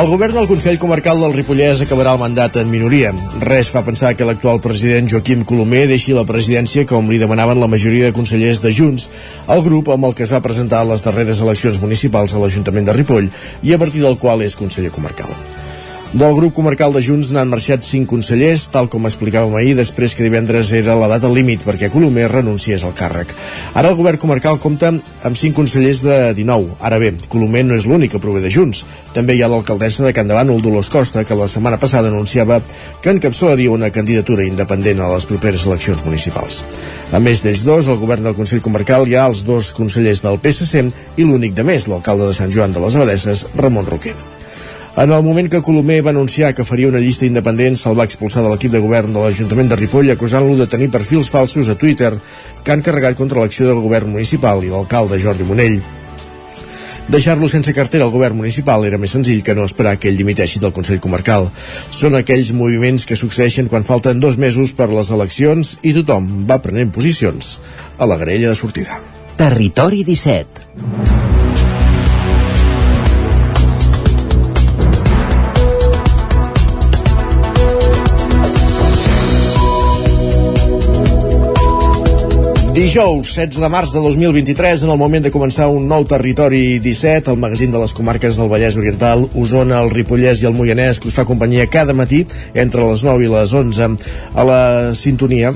El govern del Consell Comarcal del Ripollès acabarà el mandat en minoria. Res fa pensar que l'actual president Joaquim Colomer deixi la presidència com li demanaven la majoria de consellers de Junts, el grup amb el que s'ha presentat les darreres eleccions municipals a l'Ajuntament de Ripoll i a partir del qual és conseller comarcal. Del grup comarcal de Junts n'han marxat cinc consellers, tal com explicàvem ahir, després que divendres era la data límit perquè Colomer renunciés al càrrec. Ara el govern comarcal compta amb cinc consellers de 19. Ara bé, Colomer no és l'únic que prové de Junts. També hi ha l'alcaldessa de Can Davant, Dolors Costa, que la setmana passada anunciava que encapçalaria una candidatura independent a les properes eleccions municipals. A més d'ells dos, el govern del Consell Comarcal hi ha els dos consellers del PSC i l'únic de més, l'alcalde de Sant Joan de les Abadesses, Ramon Roquer. En el moment que Colomer va anunciar que faria una llista independent, se'l va expulsar de l'equip de govern de l'Ajuntament de Ripoll acusant-lo de tenir perfils falsos a Twitter que han carregat contra l'acció del govern municipal i l'alcalde Jordi Monell. Deixar-lo sense cartera al govern municipal era més senzill que no esperar que ell dimiteixi del Consell Comarcal. Són aquells moviments que succeeixen quan falten dos mesos per les eleccions i tothom va prenent posicions a la grella de sortida. Territori 17 Dijous, 16 de març de 2023, en el moment de començar un nou territori 17, el magazín de les comarques del Vallès Oriental, Osona, el Ripollès i el Moianès, que us fa companyia cada matí entre les 9 i les 11 a la sintonia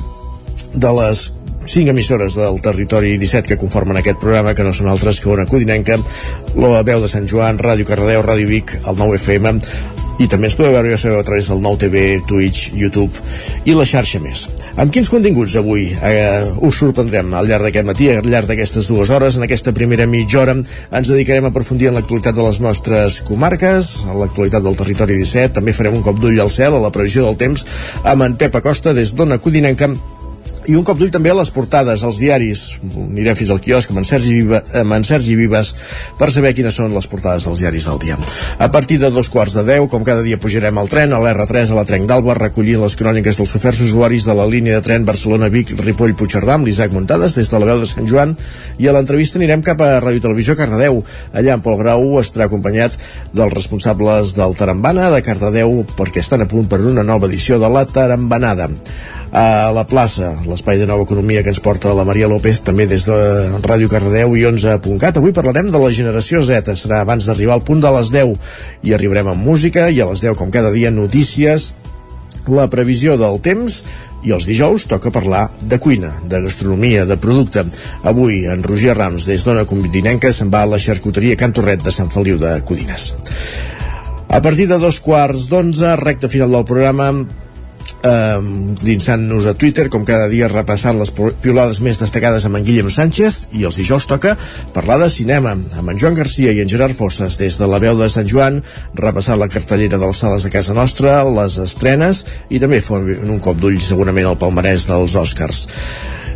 de les cinc emissores del territori 17 que conformen aquest programa, que no són altres que una Codinenca, la veu de Sant Joan, Ràdio Cardedeu, Ràdio Vic, el 9 FM, i també ens podeu veure ja sabeu a través del nou TV, Twitch, YouTube i la xarxa més. Amb quins continguts avui eh, us sorprendrem al llarg d'aquest matí, al llarg d'aquestes dues hores, en aquesta primera mitja hora ens dedicarem a aprofundir en l'actualitat de les nostres comarques, a l'actualitat del territori 17, també farem un cop d'ull al cel, a la previsió del temps, amb en Pep Acosta des d'Ona Codinenca i un cop d'ull també a les portades, als diaris. Anirem fins al quiosc amb en, Sergi Viva, amb en Sergi Vives per saber quines són les portades dels diaris del dia. A partir de dos quarts de deu, com cada dia pujarem al tren, a l'R3 a la Trenc d'Alba, recollint les cròniques dels oferts usuaris de la línia de tren Barcelona-Vic, Ripoll-Puigcerdà, amb l'Isaac Muntades, des de la veu de Sant Joan, i a l'entrevista anirem cap a Ràdio Televisió Cardedeu. Allà en Pol Grau estarà acompanyat dels responsables del Tarambana de Cardedeu perquè estan a punt per una nova edició de la Tarambanada a la plaça, l'espai de nova economia que ens porta la Maria López, també des de Ràdio Cardedeu i 11.cat. Avui parlarem de la generació Z, serà abans d'arribar al punt de les 10 i arribarem amb música i a les 10, com cada dia, notícies, la previsió del temps i els dijous toca parlar de cuina, de gastronomia, de producte. Avui en Roger Rams, des d'Ona Convitinenca, se'n va a la xarcuteria Can Torret de Sant Feliu de Codines. A partir de dos quarts d'onze, recta final del programa, dinsant-nos a Twitter, com cada dia repassant les piolades més destacades amb en Guillem Sánchez, i els dijous toca parlar de cinema, amb en Joan Garcia i en Gerard Fosses, des de la veu de Sant Joan, repassant la cartellera de les sales de casa nostra, les estrenes, i també fent un cop d'ull segurament al palmarès dels Oscars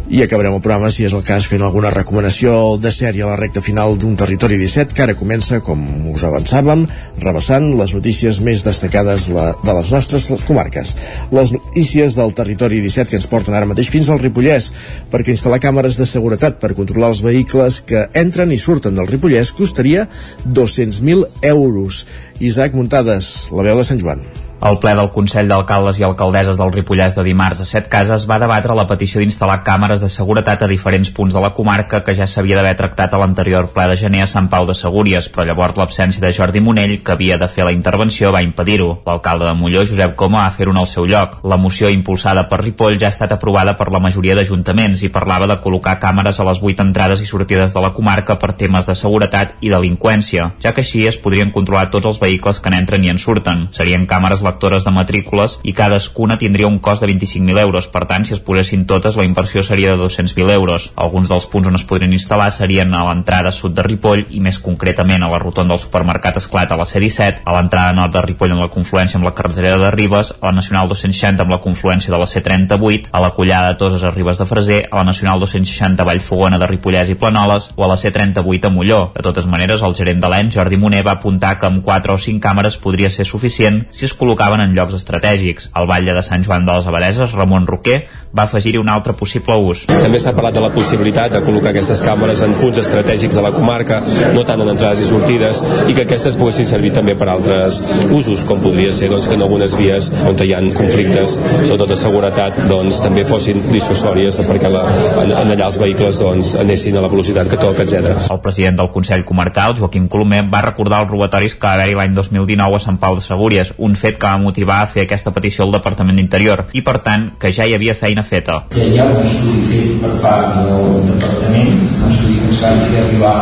i acabarem el programa, si és el cas, fent alguna recomanació de sèrie a la recta final d'un Territori 17, que ara comença, com us avançàvem, rebassant les notícies més destacades la, de les nostres comarques. Les notícies del Territori 17 que ens porten ara mateix fins al Ripollès, perquè instal·lar càmeres de seguretat per controlar els vehicles que entren i surten del Ripollès costaria 200.000 euros. Isaac Muntades, la veu de Sant Joan. El ple del Consell d'Alcaldes i Alcaldesses del Ripollès de dimarts a Set Cases va debatre la petició d'instal·lar càmeres de seguretat a diferents punts de la comarca que ja s'havia d'haver tractat a l'anterior ple de gener a Sant Pau de Segúries, però llavors l'absència de Jordi Monell, que havia de fer la intervenció, va impedir-ho. L'alcalde de Molló, Josep Coma, va fer-ho en el seu lloc. La moció impulsada per Ripoll ja ha estat aprovada per la majoria d'ajuntaments i parlava de col·locar càmeres a les vuit entrades i sortides de la comarca per temes de seguretat i delinqüència, ja que així es podrien controlar tots els vehicles que n'entren i en surten. Serien càmeres lectores de matrícules i cadascuna tindria un cost de 25.000 euros. Per tant, si es posessin totes, la inversió seria de 200.000 euros. Alguns dels punts on es podrien instal·lar serien a l'entrada sud de Ripoll i més concretament a la rotonda del supermercat Esclat a la C-17, a l'entrada nord de Ripoll en la confluència amb la carretera de Ribes, a la Nacional 260 amb la confluència de la C-38, a la Collada de Toses a Ribes de Freser, a la Nacional 260 a Vallfogona de Ripollès i Planoles o a la C-38 a Molló. De totes maneres, el gerent de l'ENS, Jordi Moner, va apuntar que amb 4 o 5 càmeres podria ser suficient si es col·locaven en llocs estratègics. Al Batlle de Sant Joan de les Abadeses, Ramon Roquer, va afegir-hi un altre possible ús. També s'ha parlat de la possibilitat de col·locar aquestes càmeres en punts estratègics de la comarca, no tant en entrades i sortides, i que aquestes poguessin servir també per altres usos, com podria ser doncs, que en algunes vies on hi ha conflictes, sobretot de seguretat, doncs, també fossin dissuasòries perquè la, en, en allà els vehicles doncs, anessin a la velocitat que toca, etc. El president del Consell Comarcal, Joaquim Colomer, va recordar els robatoris que va haver-hi l'any 2019 a Sant Pau de Segúries, un fet que va motivar a fer aquesta petició al Departament d'Interior i, per tant, que ja hi havia feina feta. Ja hi ha un estudi fet per part del Departament, un estudi que ens van fer arribar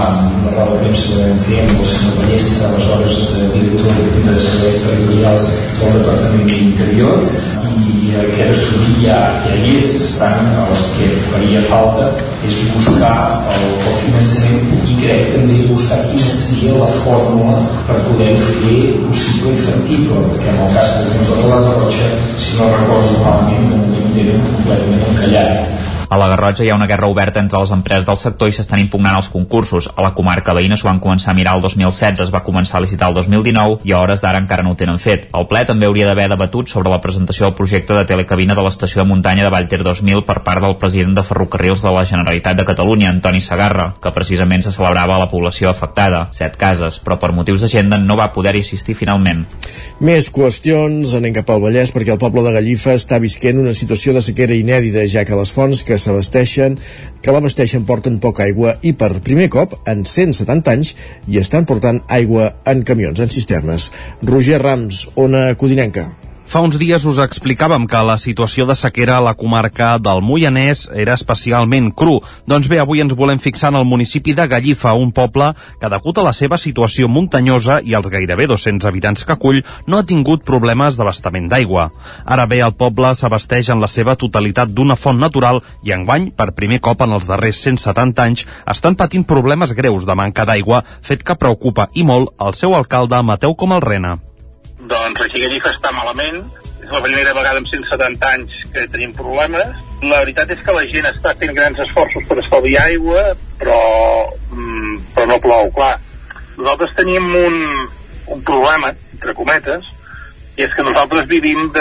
roda de premsa vam fer amb el senyor Ballestra, aleshores de director de serveis territorials del Departament d'Interior, i aquest estudi ja, ja hi és, per tant, el que faria falta és buscar el, el finançament i crec també buscar quina seria la fórmula per poder fer possible i factible, perquè en el cas, per exemple, de la Garrotxa, si no recordo malament, no tenen completament encallat a la Garrotxa hi ha una guerra oberta entre les empreses del sector i s'estan impugnant els concursos. A la comarca veïna s'ho van començar a mirar el 2016, es va començar a licitar el 2019 i a hores d'ara encara no ho tenen fet. El ple també hauria d'haver debatut sobre la presentació del projecte de telecabina de l'estació de muntanya de Vallter 2000 per part del president de Ferrocarrils de la Generalitat de Catalunya, Antoni Sagarra, que precisament se celebrava a la població afectada, set cases, però per motius d'agenda no va poder assistir finalment. Més qüestions, anem cap al Vallès, perquè el poble de Gallifa està visquent una situació de sequera inèdida, ja que les fonts que s'abasteixen, que l'abasteixen porten poca aigua i per primer cop en 170 anys hi estan portant aigua en camions, en cisternes. Roger Rams, Ona Codinenca. Fa uns dies us explicàvem que la situació de sequera a la comarca del Moianès era especialment cru. Doncs bé, avui ens volem fixar en el municipi de Gallifa, un poble que, degut a la seva situació muntanyosa i els gairebé 200 habitants que acull, no ha tingut problemes d'abastament d'aigua. Ara bé, el poble s'abasteix en la seva totalitat d'una font natural i enguany, per primer cop en els darrers 170 anys, estan patint problemes greus de manca d'aigua, fet que preocupa i molt el seu alcalde Mateu Comalrena. Doncs aquí a Gallifa està malament, és la primera vegada en 170 anys que tenim problemes. La veritat és que la gent està fent grans esforços per estalviar aigua, però, mm, però no plou, clar. Nosaltres tenim un, un problema, entre cometes, i és que nosaltres vivim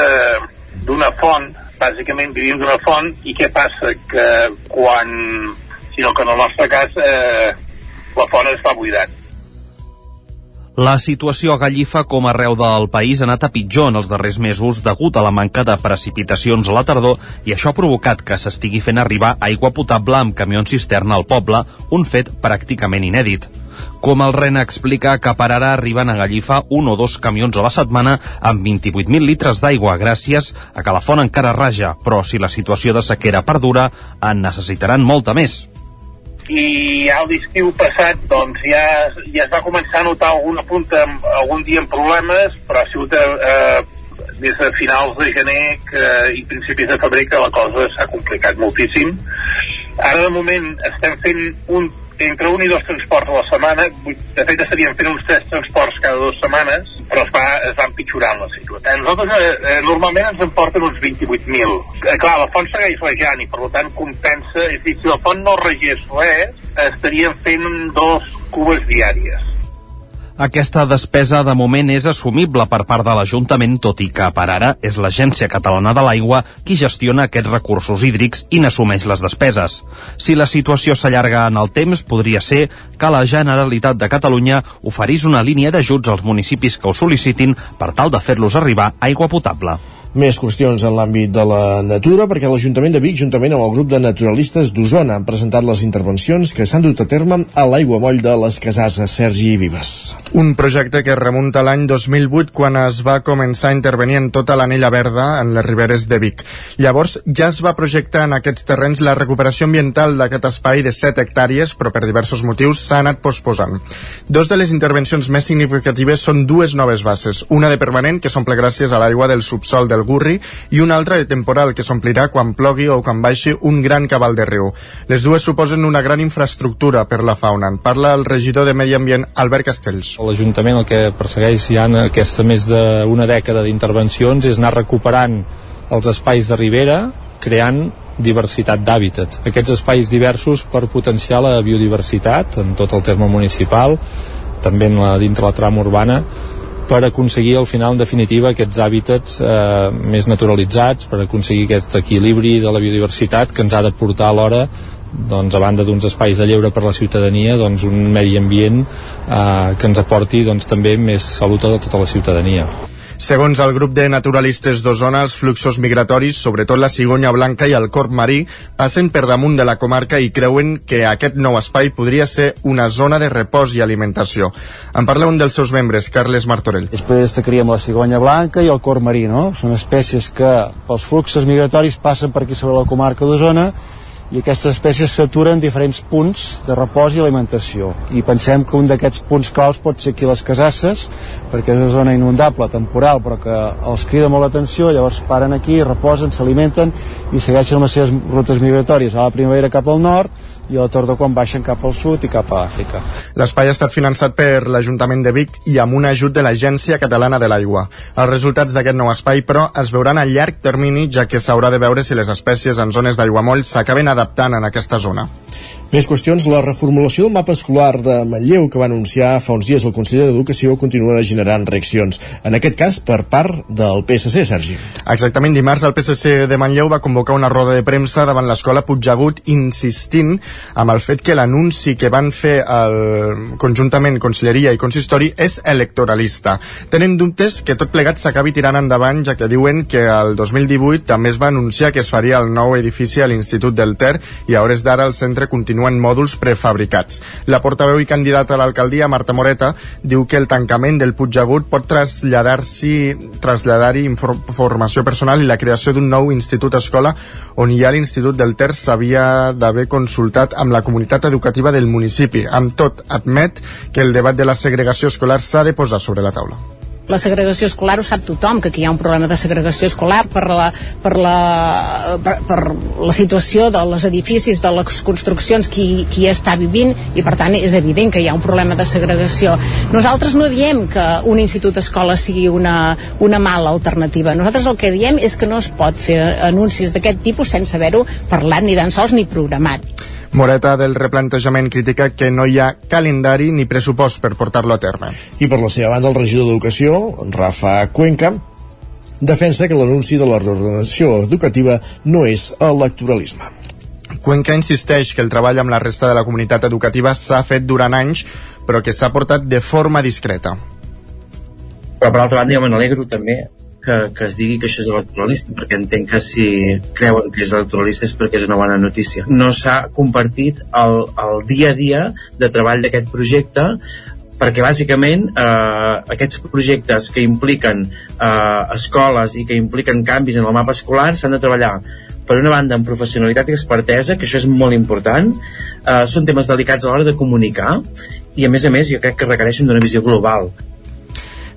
d'una font, bàsicament vivim d'una font, i què passa? Que quan, sinó que en el nostre cas, eh, la font està buidant la situació a Gallifa, com arreu del país, ha anat a pitjor en els darrers mesos degut a la manca de precipitacions a la tardor i això ha provocat que s'estigui fent arribar aigua potable amb camions cisterna al poble, un fet pràcticament inèdit. Com el Rena explica que per ara arriben a Gallifa un o dos camions a la setmana amb 28.000 litres d'aigua gràcies a que la font encara raja, però si la situació de sequera perdura en necessitaran molta més i ja l'estiu passat doncs ja, ja es va començar a notar alguna punta algun dia amb problemes però ha sigut eh, des de finals de gener que, i principis de febrer que la cosa s'ha complicat moltíssim. Ara de moment estem fent un entre un i dos transports a la setmana de fet estaríem fent uns tres transports cada dues setmanes però es va, es va empitjorant la situació. Eh, nosaltres eh, eh, normalment ens en porten uns 28.000. Eh, clar, la font segueix rejant i per tant compensa, és dir, si la font no regés res, estaríem fent dos cubes diàries. Aquesta despesa de moment és assumible per part de l'Ajuntament, tot i que per ara és l'Agència Catalana de l'Aigua qui gestiona aquests recursos hídrics i n'assumeix les despeses. Si la situació s'allarga en el temps, podria ser que la Generalitat de Catalunya oferís una línia d'ajuts als municipis que ho sol·licitin per tal de fer-los arribar aigua potable. Més qüestions en l'àmbit de la natura, perquè l'Ajuntament de Vic, juntament amb el grup de naturalistes d'Osona, han presentat les intervencions que s'han dut a terme a l'aigua moll de les Casases. Sergi Vives. Un projecte que remunta l'any 2008, quan es va començar a intervenir en tota l'anella verda en les riberes de Vic. Llavors ja es va projectar en aquests terrenys la recuperació ambiental d'aquest espai de 7 hectàrees, però per diversos motius s'ha anat posposant. Dos de les intervencions més significatives són dues noves bases, una de permanent, que s'omple gràcies a l'aigua del subsol del Gurri i una altra de temporal que s'omplirà quan plogui o quan baixi un gran cabal de riu. Les dues suposen una gran infraestructura per la fauna. En parla el regidor de Medi Ambient, Albert Castells. L'Ajuntament el que persegueix ja en aquesta més d'una dècada d'intervencions és anar recuperant els espais de ribera creant diversitat d'hàbitat. Aquests espais diversos per potenciar la biodiversitat en tot el terme municipal, també en la, dintre la trama urbana, per aconseguir al final en definitiva aquests hàbitats eh, més naturalitzats, per aconseguir aquest equilibri de la biodiversitat que ens ha de portar alhora doncs, a banda d'uns espais de lleure per a la ciutadania, doncs, un medi ambient eh, que ens aporti doncs, també més salut a tota la ciutadania. Segons el grup de naturalistes d'Osona, els fluxos migratoris, sobretot la cigonya blanca i el corp marí, passen per damunt de la comarca i creuen que aquest nou espai podria ser una zona de repòs i alimentació. En parla un dels seus membres, Carles Martorell. Després destacaríem la cigonya blanca i el corp marí, no? Són espècies que pels fluxos migratoris passen per aquí sobre la comarca d'Osona i aquestes espècies s'aturen en diferents punts de repòs i alimentació. I pensem que un d'aquests punts claus pot ser aquí les Casasses perquè és una zona inundable, temporal però que els crida molt l'atenció llavors paren aquí, reposen, s'alimenten i segueixen les seves rutes migratòries. A la primavera cap al nord i a la tardor quan baixen cap al sud i cap a Àfrica. L'espai ha estat finançat per l'Ajuntament de Vic i amb un ajut de l'Agència Catalana de l'Aigua. Els resultats d'aquest nou espai, però, es veuran a llarg termini, ja que s'haurà de veure si les espècies en zones d'aiguamoll s'acaben adaptant en aquesta zona. Més qüestions, la reformulació del mapa escolar de Manlleu que va anunciar fa uns dies el conseller d'Educació continua generant reaccions, en aquest cas per part del PSC, Sergi. Exactament, dimarts el PSC de Manlleu va convocar una roda de premsa davant l'escola Puigdegut insistint amb el fet que l'anunci que van fer el, conjuntament Conselleria i Consistori és electoralista. Tenen dubtes que tot plegat s'acabi tirant endavant, ja que diuen que el 2018 també es va anunciar que es faria el nou edifici a l'Institut del Ter i a hores d'ara el centre continuen mòduls prefabricats. La portaveu i candidata a l'alcaldia, Marta Moreta, diu que el tancament del Puigdegut pot traslladar-s'hi traslladar-hi formació personal i la creació d'un nou institut escola on hi ha l'Institut del Ter s'havia d'haver consultat amb la comunitat educativa del municipi. Amb tot, admet que el debat de la segregació escolar s'ha de posar sobre la taula la segregació escolar ho sap tothom, que aquí hi ha un problema de segregació escolar per la, per la, per, per la situació dels edificis, de les construccions qui, qui està vivint i per tant és evident que hi ha un problema de segregació. Nosaltres no diem que un institut escola sigui una, una mala alternativa. Nosaltres el que diem és que no es pot fer anuncis d'aquest tipus sense haver-ho parlat ni tan sols ni programat. Moreta del replantejament critica que no hi ha calendari ni pressupost per portar-lo a terme. I per la seva banda, el regidor d'Educació, Rafa Cuenca, defensa que l'anunci de la reordenació educativa no és electoralisme. Cuenca insisteix que el treball amb la resta de la comunitat educativa s'ha fet durant anys, però que s'ha portat de forma discreta. Però per altra banda jo me n'alegro també que, que es digui que això és electoralista, perquè entenc que si creuen que és electoralista és perquè és una bona notícia. No s'ha compartit el, el dia a dia de treball d'aquest projecte perquè bàsicament eh, aquests projectes que impliquen eh, escoles i que impliquen canvis en el mapa escolar s'han de treballar per una banda amb professionalitat i expertesa, que això és molt important, eh, són temes delicats a l'hora de comunicar i a més a més jo crec que requereixen d'una visió global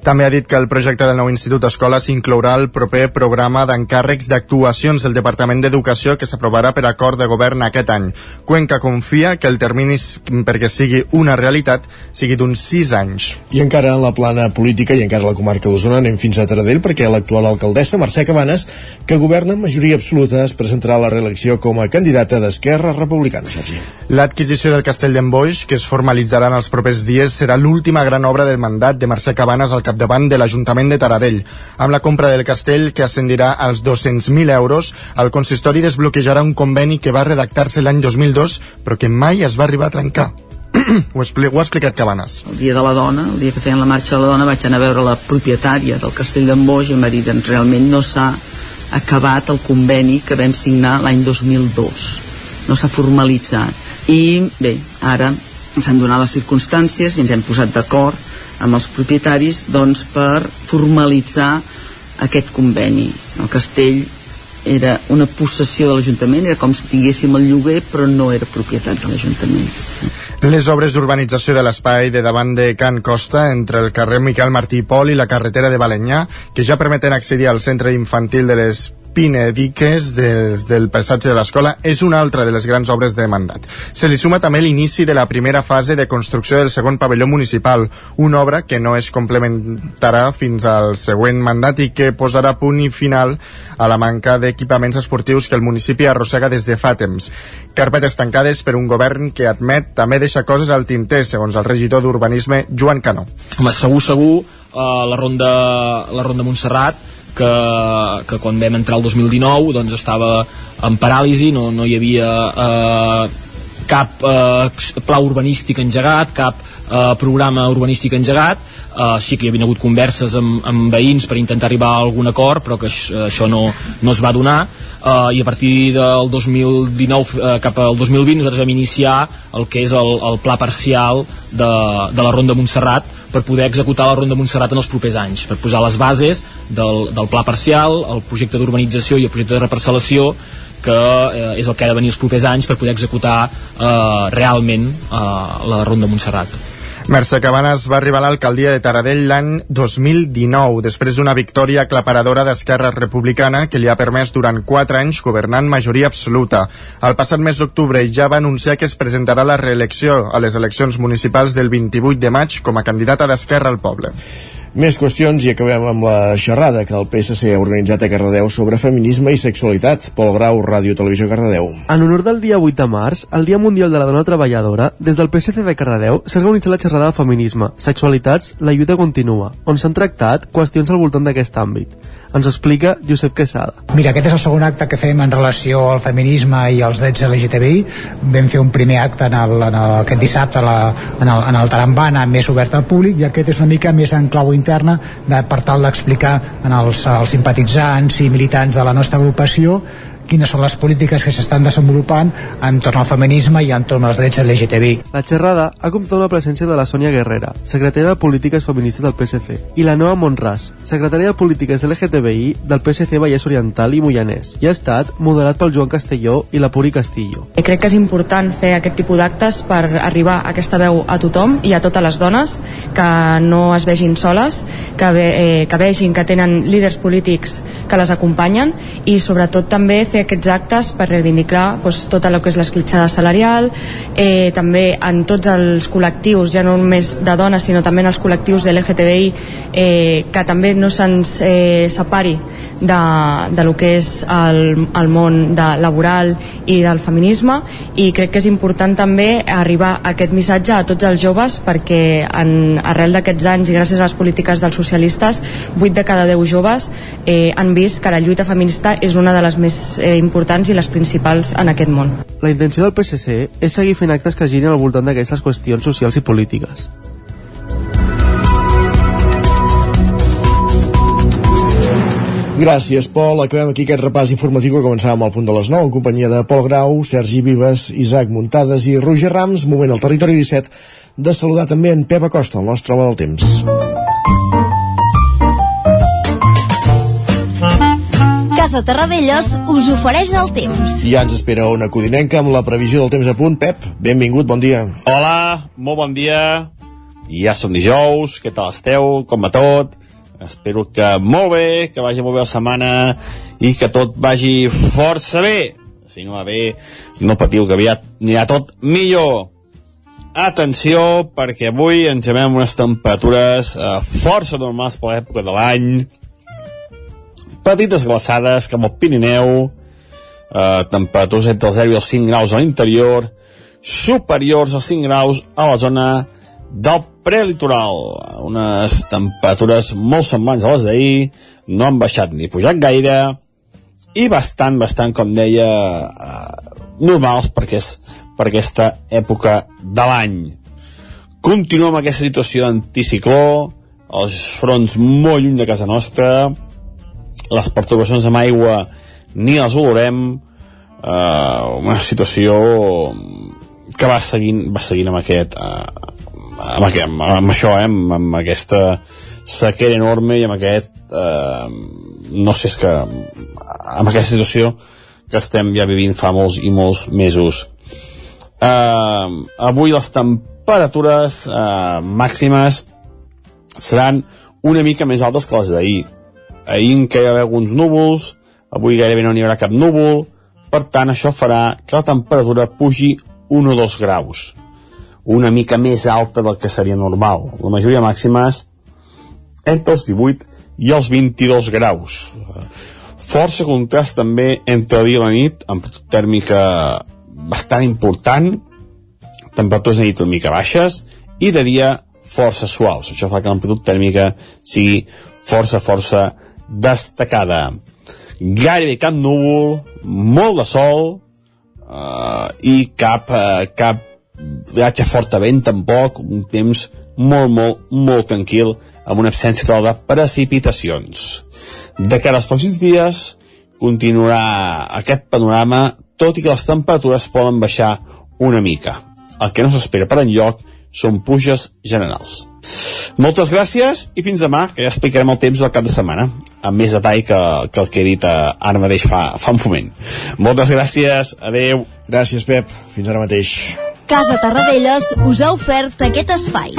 també ha dit que el projecte del nou Institut Escola s'inclourà al proper programa d'encàrrecs d'actuacions del Departament d'Educació que s'aprovarà per acord de govern aquest any. Cuenca confia que el termini perquè sigui una realitat sigui d'uns 6 anys. I encara en la plana política i encara a la comarca d'Osona anem fins a Taradell perquè l'actual alcaldessa Mercè Cabanes, que governa amb majoria absoluta, es presentarà a la reelecció com a candidata d'Esquerra Republicana, Sergi. L'adquisició del Castell d'en que es formalitzarà en els propers dies, serà l'última gran obra del mandat de Mercè Cabanes al capdavant de l'Ajuntament de Taradell. Amb la compra del castell, que ascendirà als 200.000 euros, el consistori desbloquejarà un conveni que va redactar-se l'any 2002, però que mai es va arribar a trencar. ho, expli ho ha explicat Cabanes. El dia de la dona, el dia que feien la marxa de la dona, vaig anar a veure la propietària del castell d'en Boix i em va dir que realment no s'ha acabat el conveni que vam signar l'any 2002 no s'ha formalitzat i bé, ara s'han donat les circumstàncies i ens hem posat d'acord amb els propietaris doncs, per formalitzar aquest conveni. El castell era una possessió de l'Ajuntament, era com si tinguéssim el lloguer, però no era propietat de l'Ajuntament. Les obres d'urbanització de l'espai de davant de Can Costa, entre el carrer Miquel Martí i Pol i la carretera de Balenyà, que ja permeten accedir al centre infantil de les Pinediques des del passatge de l'escola és una altra de les grans obres de mandat. Se li suma també l'inici de la primera fase de construcció del segon pavelló municipal, una obra que no es complementarà fins al següent mandat i que posarà punt i final a la manca d'equipaments esportius que el municipi arrossega des de fa temps. Carpetes tancades per un govern que admet també deixa coses al tinter, segons el regidor d'Urbanisme, Joan Canó. Home, segur, segur, eh, la, ronda, la ronda Montserrat que, que quan vam entrar el 2019 doncs estava en paràlisi, no, no hi havia eh, cap eh, pla urbanístic engegat, cap eh, programa urbanístic engegat, eh, sí que hi havia hagut converses amb, amb veïns per intentar arribar a algun acord, però que això, no, no es va donar, eh, i a partir del 2019 eh, cap al 2020 nosaltres vam iniciar el que és el, el pla parcial de, de la Ronda Montserrat, per poder executar la Ronda Montserrat en els propers anys, per posar les bases del, del pla parcial, el projecte d'urbanització i el projecte de reparcel·lació que eh, és el que ha de venir els propers anys per poder executar eh, realment eh, la Ronda Montserrat. Mercè Cabanes va arribar a l'alcaldia de Taradell l'any 2019, després d'una victòria aclaparadora d'Esquerra Republicana que li ha permès durant 4 anys governar en majoria absoluta. El passat mes d'octubre ja va anunciar que es presentarà la reelecció a les eleccions municipals del 28 de maig com a candidata d'Esquerra al poble. Més qüestions i acabem amb la xerrada que el PSC ha organitzat a Cardedeu sobre feminisme i sexualitat. Pol Grau, Ràdio Televisió Cardedeu. En honor del dia 8 de març, el Dia Mundial de la Dona Treballadora, des del PSC de Cardedeu s'ha organitzat la xerrada de feminisme, sexualitats, la lluita continua, on s'han tractat qüestions al voltant d'aquest àmbit. Ens explica Josep Quesada. Mira, aquest és el segon acte que fem en relació al feminisme i als drets LGTBI. Vam fer un primer acte en el, en el, aquest dissabte la, en, el, en el Tarambana més obert al públic i aquest és una mica més en clau interna de, per tal d'explicar als, als simpatitzants i militants de la nostra agrupació quines són les polítiques que s'estan desenvolupant entorn al feminisme i entorn als drets LGTBI. La xerrada ha comptat amb la presència de la Sònia Guerrera, secretària de Polítiques Feministes del PSC, i la Noa Montràs, secretària de Polítiques LGTBI del PSC Vallès Oriental i Moianès, i ha estat moderat pel Joan Castelló i la Puri Castillo. Crec que és important fer aquest tipus d'actes per arribar a aquesta veu a tothom i a totes les dones que no es vegin soles, que, ve, eh, que vegin que tenen líders polítics que les acompanyen i sobretot també fer fer aquests actes per reivindicar doncs, tot el que és l'escletxada salarial, eh, també en tots els col·lectius, ja no només de dones, sinó també en els col·lectius de l'LGTBI, eh, que també no se'ns eh, separi de, de lo que és el, el món de laboral i del feminisme. I crec que és important també arribar a aquest missatge a tots els joves perquè en, arrel d'aquests anys i gràcies a les polítiques dels socialistes 8 de cada 10 joves eh, han vist que la lluita feminista és una de les més eh, importants i les principals en aquest món. La intenció del PSC és seguir fent actes que girin al voltant d'aquestes qüestions socials i polítiques. Gràcies, Pol. Acabem aquí aquest repàs informatiu que començàvem al punt de les 9 en companyia de Pol Grau, Sergi Vives, Isaac Muntades i Roger Rams. Moment al territori 17 de saludar també en Pep Acosta, el nostre home del temps. Casa Terradellos us ofereix el temps. I ja ens espera una codinenca amb la previsió del temps a punt. Pep, benvingut, bon dia. Hola, molt bon dia. I ja som dijous, què tal esteu? Com va tot? Espero que molt bé, que vagi molt bé la setmana i que tot vagi força bé. Si no va bé, no patiu, que aviat anirà tot millor. Atenció, perquè avui ens llevem unes temperatures eh, força normals per l'època de l'any. Petites glaçades, com al Pirineu, eh, temperatures entre els 0 i els 5 graus a l'interior, superiors als 5 graus a la zona del prelitoral. Unes temperatures molt semblants a les d'ahir, no han baixat ni pujat gaire, i bastant, bastant, com deia, eh, normals perquè és per aquesta època de l'any. Continuem amb aquesta situació d'anticicló, els fronts molt lluny de casa nostra, les perturbacions amb aigua ni els olorem eh, una situació que va seguint, va seguint amb aquest eh, amb, aquest, amb, amb això, eh, amb, amb aquesta sequera enorme i amb aquest eh, no sé, és que amb aquesta situació que estem ja vivint fa molts i molts mesos. Eh, avui les temperatures eh, màximes seran una mica més altes que les d'ahir ahir què hi haver alguns núvols avui gairebé no n'hi haurà cap núvol. Per tant això farà que la temperatura pugi 1 o 2 graus. Una mica més alta del que seria normal. La majoria màxima és entre els 18 i els 22 graus. Força contrast també entre dia i la nit amb tèrmica bastant important temperatures de nit una mica baixes i de dia força suaus. Això fa que l'amplitud tèrmica sigui força força destacada. Gairebé cap núvol molt de sol uh, i cap, uh, cap viatge fort a vent tampoc un temps molt, molt, molt tranquil amb una absència total de precipitacions. De cara als pròxims dies continuarà aquest panorama tot i que les temperatures poden baixar una mica. El que no s'espera per enlloc són puges generals moltes gràcies i fins demà, que ja explicarem el temps del cap de setmana, amb més detall que, que el que he dit eh, ara mateix fa, fa un moment. Moltes gràcies, adeu. Gràcies, Pep. Fins ara mateix. Casa Tarradellas us ha ofert aquest espai.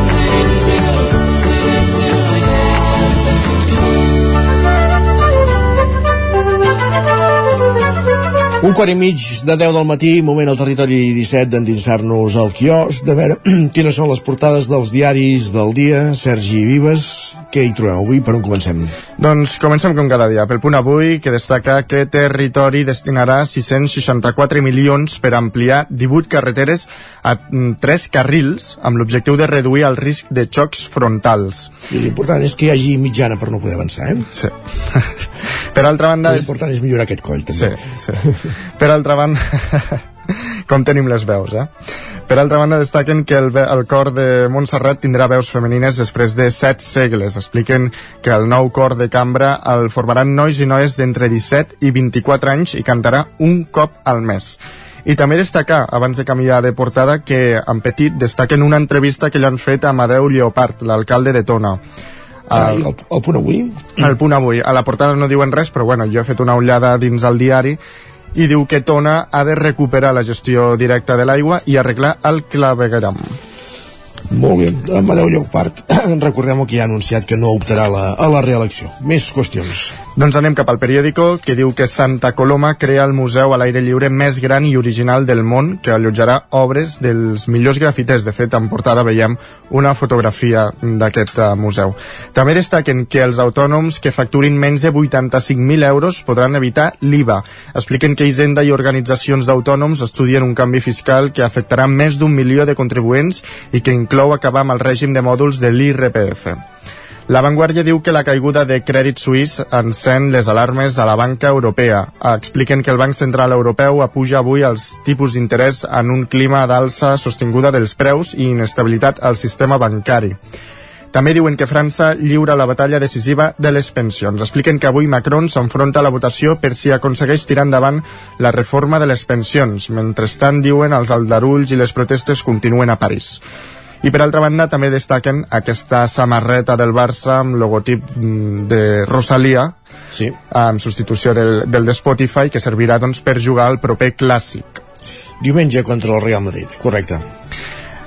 Un quart i mig de 10 del matí, moment al territori 17 d'endinsar-nos al quiosc, de veure quines són les portades dels diaris del dia. Sergi Vives, què hi trobem avui? Per on comencem? Doncs comencem com cada dia, pel punt avui, que destaca que Territori destinarà 664 milions per ampliar 18 carreteres a 3 carrils amb l'objectiu de reduir el risc de xocs frontals. I l'important és que hi hagi mitjana per no poder avançar, eh? Sí. per altra banda... L'important és millorar aquest coll, també. Sí, sí. Per altra banda... com tenim les veus, eh? Per altra banda, destaquen que el, el cor de Montserrat tindrà veus femenines després de set segles. Expliquen que el nou cor de cambra el formaran nois i noies d'entre 17 i 24 anys i cantarà un cop al mes. I també destacar, abans de canviar de portada, que en petit destaquen una entrevista que li han fet a Amadeu Lleopard, l'alcalde de Tona. El, el, el punt avui? El punt avui. A la portada no diuen res, però bueno, jo he fet una ullada dins el diari i diu que Tona ha de recuperar la gestió directa de l'aigua i arreglar el clavegueram. Molt bé. Amadeu Lleopard, recordem que ja ha anunciat que no optarà la, a la reelecció. Més qüestions. Doncs anem cap al periòdico, que diu que Santa Coloma crea el museu a l'aire lliure més gran i original del món, que allotjarà obres dels millors grafiters. De fet, en portada veiem una fotografia d'aquest uh, museu. També destaquen que els autònoms que facturin menys de 85.000 euros podran evitar l'IVA. Expliquen que Hisenda i organitzacions d'autònoms estudien un canvi fiscal que afectarà més d'un milió de contribuents i que inclou acabar amb el règim de mòduls de l'IRPF. La Vanguardia diu que la caiguda de Crèdit Suís encén les alarmes a la banca europea. Expliquen que el Banc Central Europeu apuja avui els tipus d'interès en un clima d'alça sostinguda dels preus i inestabilitat al sistema bancari. També diuen que França lliura la batalla decisiva de les pensions. Expliquen que avui Macron s'enfronta a la votació per si aconsegueix tirar endavant la reforma de les pensions. Mentrestant, diuen, els aldarulls i les protestes continuen a París. I per altra banda també destaquen aquesta samarreta del Barça amb logotip mm, de Rosalia sí. en substitució del, del de Spotify que servirà doncs, per jugar al proper clàssic. Diumenge contra el Real Madrid, correcte.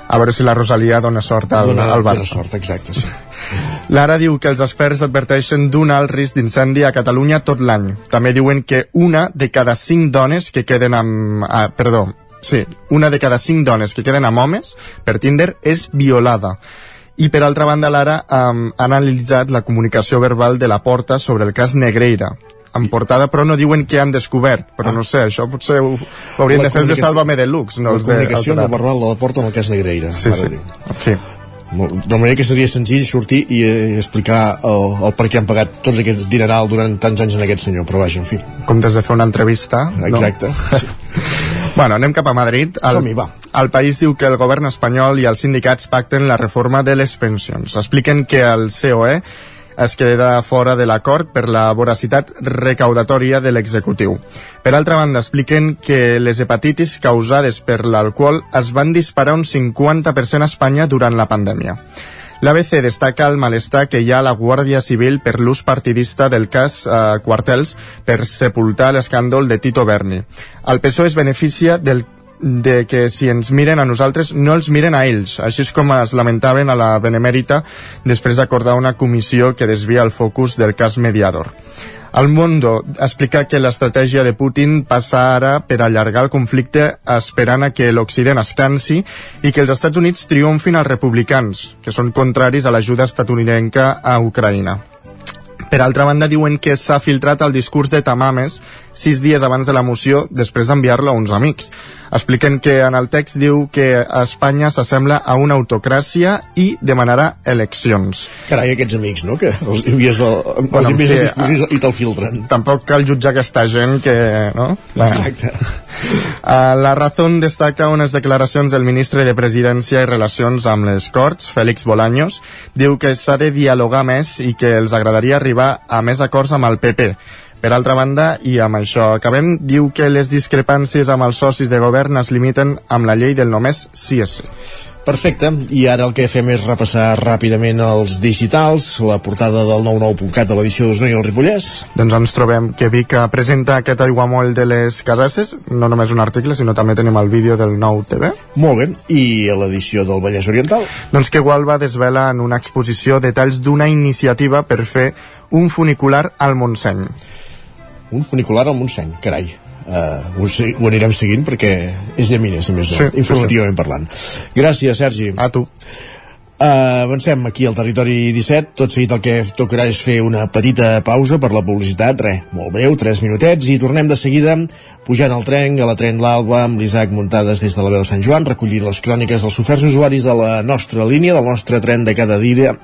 A veure si la Rosalia dona sort al, dona, al Barça. Dona sort, exacte, sí. Lara diu que els experts adverteixen d'un alt risc d'incendi a Catalunya tot l'any. També diuen que una de cada cinc dones que queden amb... Ah, perdó, Sí, una de cada cinc dones que queden amb homes per Tinder és violada. I per altra banda, l'Ara um, ha analitzat la comunicació verbal de la Porta sobre el cas Negreira. en portada, però no diuen què han descobert. Però ah. no sé, això potser ho, ho haurien La de fer els de Sálvame Deluxe, no la de comunicació el Bernal de la Porta amb el cas Negreira. Sí, sí. de. Molt- De manera que seria senzill sortir i eh, explicar el, el per què han pagat tots aquests dineral durant tants anys en aquest senyor, però vaja, en fi. Com des de fer una entrevista. Exacte. No? Sí. Bueno, anem cap a Madrid. El, Som-hi, va. el país diu que el govern espanyol i els sindicats pacten la reforma de les pensions. Expliquen que el COE es queda fora de l'acord per la voracitat recaudatòria de l'executiu. Per altra banda, expliquen que les hepatitis causades per l'alcohol es van disparar un 50% a Espanya durant la pandèmia. L'ABC destaca el malestar que hi ha a la Guàrdia Civil per l'ús partidista del cas eh, Quartels per sepultar l'escàndol de Tito Berni. El PSOE es beneficia del de que si ens miren a nosaltres no els miren a ells, així és com es lamentaven a la Benemèrita després d'acordar una comissió que desvia el focus del cas mediador. El Mundo explica que l'estratègia de Putin passa ara per allargar el conflicte esperant a que l'Occident es cansi i que els Estats Units triomfin els republicans, que són contraris a l'ajuda estatunidenca a Ucraïna. Per altra banda, diuen que s'ha filtrat el discurs de Tamames sis dies abans de la moció després d'enviar-lo a uns amics. Expliquen que en el text diu que Espanya s'assembla a una autocràcia i demanarà eleccions. Carai, aquests amics, no?, que els envies el, els Bueno, envies el discurs i te'l filtren. Tampoc cal jutjar aquesta gent que... No? Exacte. Uh, la Razón destaca unes declaracions del ministre de Presidència i Relacions amb les Corts, Félix Bolaños. Diu que s'ha de dialogar més i que els agradaria arribar a més acords amb el PP. Per altra banda, i amb això acabem, diu que les discrepàncies amb els socis de govern es limiten amb la llei del només sí és sí. Perfecte, i ara el que fem és repassar ràpidament els digitals, la portada del 99.cat de l'edició d'Osona i el Ripollès. Doncs ens trobem que Vic presenta aquest aiguamoll de les casasses, no només un article, sinó també tenim el vídeo del nou TV. Molt bé, i a l'edició del Vallès Oriental? Doncs que Gualba desvela en una exposició detalls d'una iniciativa per fer un funicular al Montseny. Un funicular al Montseny, carai. Uh, ho, ho anirem seguint perquè és llaminer, si més no, Sí, sí, informativament parlant. Gràcies, Sergi. A tu. Uh, avancem aquí al territori 17 tot seguit el que tocarà és fer una petita pausa per la publicitat, res, molt breu 3 minutets i tornem de seguida pujant al tren, a la tren l'Alba amb l'Isaac muntades des de la veu de Sant Joan recollint les cròniques dels oferts usuaris de la nostra línia, del nostre tren de cada dia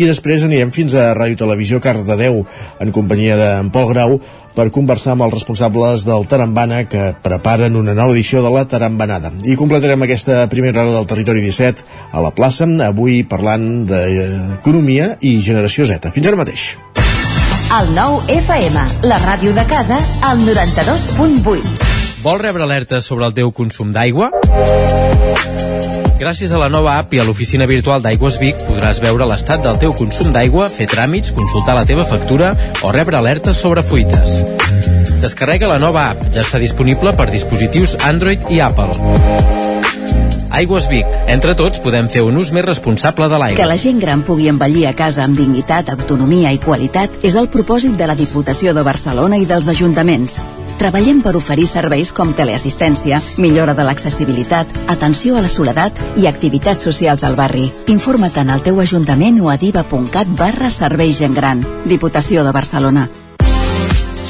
i després anirem fins a Ràdio Televisió Cardedeu en companyia d'en Pol Grau per conversar amb els responsables del Tarambana que preparen una nova edició de la Tarambanada. I completarem aquesta primera hora del Territori 17 a la plaça, avui parlant d'economia i generació Z. Fins ara mateix. El nou FM, la ràdio de casa, al 92.8. Vols rebre alertes sobre el teu consum d'aigua? Gràcies a la nova app i a l'oficina virtual d'Aigües Vic podràs veure l'estat del teu consum d'aigua, fer tràmits, consultar la teva factura o rebre alertes sobre fuites. Descarrega la nova app, ja està disponible per dispositius Android i Apple. Aigües Vic. Entre tots podem fer un ús més responsable de Que l'aigua. la gent gran pugui envellir a casa amb dignitat, autonomia i qualitat és el propòsit de la Diputació de Barcelona i dels ajuntaments. Treballem per oferir serveis com teleassistència, millora de l'accessibilitat, atenció a la soledat i activitats socials al barri. Informa't en el teu ajuntament o a diva.cat barra serveis gent gran. Diputació de Barcelona.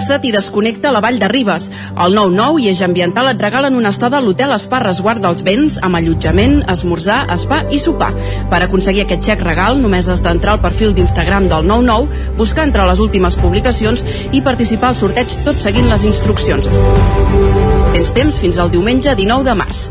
Relaxa't i desconnecta la Vall de Ribes. El 9-9 i Eix Ambiental et regalen una estada a l'hotel Spa Resguard dels Vents amb allotjament, esmorzar, spa i sopar. Per aconseguir aquest xec regal només has d'entrar al perfil d'Instagram del 99, buscar entre les últimes publicacions i participar al sorteig tot seguint les instruccions. Tens temps fins al diumenge 19 de març.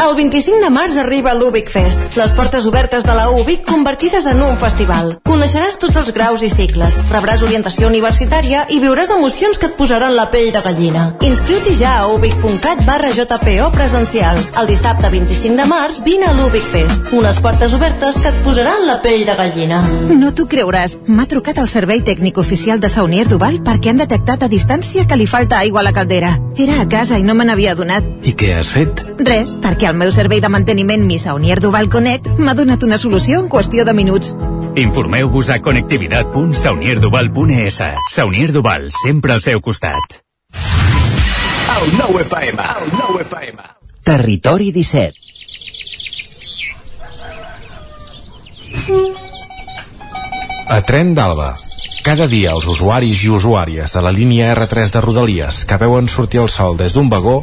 El 25 de març arriba l'Ubic Fest, les portes obertes de la Ubic convertides en un festival. Coneixeràs tots els graus i cicles, rebràs orientació universitària i viuràs emocions que et posaran la pell de gallina. Inscriu-t'hi ja a ubic.cat barra JPO presencial. El dissabte 25 de març vine a l'Ubic Fest, unes portes obertes que et posaran la pell de gallina. No t'ho creuràs. M'ha trucat el servei tècnic oficial de Saunier Duval perquè han detectat a distància que li falta aigua a la caldera. Era a casa i no me n'havia donat. I què has fet? Res, perquè el meu servei de manteniment Mi Saunier Duval Connect m'ha donat una solució en qüestió de minuts. Informeu-vos a connectivitat.saunierduval.es. Saunier Duval, sempre al seu costat. El nou FM, el nou FM. Territori 17. A Tren d'Alba. Cada dia els usuaris i usuàries de la línia R3 de Rodalies que veuen sortir el sol des d'un vagó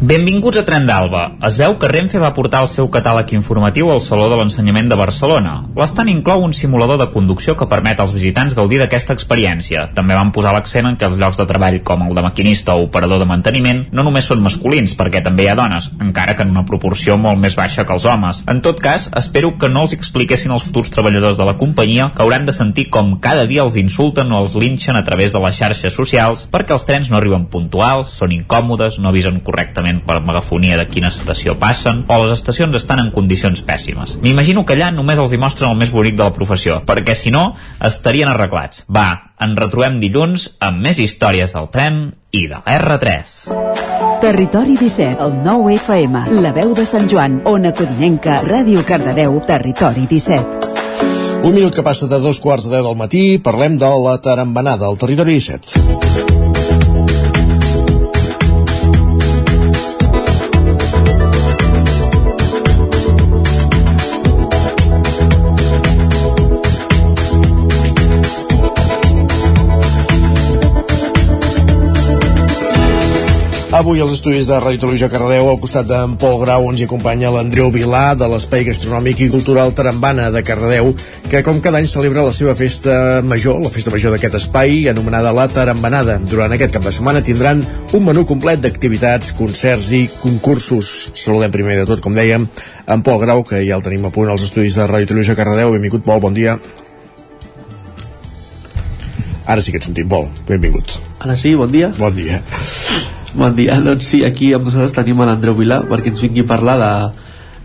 Benvinguts a Tren d'Alba. Es veu que Renfe va portar el seu catàleg informatiu al Saló de l'Ensenyament de Barcelona. L'estant inclou un simulador de conducció que permet als visitants gaudir d'aquesta experiència. També van posar l'accent en que els llocs de treball com el de maquinista o operador de manteniment no només són masculins, perquè també hi ha dones, encara que en una proporció molt més baixa que els homes. En tot cas, espero que no els expliquessin als futurs treballadors de la companyia que hauran de sentir com cada dia els insulten o els linxen a través de les xarxes socials perquè els trens no arriben puntuals, són incòmodes, no avisen correctament per megafonia de quina estació passen, o les estacions estan en condicions pèssimes. M'imagino que allà només els hi mostren el més bonic de la professió, perquè si no, estarien arreglats. Va, ens retrobem dilluns amb més històries del tren i de l'R3. Territori 17, el 9 FM, la veu de Sant Joan, Ona Codinenca, Ràdio Cardedeu, Territori 17. Un minut que passa de dos quarts de deu del matí, parlem de la tarambanada al territori 17. Avui als estudis de Ràdio Televisió Cardeu, al costat d'en Pol Grau, ens hi acompanya l'Andreu Vilà, de l'Espai Gastronòmic i Cultural Tarambana de Cardedeu, que com cada any celebra la seva festa major, la festa major d'aquest espai, anomenada la Tarambanada. Durant aquest cap de setmana tindran un menú complet d'activitats, concerts i concursos. Saludem primer de tot, com dèiem, en Pol Grau, que ja el tenim a punt als estudis de Ràdio Televisió Cardedeu. Benvingut, Pol, bon dia. Ara sí que et sentim, Pol. Benvingut. Ara sí, bon dia. Bon dia. Bon dia, doncs sí, aquí amb nosaltres tenim a l'Andreu Vilà perquè ens vingui a parlar de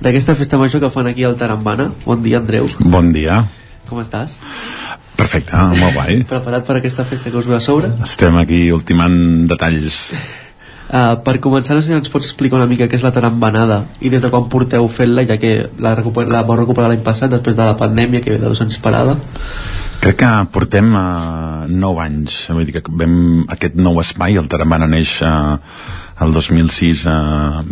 d'aquesta festa major que fan aquí al Tarambana. Bon dia, Andreu. Bon dia. Com estàs? Perfecte, molt guai. Preparat per aquesta festa que us ve a sobre? Estem aquí ultimant detalls. Uh, per començar, no sé si ens pots explicar una mica què és la tarambanada i des de quan porteu fent-la, ja que la, recuper la vau recuperar l'any passat després de la pandèmia que ve de dos anys parada. Crec que portem uh, 9 anys, vull dir que vam aquest nou espai, el Tarambana neix uh, el 2006 uh,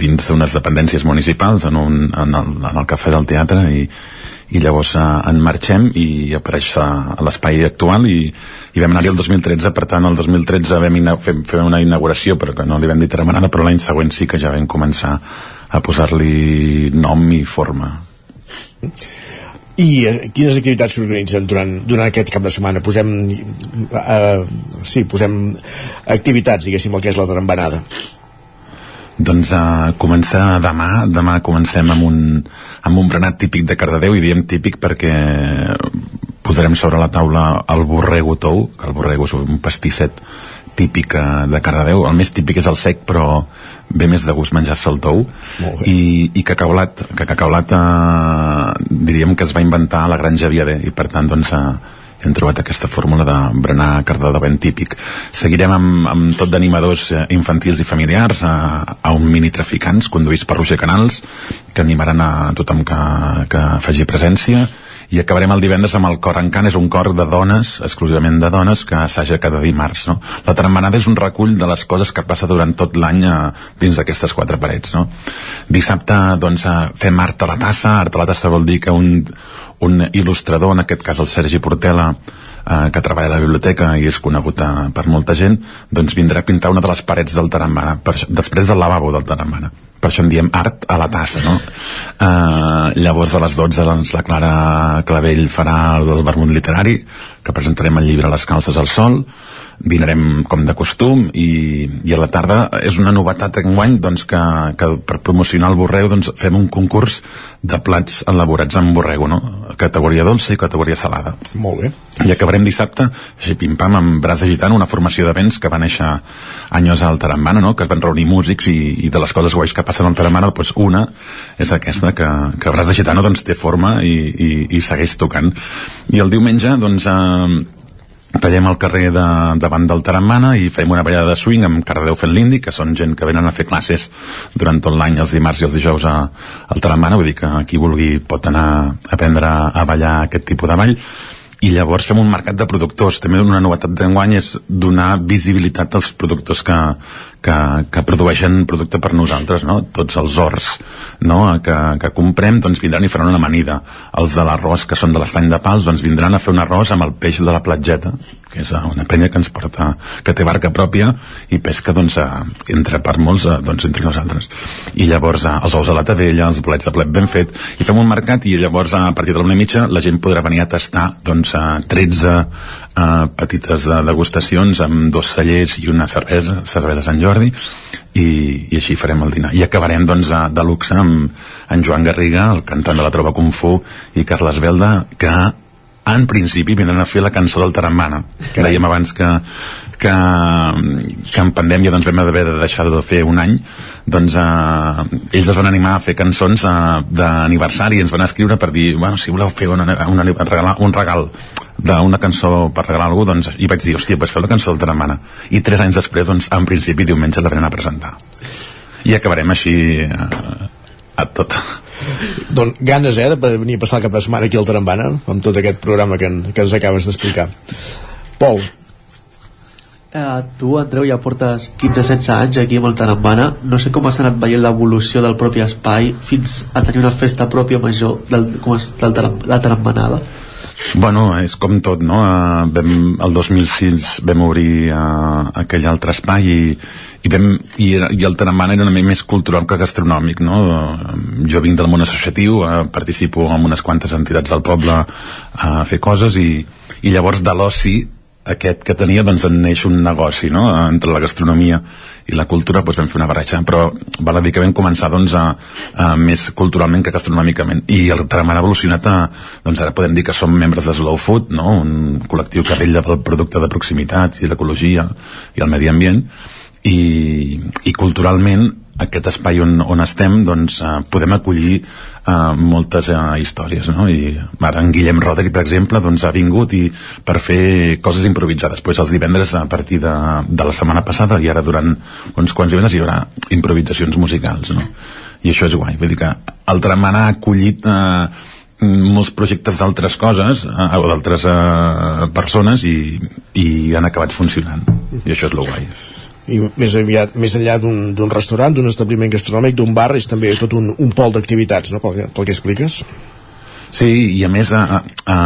dins d'unes dependències municipals en, un, en, el, en el Cafè del Teatre i, i llavors uh, en marxem i apareix a, a l'espai actual i, i vam anar-hi el 2013 per tant el 2013 vam fer, fer una inauguració però que no li vam dir Taramanada però l'any següent sí que ja vam començar a posar-li nom i forma i eh, quines activitats s'organitzen durant, durant aquest cap de setmana? Posem, eh, sí, posem activitats, diguéssim, el que és la tarambanada. Doncs uh, començar demà, demà comencem amb un, amb un berenat típic de Cardedeu i diem típic perquè posarem sobre la taula el borrego tou, que el borrego és un pastisset típic de Cardedeu, el més típic és el sec però ve més de gust menjar-se el tou. I, i cacaulat que cacaulat eh, diríem que es va inventar a la granja Viader i per tant doncs eh, hem trobat aquesta fórmula de berenar cardà de ben típic. Seguirem amb, amb tot d'animadors eh, infantils i familiars a, a un mini traficants conduïts per Roger Canals que animaran a tothom que, que faci presència i acabarem el divendres amb el Cor Encant és un cor de dones, exclusivament de dones que assaja cada dimarts no? la tarambanada és un recull de les coses que passa durant tot l'any eh, dins d'aquestes quatre parets no? dissabte doncs eh, fem art a la tassa art a la tassa vol dir que un, un il·lustrador, en aquest cas el Sergi Portela eh, que treballa a la biblioteca i és conegut eh, per molta gent doncs vindrà a pintar una de les parets del Tarambana per, després del lavabo del Tarambana per això en diem art a la tassa no? eh, llavors a les 12 doncs, la Clara Clavell farà el vermut literari que presentarem el llibre Les calces al sol dinarem com de costum i, i a la tarda és una novetat enguany doncs, que, que per promocionar el borrego doncs, fem un concurs de plats elaborats amb borrego no? categoria dolça i categoria salada Molt bé. i acabarem dissabte, així pim-pam, amb Brasa Gitano, una formació d'events que va néixer anys al Tarambana, no? que es van reunir músics i, i de les coses guais que passen al Tarambana, doncs una és aquesta, que, que Brasa Gitano doncs, té forma i, i, i segueix tocant. I el diumenge, doncs, eh, tallem al carrer de, davant del Tarambana i fem una ballada de swing amb Cardedeu fent l'indi, que són gent que venen a fer classes durant tot l'any, els dimarts i els dijous a, al Tarambana, vull dir que qui vulgui pot anar a aprendre a ballar aquest tipus de ball. I llavors fem un mercat de productors. També una novetat d'enguany és donar visibilitat als productors que, que, que produeixen producte per nosaltres no? tots els horts no? que, que comprem doncs vindran i faran una amanida els de l'arròs que són de l'estany de Pals doncs vindran a fer un arròs amb el peix de la platgeta que és una penya que ens porta que té barca pròpia i pesca doncs eh, entre per molts eh, doncs entre nosaltres i llavors eh, els ous a la tavella, els bolets de plet ben fet i fem un mercat i llavors a partir de l'una mitja la gent podrà venir a tastar doncs eh, 13 eh, petites de degustacions amb dos cellers i una cervesa, cervesa Sant Jordi i, i així farem el dinar. I acabarem doncs a- de luxe amb en Joan Garriga, el cantant de la Trova Kung Fu i Carles Belda que en principi vindran a fer la cançó del Tarambana. Que dèiem abans que, que, que en pandèmia doncs, vam haver de deixar de fer un any. Doncs eh, ells es van animar a fer cançons eh, d'aniversari ens van escriure per dir, bueno, si voleu fer una, una, regalar, un regal d'una cançó per regalar a algú doncs, i vaig dir, hòstia, pues feu la cançó del Tarambana i tres anys després, doncs, en principi diumenge la venen a presentar i acabarem així eh, a tot Doncs ganes, eh, de venir a passar el cap de setmana aquí al Tarambana, amb tot aquest programa que, en, que ens acabes d'explicar. Pol, Eh, tu, Andreu, ja portes 15-16 anys aquí amb el Tarambana. No sé com has anat veient l'evolució del propi espai fins a tenir una festa pròpia major del, com és, del taram, la Tarambanada. Bueno, és com tot, no? Uh, vam, el 2006 vam obrir uh, aquell altre espai i, i, vam, i, i el Tarambana era una mica més cultural que gastronòmic, no? Uh, jo vinc del món associatiu, uh, participo en unes quantes entitats del poble a fer coses i, i llavors de l'oci aquest que tenia doncs en neix un negoci no? entre la gastronomia i la cultura doncs vam fer una barreja però val a dir que vam començar doncs a, a més culturalment que gastronòmicament i el tram ha evolucionat a, doncs ara podem dir que som membres de Slow Food no? un col·lectiu que vetlla pel producte de proximitat i l'ecologia i el medi ambient i, i culturalment aquest espai on, on estem doncs, eh, podem acollir eh, moltes eh, històries no? i ara en Guillem Rodri per exemple doncs, ha vingut i per fer coses improvisades pues els divendres a partir de, de la setmana passada i ara durant uns quants divendres hi haurà improvisacions musicals no? i això és guai vull dir que el Tramana ha acollit eh, molts projectes d'altres coses eh, o d'altres eh, persones i, i han acabat funcionant i això és el guai i més, aviat, més enllà d'un restaurant, d'un establiment gastronòmic, d'un bar, és també tot un, un pol d'activitats, no?, pel, que- pel que expliques. Sí, i a més, a, a,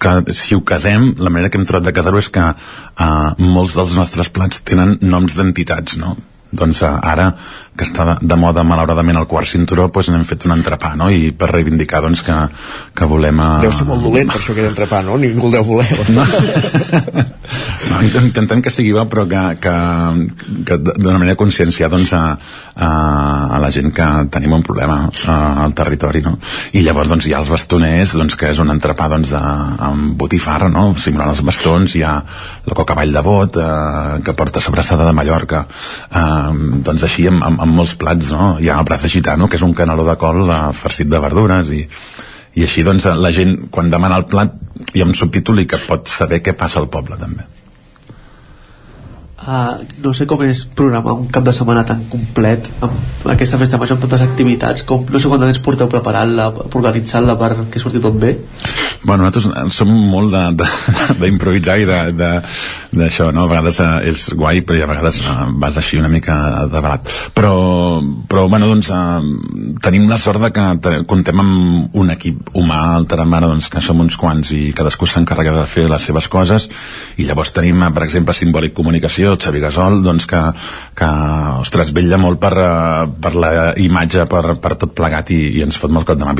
que si ho casem, la manera que hem trobat de casar-ho és que a, molts dels nostres plats tenen noms d'entitats, no? Doncs a, ara, que està de, moda malauradament el quart cinturó, doncs n'hem fet un entrepà, no? I per reivindicar, doncs, que, que volem... A... Deu ser molt dolent, per això aquest entrepà, no? Ningú el deu voler. No. no, intentem que sigui bo però que, que, que d'una manera conscienciar doncs, a, a, a la gent que tenim un problema a, al territori no? i llavors doncs, hi ha els bastoners doncs, que és un entrepà doncs, de, amb botifarra no? simulant els bastons hi ha la coca vall de bot eh, que porta sobrassada de Mallorca eh, doncs així amb, amb, amb molts plats no? hi ha el braç de gitano que és un canaló de col eh, farcit de verdures i, i així doncs la gent quan demana el plat hi ha un subtítol i que pot saber què passa al poble també Uh, no sé com és programar un cap de setmana tan complet amb aquesta festa major amb tantes activitats com, no sé quant temps porteu preparant-la organitzant-la perquè surti tot bé Bueno, nosaltres som molt d'improvisar i d'això, no? A vegades eh, és guai, però a vegades eh, vas així una mica de barat. Però, però bueno, doncs, eh, tenim la sort de que te- comptem amb un equip humà al Taramara, doncs, que som uns quants i cadascú s'encarrega de fer les seves coses i llavors tenim, eh, per exemple, Simbòlic Comunicació, el Xavi Gasol, doncs, que, que ostres, vetlla molt per, eh, per la imatge, per, per tot plegat i, i ens fot molt cot de mà.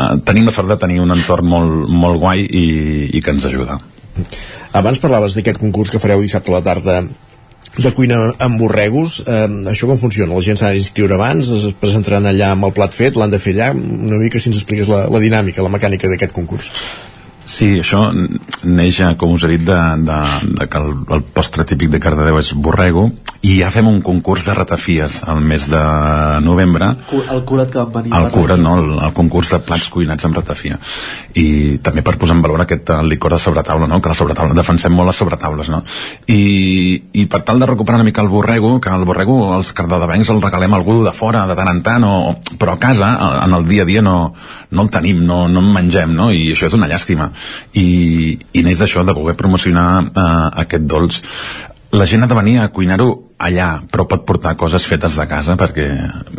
Uh, tenim la sort de tenir un entorn molt, molt guai i, i que ens ajuda. Abans parlaves d'aquest concurs que fareu dissabte a la tarda de cuina amb borregos, eh, això com funciona? La gent s'ha d'inscriure abans, es presentaran allà amb el plat fet, l'han de fer allà, una mica si ens expliques la, la dinàmica, la mecànica d'aquest concurs. Sí, això neix, com us he dit, de, de, de que el, el postre típic de Cardedeu és borrego i ja fem un concurs de ratafies al mes de novembre el curat que van venir el per- cura, no? El, el concurs de plats cuinats amb ratafia i també per posar en valor aquest eh, licor de sobretaula, no? que la sobretaula defensem molt les sobretaules no? I, i per tal de recuperar una mica el borrego que el borrego els cardadevencs el regalem a algú de fora de tant en tant o, però a casa, en el dia a dia no, no el tenim, no, no en mengem no? i això és una llàstima i, i neix d'això de voler promocionar eh, aquest dolç la gent ha de venir a cuinar-ho allà, però pot portar coses fetes de casa, perquè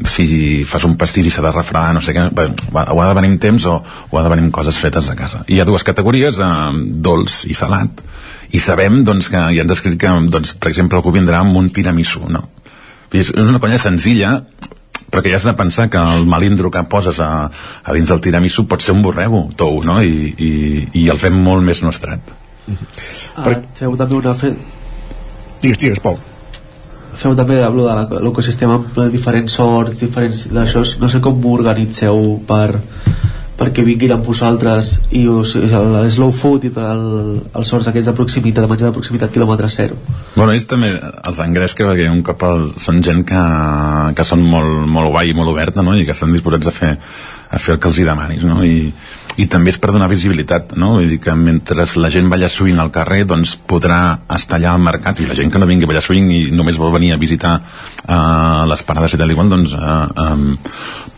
si fas un pastís i s'ha de refredar, no sé què, bé, va, o ha de venir amb temps o, o ha de venir amb coses fetes de casa. Hi ha dues categories, eh, dolç i salat, i sabem doncs, que ja ens ha escrit que, doncs, per exemple, algú vindrà amb un tiramisú, no? És una conya senzilla, però que ja has de pensar que el malindro que poses a, a dins del tiramisú pot ser un borrego tou, no? I, i, i el fem molt més nostrat. Ah, feu també una fe... Digues, digues, Pol. Feu també allò de l'ecosistema amb diferents sorts, diferents d'això, no sé com ho organitzeu per perquè vinguin amb vosaltres i us, és el, el slow food i el, els sorts aquests de proximitat, de menjar de proximitat quilòmetre zero. Bueno, ells també, els engresca, perquè un cop el, són gent que, que són molt, molt guai i molt oberta, no?, i que estan disposats a fer, a fer el que els hi demanis, no?, i, i també és per donar visibilitat, no?, vull dir que mentre la gent balla swing al carrer, doncs podrà estar allà al mercat, i la gent que no vingui a ballar swing i només vol venir a visitar uh, les parades i tal igual, doncs uh, um,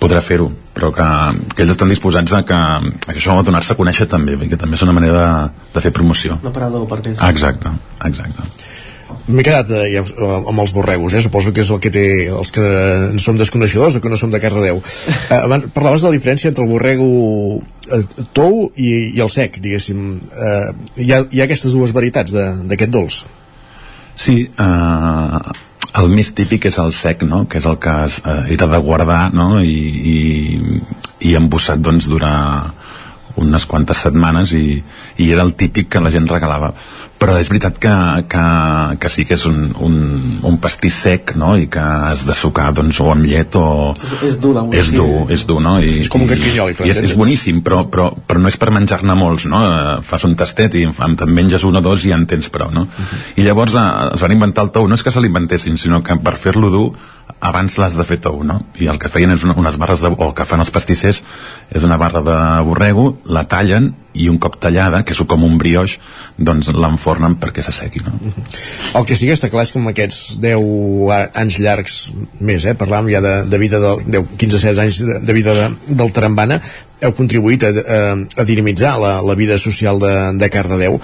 podrà fer-ho, però que, que ells estan disposats a que, a que això a donar-se a conèixer també, perquè també és una manera de, de fer promoció. Un aparador per exacte, exacte. M'he quedat eh, ja, eh, amb els borregos, eh? suposo que és el que té els que en som desconeixedors o que no som de Cardedeu. Eh, abans parlaves de la diferència entre el borrego eh, tou i, i el sec, diguéssim. Eh, hi, ha, hi ha aquestes dues varietats d'aquest dolç. Sí, eh, el més típic és el sec, no? que és el que eh, era de guardar no? I, i, i embossat doncs, durar unes quantes setmanes i, i era el típic que la gent regalava però és veritat que, que, que sí que és un, un, un pastís sec no? i que has de sucar doncs, o amb llet o... És, és dur, la És dur, és dur, no? I, És com un i- carquinyoli, per i és, és boníssim, però, però, però no és per menjar-ne molts, no? Eh, fas un tastet i en te'n menges un o dos i ja en tens prou, no? I llavors eh, es van inventar el tou, no és que se l'inventessin, sinó que per fer-lo dur abans l'has de fer tou, no? I el que feien és unes barres de, o el que fan els pastissers és una barra de borrego, la tallen i un cop tallada, que és com un brioix, doncs l'enfornen perquè s'assequi, no? El que sí que està clar és que amb aquests 10 a- anys llargs més, eh, parlàvem ja de, de vida de 10, 15-16 anys de, de vida de, del Tarambana, heu contribuït a, a, a dinamitzar la, la vida social de, de Cardedeu.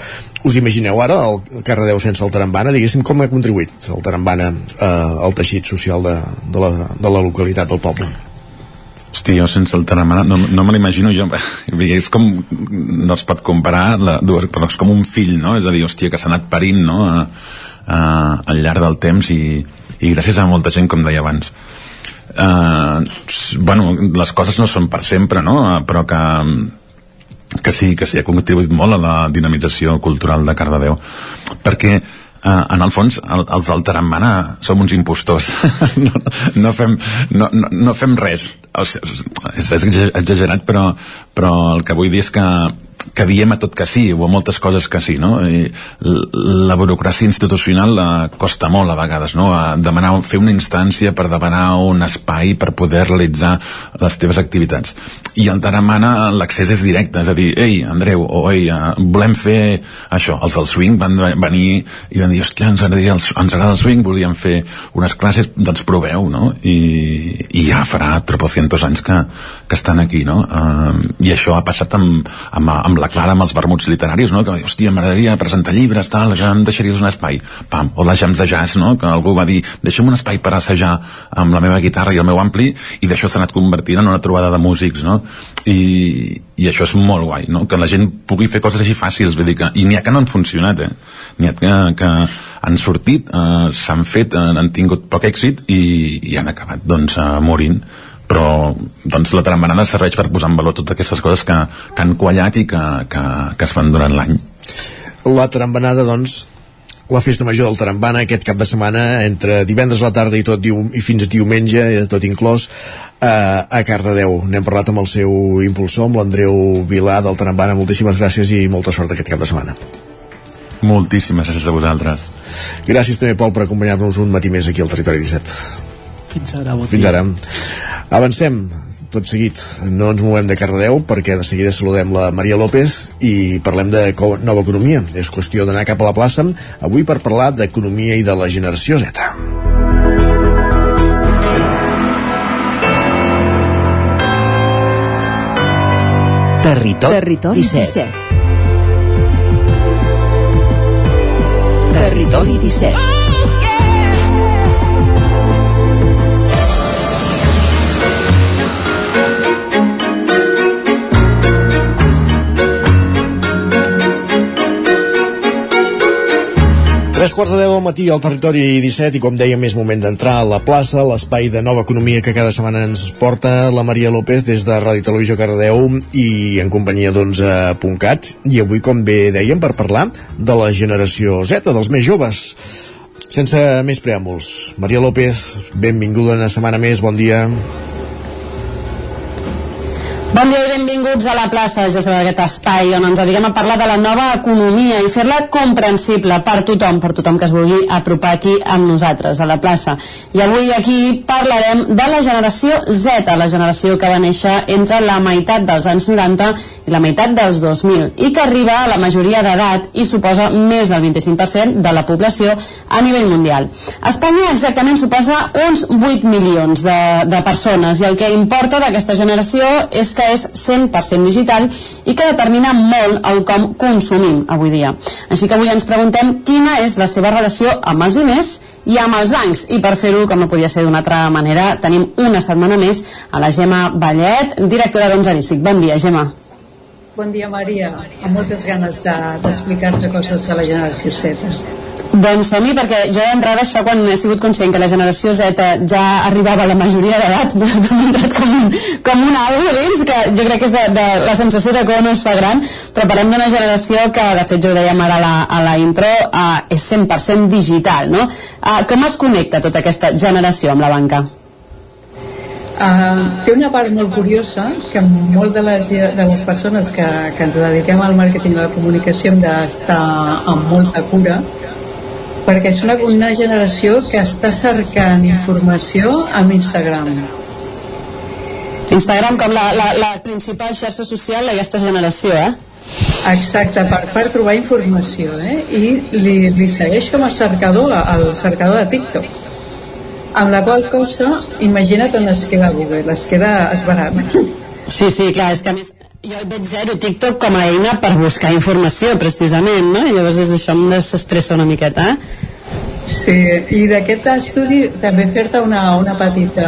Us imagineu ara el Cardedeu sense el Tarambana? Diguéssim, com ha contribuït el Tarambana eh, al teixit social de, de, la, de la localitat, del poble? Hosti, jo sense el Taramana no, no me l'imagino jo és com, no es pot comparar la, dues, però és com un fill no? és a dir, hòstia, que s'ha anat parint no? a, a, al llarg del temps i, i gràcies a molta gent com deia abans uh, bueno, les coses no són per sempre no? Eh, però que que sí, que sí, ha contribuït molt a la dinamització cultural de Cardedeu perquè Uh, en el fons, el, els del Tarambana som uns impostors. No, no, fem, no, no, no fem res. O sigui, és exagerat però, però el que vull dir és que que diem a tot que sí, o a moltes coses que sí, no? I la burocràcia institucional la costa molt a vegades, no? A demanar, fer una instància per demanar un espai per poder realitzar les teves activitats. I el Taramana l'accés és directe, és a dir, ei, Andreu, o ei, uh, volem fer això. Els del swing van venir i van dir, hòstia, ens agrada, el, ens agrada el swing, volíem fer unes classes, doncs proveu, no? I, i ja farà tropocientos anys que, que estan aquí, no? Uh, I això ha passat amb, amb, amb la Clara, amb els vermuts literaris, no? Que hòstia, m'agradaria presentar llibres, tal, que em deixaries un espai. Pam, o les jams de jazz, no? Que algú va dir, deixa'm un espai per assajar amb la meva guitarra i el meu ampli, i d'això s'ha anat convertint en una trobada de músics, no? I, i això és molt guai, no? Que la gent pugui fer coses així fàcils, vull dir que, i n'hi ha que no han funcionat, eh? N'hi ha que, que han sortit, eh, s'han fet, eh, han tingut poc èxit i, i han acabat, doncs, eh, morint però doncs, la trambanada serveix per posar en valor totes aquestes coses que, que han quallat i que, que, que es fan durant l'any. La trambanada, doncs, la festa major del Tarambana aquest cap de setmana entre divendres a la tarda i tot i fins a diumenge, eh, tot inclòs a, a Cardedeu. N'hem parlat amb el seu impulsor, amb l'Andreu Vilà del Tarambana. Moltíssimes gràcies i molta sort aquest cap de setmana. Moltíssimes gràcies a vosaltres. Gràcies també, Pol, per acompanyar-nos un matí més aquí al Territori 17. Fins ara. Bon Fins ara. Avancem tot seguit. No ens movem de Cardedeu perquè de seguida saludem la Maria López i parlem de nova economia. És qüestió d'anar cap a la plaça avui per parlar d'economia i de la generació Z. Territori, Territori 17. 17 Territori 17 Tres quarts de deu del matí al territori 17 i com dèiem és moment d'entrar a la plaça, l'espai de nova economia que cada setmana ens porta la Maria López des de Ràdio Televisió Cardedeu i en companyia doncs a Puntcat i avui com bé dèiem per parlar de la generació Z, dels més joves. Sense més preàmbuls, Maria López, benvinguda una setmana més, bon dia. Bon dia i benvinguts a la plaça, ja sabeu, aquest espai on ens dediquem a parlar de la nova economia i fer-la comprensible per tothom, per tothom que es vulgui apropar aquí amb nosaltres, a la plaça. I avui aquí parlarem de la generació Z, la generació que va néixer entre la meitat dels anys 90 i la meitat dels 2000 i que arriba a la majoria d'edat i suposa més del 25% de la població a nivell mundial. A Espanya exactament suposa uns 8 milions de, de persones i el que importa d'aquesta generació és que és 100% digital i que determina molt el com consumim avui dia. Així que avui ens preguntem quina és la seva relació amb els diners i amb els bancs. I per fer-ho, com no podia ser d'una altra manera, tenim una setmana més a la Gemma Vallet, directora d'Onzaríssic. Bon dia, Gemma. Bon dia, Maria. Amb moltes ganes d'explicar-te de, coses de la generació Z. Doncs som perquè jo d'entrada això quan he sigut conscient que la generació Z ja arribava a la majoria d'edat m'ha entrat com com un algo dins que jo crec que és de, de la sensació de no es fa gran però parlem d'una generació que de fet jo ho dèiem ara a la, a la intro uh, és 100% digital no? Uh, com es connecta tota aquesta generació amb la banca? Uh, té una part molt curiosa que molt de les, de les persones que, que ens dediquem al màrqueting i a la comunicació hem d'estar amb molta cura perquè és una, una generació que està cercant informació amb Instagram. Instagram com la, la, la principal xarxa social d'aquesta generació, eh? Exacte, per, per trobar informació, eh? I li, li segueixo amb el cercador, el cercador de TikTok. Amb la qual cosa, imagina't on es queda Google, es queda esbarat. Sí, sí, clar, és que a més jo el veig zero TikTok com a eina per buscar informació, precisament, no? I llavors és això em desestressa una miqueta? Sí, i d'aquest estudi també fer-te una, una petita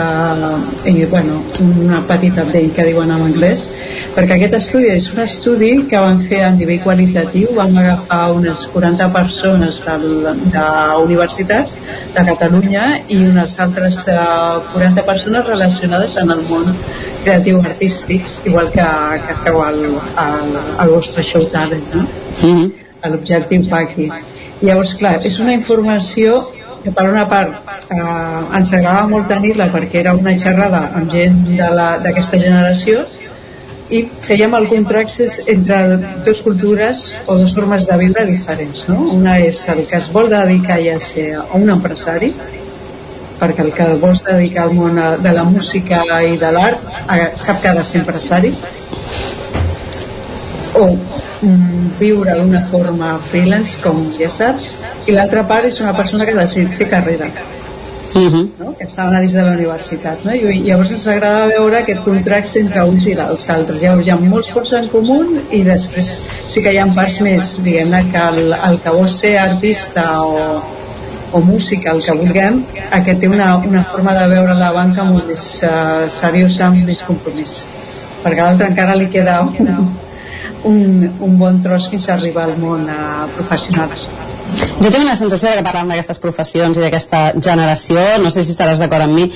i, bueno, una petita update que diuen en anglès perquè aquest estudi és un estudi que van fer a nivell qualitatiu van agafar unes 40 persones d'universitats de Catalunya i unes altres 40 eh, persones relacionades en el món creatiu artístic igual que, que feu al, al, al vostre show talent no? Mm -hmm. l'objectiu Paqui Llavors, clar, és una informació que per una part eh, ens agradava molt tenir-la perquè era una xerrada amb gent d'aquesta generació i fèiem el contractes entre dues cultures o dues formes de viure diferents no? una és el que es vol dedicar ja a ser un empresari perquè el que vols dedicar al món de la música i de l'art eh, sap que ha de ser empresari o mm, viure d'una forma freelance com ja saps i l'altra part és una persona que ha decidit fer carrera Uh -huh. no? que estaven a dins de la universitat no? i llavors ens agrada veure aquest contracte entre uns i els altres llavors hi ha molts punts en comú i després sí que hi ha parts més diguem-ne que el, el que vol ser artista o, o música, el que vulguem aquest té una, una forma de veure la banca molt més uh, seriosa amb més compromís. Perquè a l'altre encara li queda un, un, un bon tros fins a arribar al món uh, professional. Jo tinc la sensació de que parlant d'aquestes professions i d'aquesta generació, no sé si estaràs d'acord amb mi,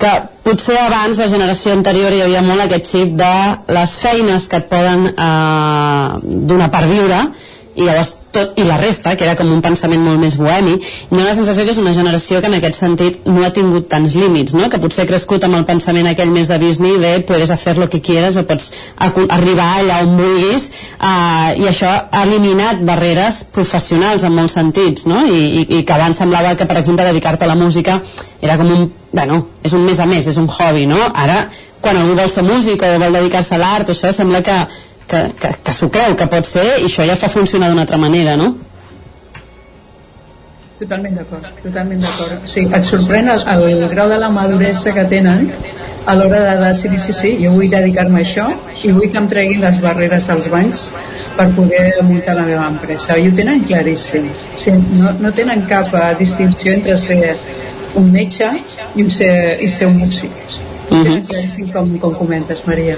que potser abans la generació anterior hi havia molt aquest xip de les feines que et poden eh, donar per viure i llavors tot, i la resta, que era com un pensament molt més bohemi, hi ha la sensació que és una generació que en aquest sentit no ha tingut tants límits, no? que potser ha crescut amb el pensament aquell més de Disney de puedes hacer lo que quieras o pots arribar allà on vulguis uh, i això ha eliminat barreres professionals en molts sentits no? I, i, i que abans semblava que per exemple dedicar-te a la música era com un, bueno, és un més a més, és un hobby no? ara quan algú vol ser músic o vol dedicar-se a l'art això sembla que que, que, que s'ho creu que pot ser i això ja fa funcionar d'una altra manera, no? Totalment d'acord, totalment d'acord. Sí, et sorprèn el, el grau de la maduresa que tenen a l'hora de decidir sí, sí, jo vull dedicar-me a això i vull que em treguin les barreres als bancs per poder muntar la meva empresa. I ho tenen claríssim. O sigui, no, no tenen cap uh, distinció entre ser un metge i, un ser, i ser un músic. Uh -huh. Claríssim com, com comentes, Maria.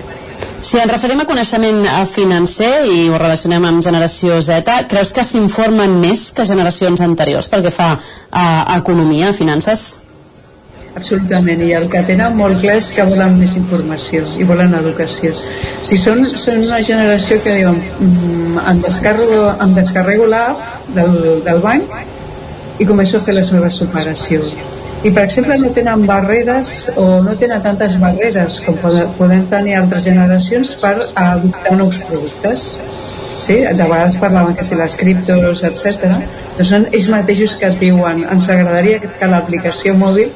Si ens referim a coneixement financer i ho relacionem amb generació Z, creus que s'informen més que generacions anteriors pel que fa a, a economia, a finances? Absolutament, i el que tenen molt clar és que volen més informació i volen educació. O sigui, són, són una generació que diuen mm, em descarrego, em descarrego l'app del, del banc i començo a fer les meves operacions i per exemple no tenen barreres o no tenen tantes barreres com podem tenir altres generacions per adoptar nous productes sí? de vegades parlaven que si les criptos etc. doncs són ells mateixos que et diuen ens agradaria que l'aplicació mòbil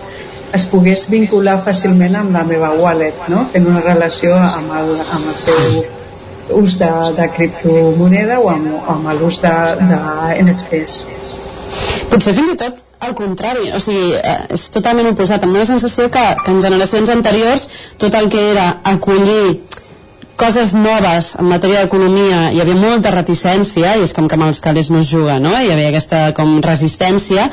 es pogués vincular fàcilment amb la meva wallet no? fent una relació amb el, amb el seu ús de, de criptomoneda o amb, amb l'ús de, de NFTs potser fins i tot al contrari, o sigui, eh, és totalment oposat. Amb una sensació que, que en generacions anteriors tot el que era acollir coses noves en matèria d'economia hi havia molta reticència i és com que amb els calés no es juga no? hi havia aquesta com resistència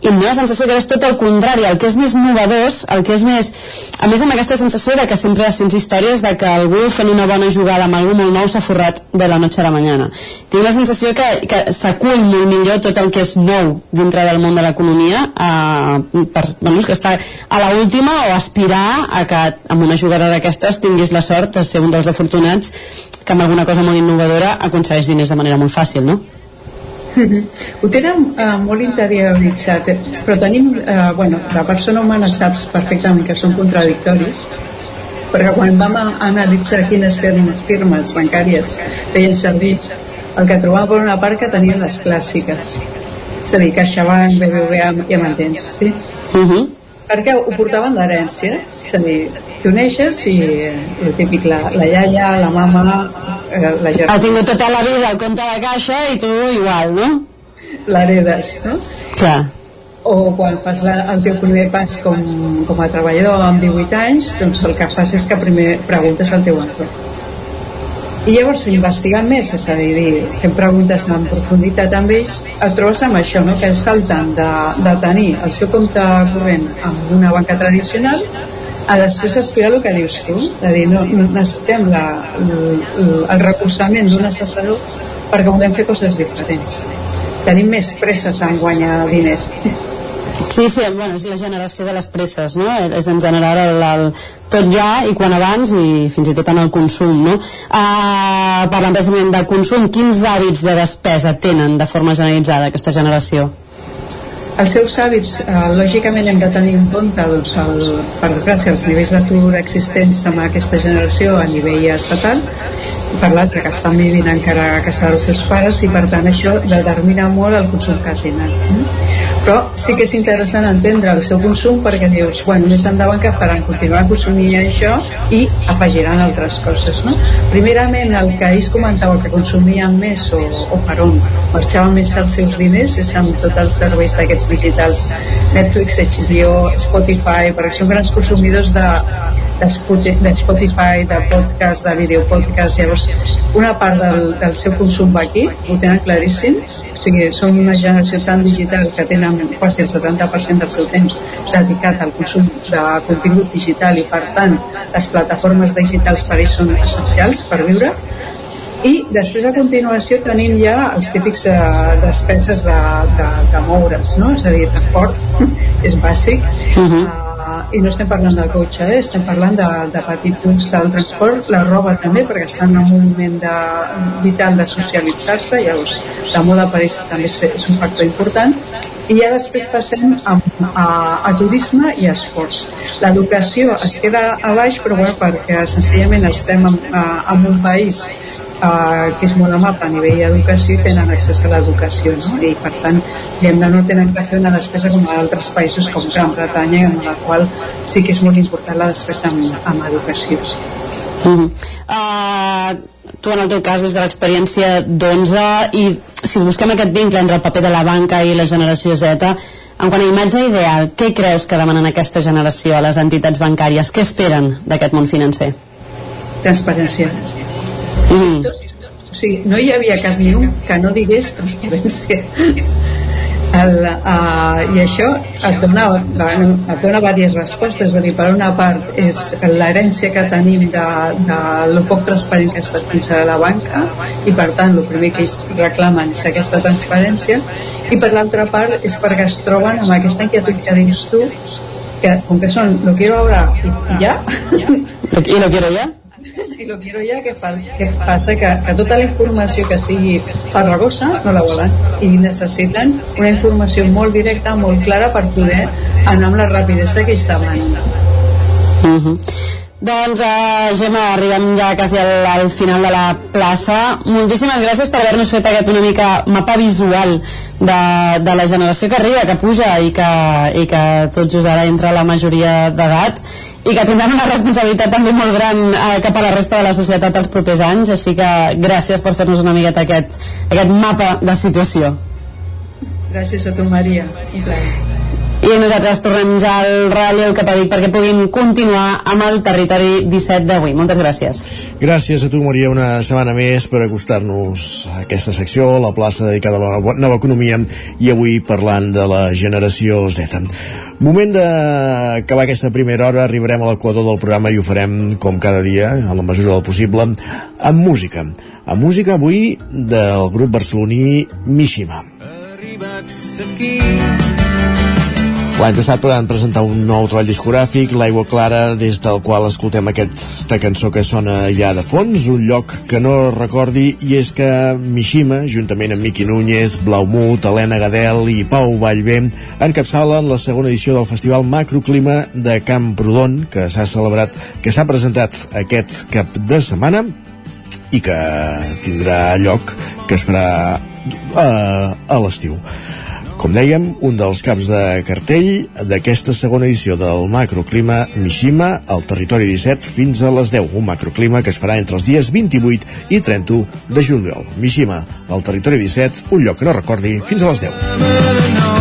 i em dóna la sensació que és tot el contrari el que és més novedós, el que és més a més amb aquesta sensació de que sempre sents històries de que algú fent una bona jugada amb algú molt nou s'ha forrat de la noche a la mañana tinc la sensació que, que s'acull molt millor tot el que és nou dintre del món de l'economia eh, per, bueno, que està a la última o aspirar a que amb una jugada d'aquestes tinguis la sort de ser un dels afortunats que amb alguna cosa molt innovadora aconsegueix diners de manera molt fàcil, no? Ho tenen uh, molt interioritzat, però tenim, uh, bueno, la persona humana saps perfectament que són contradictoris, perquè quan vam analitzar quines firmes bancàries feien servir el que trobàvem per una part que tenien les clàssiques és a dir, CaixaBank, BBVA ja m'entens, sí? Uh -huh. perquè ho portaven d'herència és a dir, tu neixes i el típic, la, la iaia, la mama eh, la germana ha tingut tota la vida el compte de caixa i tu igual, no? l'heredes, no? clar o quan fas la, el teu primer pas com, com a treballador amb 18 anys doncs el que fas és que primer preguntes al teu entorn i llavors investigant més és a dir, fent preguntes en profunditat amb ells et trobes amb això no? que salten de, de tenir el seu compte corrent amb una banca tradicional a després aspirar el que dius tu, de dir, no, no necessitem la, el, el recolzament d'un assessor perquè volem fer coses diferents. Tenim més presses en guanyar diners. Sí, sí, bueno, és la generació de les presses, no? És en general el, el, tot ja i quan abans i fins i tot en el consum, no? Uh, parlant precisament de consum, quins hàbits de despesa tenen de forma generalitzada aquesta generació? Els seus hàbits, eh, lògicament hem de tenir en compte, doncs, el, per desgràcia, els nivells d'atur existents amb aquesta generació a nivell estatal, per l'altre, que estan vivint encara a casa dels seus pares i per tant això determina molt el consum que tenen. Mm? Però sí que és interessant entendre el seu consum perquè dius, bueno, més endavant que faran? Continuaran consumint això i afegiran altres coses, no? Primerament, el que ells comentava que consumien més o, o per on marxaven més els seus diners és amb tots els serveis d'aquests digitals Netflix, HBO, Spotify, perquè són grans consumidors de, de Spotify, de podcast, de videopodcast, llavors una part del, del seu consum va aquí, ho tenen claríssim, o sigui, són una generació tan digital que tenen quasi el 70% del seu temps dedicat al consum de contingut digital i per tant les plataformes digitals per ells són essencials per viure i després a continuació tenim ja els típics eh, despeses de, de, de moure's, no? és a dir, transport és bàsic uh -huh. I no estem parlant del cotxe, eh? estem parlant de, de petits punts del transport, la roba també, perquè estan en un moment de, vital de socialitzar-se, llavors la moda ells també és un factor important, i ja després passem a, a, a turisme i a esports. L'educació es queda a baix, però bueno, perquè senzillament estem en, a, en un país eh, que és molt amable a nivell d'educació i tenen accés a l'educació no? i per tant diguem no tenen que fer una despesa com a altres països com Gran Bretanya en la qual sí que és molt important la despesa en, en educació uh -huh. uh, tu en el teu cas des de l'experiència d'11 i si busquem aquest vincle entre el paper de la banca i la generació Z en quant a imatge ideal, què creus que demanen aquesta generació a les entitats bancàries? Què esperen d'aquest món financer? Transparència Mm. O sigui, no hi havia cap ni un que no digués transparència. El, uh, i això et dona, bueno, et dona diverses respostes és a dir, per una part és l'herència que tenim de, de lo poc transparent que ha estat fins a la banca i per tant el primer que ells reclamen és aquesta transparència i per l'altra part és perquè es troben amb aquesta inquietud que dius tu que com que són lo quiero ahora i ja i lo quiero ya i lo quiero ja que, fa, que passa que, que tota la informació que sigui farragosa no la volen i necessiten una informació molt directa, molt clara per poder anar amb la rapidesa que ells demanen uh -huh. Doncs, uh, Gemma, arribem ja quasi al, al final de la plaça. Moltíssimes gràcies per haver-nos fet aquest una mica mapa visual de, de la generació que arriba, que puja i que, i que tot just ara entra la majoria d'edat i que tindran una responsabilitat també molt gran eh, cap a la resta de la societat els propers anys, així que gràcies per fer-nos una miqueta aquest, aquest mapa de situació. Gràcies a tu, Maria. Un plaer i nosaltres tornem ja al relleu cap a Vic perquè puguin continuar amb el territori 17 d'avui. Moltes gràcies. Gràcies a tu, Maria, una setmana més per acostar-nos a aquesta secció, la plaça dedicada a la nova economia i avui parlant de la generació Z. Moment d'acabar aquesta primera hora, arribarem a l'equador del programa i ho farem com cada dia, a la mesura del possible, amb música. Amb música avui del grup barceloní Mishima. Arribats aquí L'any passat van presentar un nou treball discogràfic, L'Aigua Clara, des del qual escoltem aquesta cançó que sona ja de fons, un lloc que no recordi, i és que Mishima, juntament amb Miqui Núñez, Blaumut, Helena Gadel i Pau Vallvé, encapçalen la segona edició del Festival Macroclima de Camprodon, que s'ha celebrat, que s'ha presentat aquest cap de setmana i que tindrà lloc, que es farà uh, a l'estiu. Com dèiem, un dels caps de cartell d'aquesta segona edició del macroclima Mishima al territori 17 fins a les 10. Un macroclima que es farà entre els dies 28 i 31 de juliol. Mishima, al territori 17, un lloc que no recordi, fins a les 10.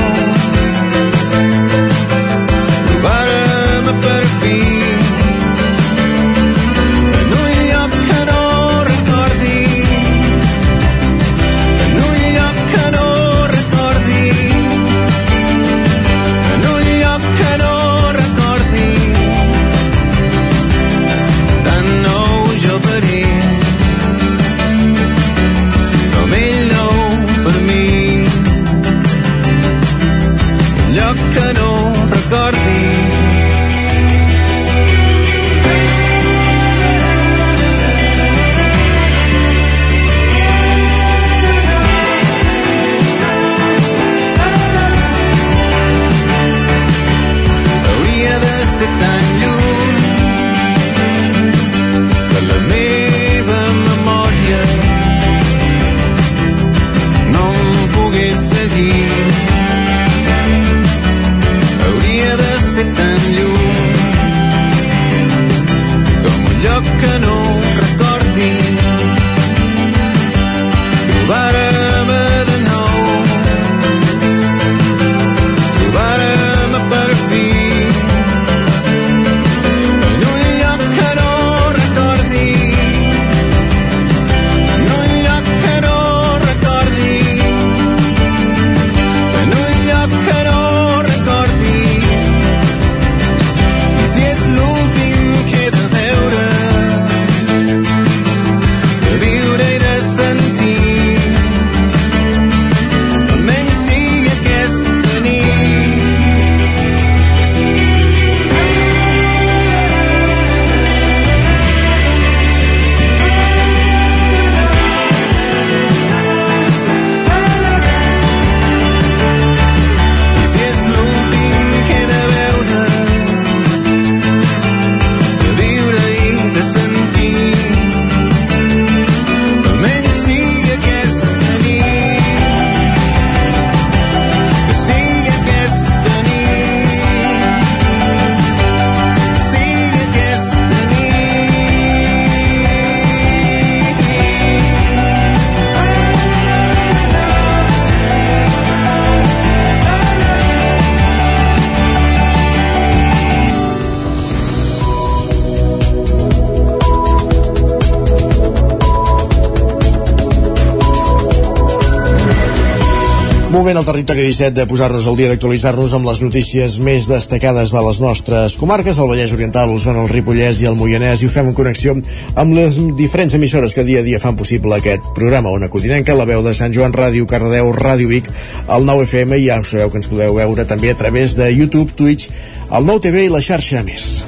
Moment al territori 17 de posar-nos al dia d'actualitzar-nos amb les notícies més destacades de les nostres comarques, el Vallès Oriental, l'Osona, el Ripollès i el Moianès, i ho fem en connexió amb les diferents emissores que dia a dia fan possible aquest programa. On acudinenca, la veu de Sant Joan Ràdio, Cardedeu, Ràdio Vic, el 9FM, i ja us sabeu que ens podeu veure també a través de YouTube, Twitch, el 9TV i la xarxa més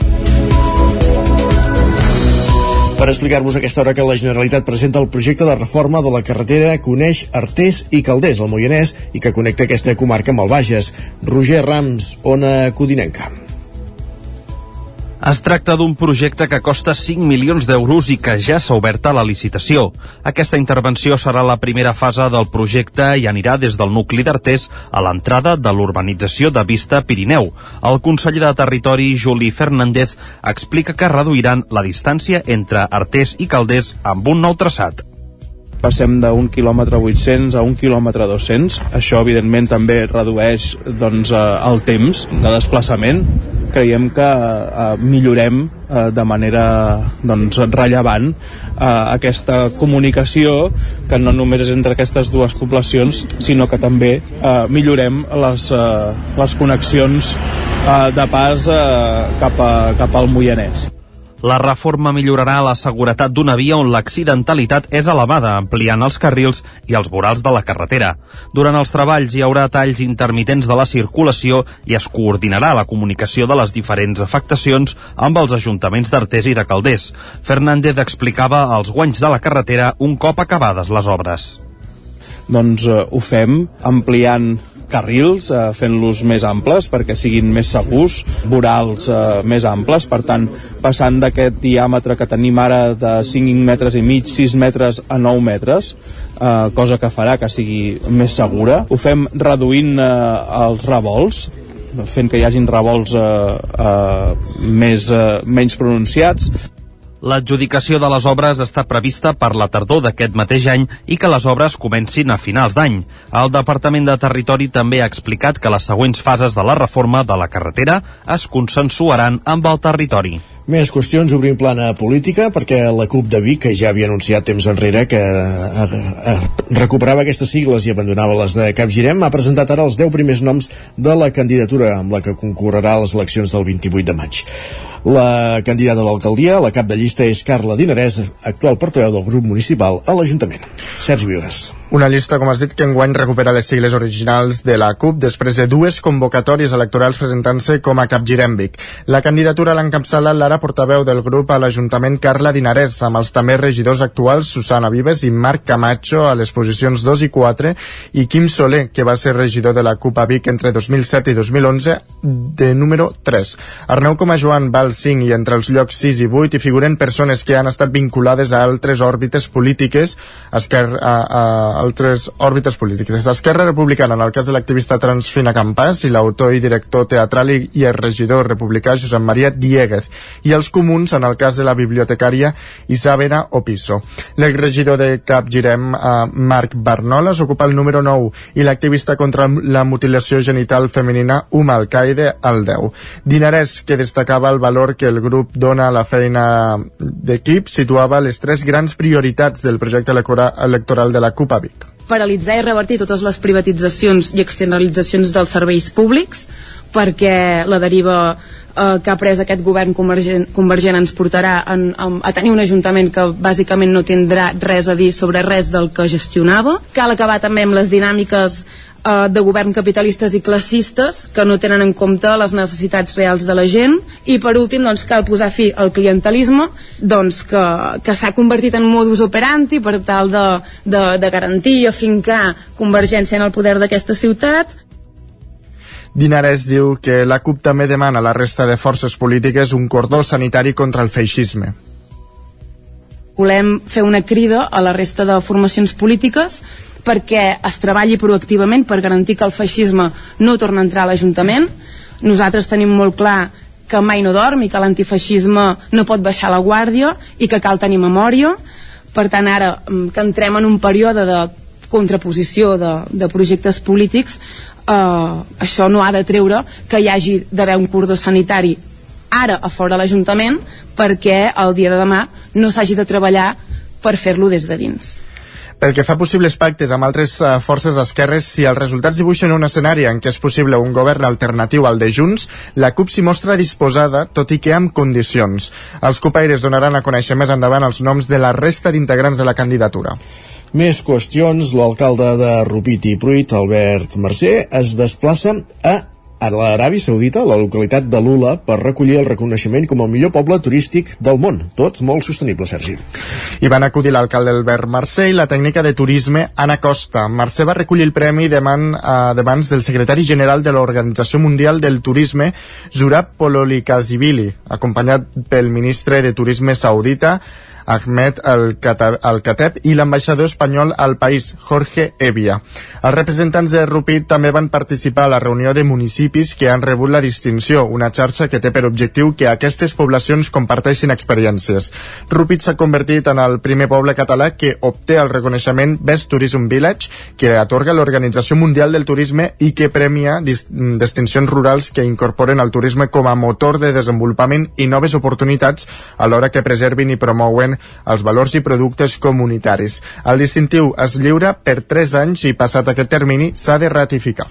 per explicar-vos aquesta hora que la Generalitat presenta el projecte de reforma de la carretera Coneix, Artés i Calders, al Moianès, i que connecta aquesta comarca amb el Bages. Roger Rams, Ona Codinenca. Es tracta d'un projecte que costa 5 milions d'euros i que ja s'ha obert a la licitació. Aquesta intervenció serà la primera fase del projecte i anirà des del nucli d'Artés a l'entrada de l'urbanització de Vista Pirineu. El conseller de Territori, Juli Fernández, explica que reduiran la distància entre Artés i Calders amb un nou traçat passem d'un quilòmetre 800 a un quilòmetre 200. Això, evidentment, també redueix doncs, eh, el temps de desplaçament. Creiem que eh, millorem eh, de manera doncs, rellevant eh, aquesta comunicació que no només és entre aquestes dues poblacions sinó que també eh, millorem les, eh, les connexions eh, de pas eh, cap, a, cap al Moianès. La reforma millorarà la seguretat d'una via on l'accidentalitat és elevada, ampliant els carrils i els vorals de la carretera. Durant els treballs hi haurà talls intermitents de la circulació i es coordinarà la comunicació de les diferents afectacions amb els ajuntaments d'Artés i de Calders. Fernández explicava els guanys de la carretera un cop acabades les obres. Doncs eh, ho fem ampliant carrils, eh, fent-los més amples perquè siguin més segurs, vorals eh, més amples, per tant, passant d'aquest diàmetre que tenim ara de 5 metres i mig, 6 metres a 9 metres, eh, cosa que farà que sigui més segura. Ho fem reduint eh, els revolts, fent que hi hagin revolts eh, eh, més, eh, menys pronunciats L'adjudicació de les obres està prevista per la tardor d'aquest mateix any i que les obres comencin a finals d'any. El Departament de Territori també ha explicat que les següents fases de la reforma de la carretera es consensuaran amb el territori. Més qüestions, obrim plana política, perquè la CUP de Vic, que ja havia anunciat temps enrere que eh, eh, recuperava aquestes sigles i abandonava les de Capgirem, ha presentat ara els 10 primers noms de la candidatura amb la que concorrerà a les eleccions del 28 de maig. La candidata a l'alcaldia, la cap de llista és Carla Dinarès, actual portaveu del grup municipal a l'Ajuntament. Sergi Vives. Una llista, com has dit, que enguany recupera les sigles originals de la CUP després de dues convocatòries electorals presentant-se com a capgirèmbic. La candidatura l'encapçala l'ara portaveu del grup a l'Ajuntament Carla Dinarès, amb els també regidors actuals Susana Vives i Marc Camacho a les posicions 2 i 4 i Quim Soler, que va ser regidor de la CUP a Vic entre 2007 i 2011, de número 3. Arneu com a Joan va al 5 i entre els llocs 6 i 8 hi figuren persones que han estat vinculades a altres òrbites polítiques, Esquerra, a, a, altres òrbites polítiques. D'Esquerra Republicana, en el cas de l'activista trans Fina Campàs i l'autor i director teatral i, el regidor republicà Josep Maria Dieguez, i els comuns, en el cas de la bibliotecària Isabela Opiso. L'exregidor de Cap Girem, eh, Marc Barnoles, ocupa el número 9 i l'activista contra la mutilació genital femenina Uma Alcaide al 10. Dinarès, que destacava el valor que el grup dona a la feina d'equip, situava les tres grans prioritats del projecte electoral de la CUP a paralitzar i revertir totes les privatitzacions i externalitzacions dels serveis públics perquè la deriva eh, que ha pres aquest govern convergent, convergent ens portarà en, en, a tenir un ajuntament que bàsicament no tindrà res a dir sobre res del que gestionava. Cal acabar també amb les dinàmiques eh, de govern capitalistes i classistes que no tenen en compte les necessitats reals de la gent i per últim doncs, cal posar fi al clientelisme doncs, que, que s'ha convertit en modus operandi per tal de, de, de garantir i afincar Convergència en el poder d'aquesta ciutat Dinares diu que la CUP també demana a la resta de forces polítiques un cordó sanitari contra el feixisme. Volem fer una crida a la resta de formacions polítiques perquè es treballi proactivament per garantir que el feixisme no torna a entrar a l'Ajuntament. Nosaltres tenim molt clar que mai no dorm i que l'antifeixisme no pot baixar la guàrdia i que cal tenir memòria. Per tant, ara mm, que entrem en un període de contraposició de, de projectes polítics, eh, això no ha de treure que hi hagi d'haver un cordó sanitari ara a fora de l'Ajuntament perquè el dia de demà no s'hagi de treballar per fer-lo des de dins. Pel que fa possibles pactes amb altres uh, forces esquerres, si els resultats dibuixen un escenari en què és possible un govern alternatiu al de Junts, la CUP s'hi mostra disposada, tot i que amb condicions. Els cupaires donaran a conèixer més endavant els noms de la resta d'integrants de la candidatura. Més qüestions, l'alcalde de Rupit i Pruit, Albert Mercè, es desplaça a a l'Aràbia Saudita, la localitat de Lula, per recollir el reconeixement com el millor poble turístic del món. Tot molt sostenible, Sergi. Hi van acudir l'alcalde Albert Mercè i la tècnica de turisme Ana Costa. Mercè va recollir el premi de, man, uh, de mans del secretari general de l'Organització Mundial del Turisme, Jurab Pololikashvili, acompanyat pel ministre de Turisme saudita, Ahmed Al-Kateb i l'ambaixador espanyol al país, Jorge Evia. Els representants de Rupit també van participar a la reunió de municipis que han rebut la distinció, una xarxa que té per objectiu que aquestes poblacions comparteixin experiències. Rupit s'ha convertit en el primer poble català que obté el reconeixement Best Tourism Village, que atorga l'Organització Mundial del Turisme i que premia distincions rurals que incorporen el turisme com a motor de desenvolupament i noves oportunitats alhora que preservin i promouen els valors i productes comunitaris. El distintiu es lliura per 3 anys i passat aquest termini s'ha de ratificar.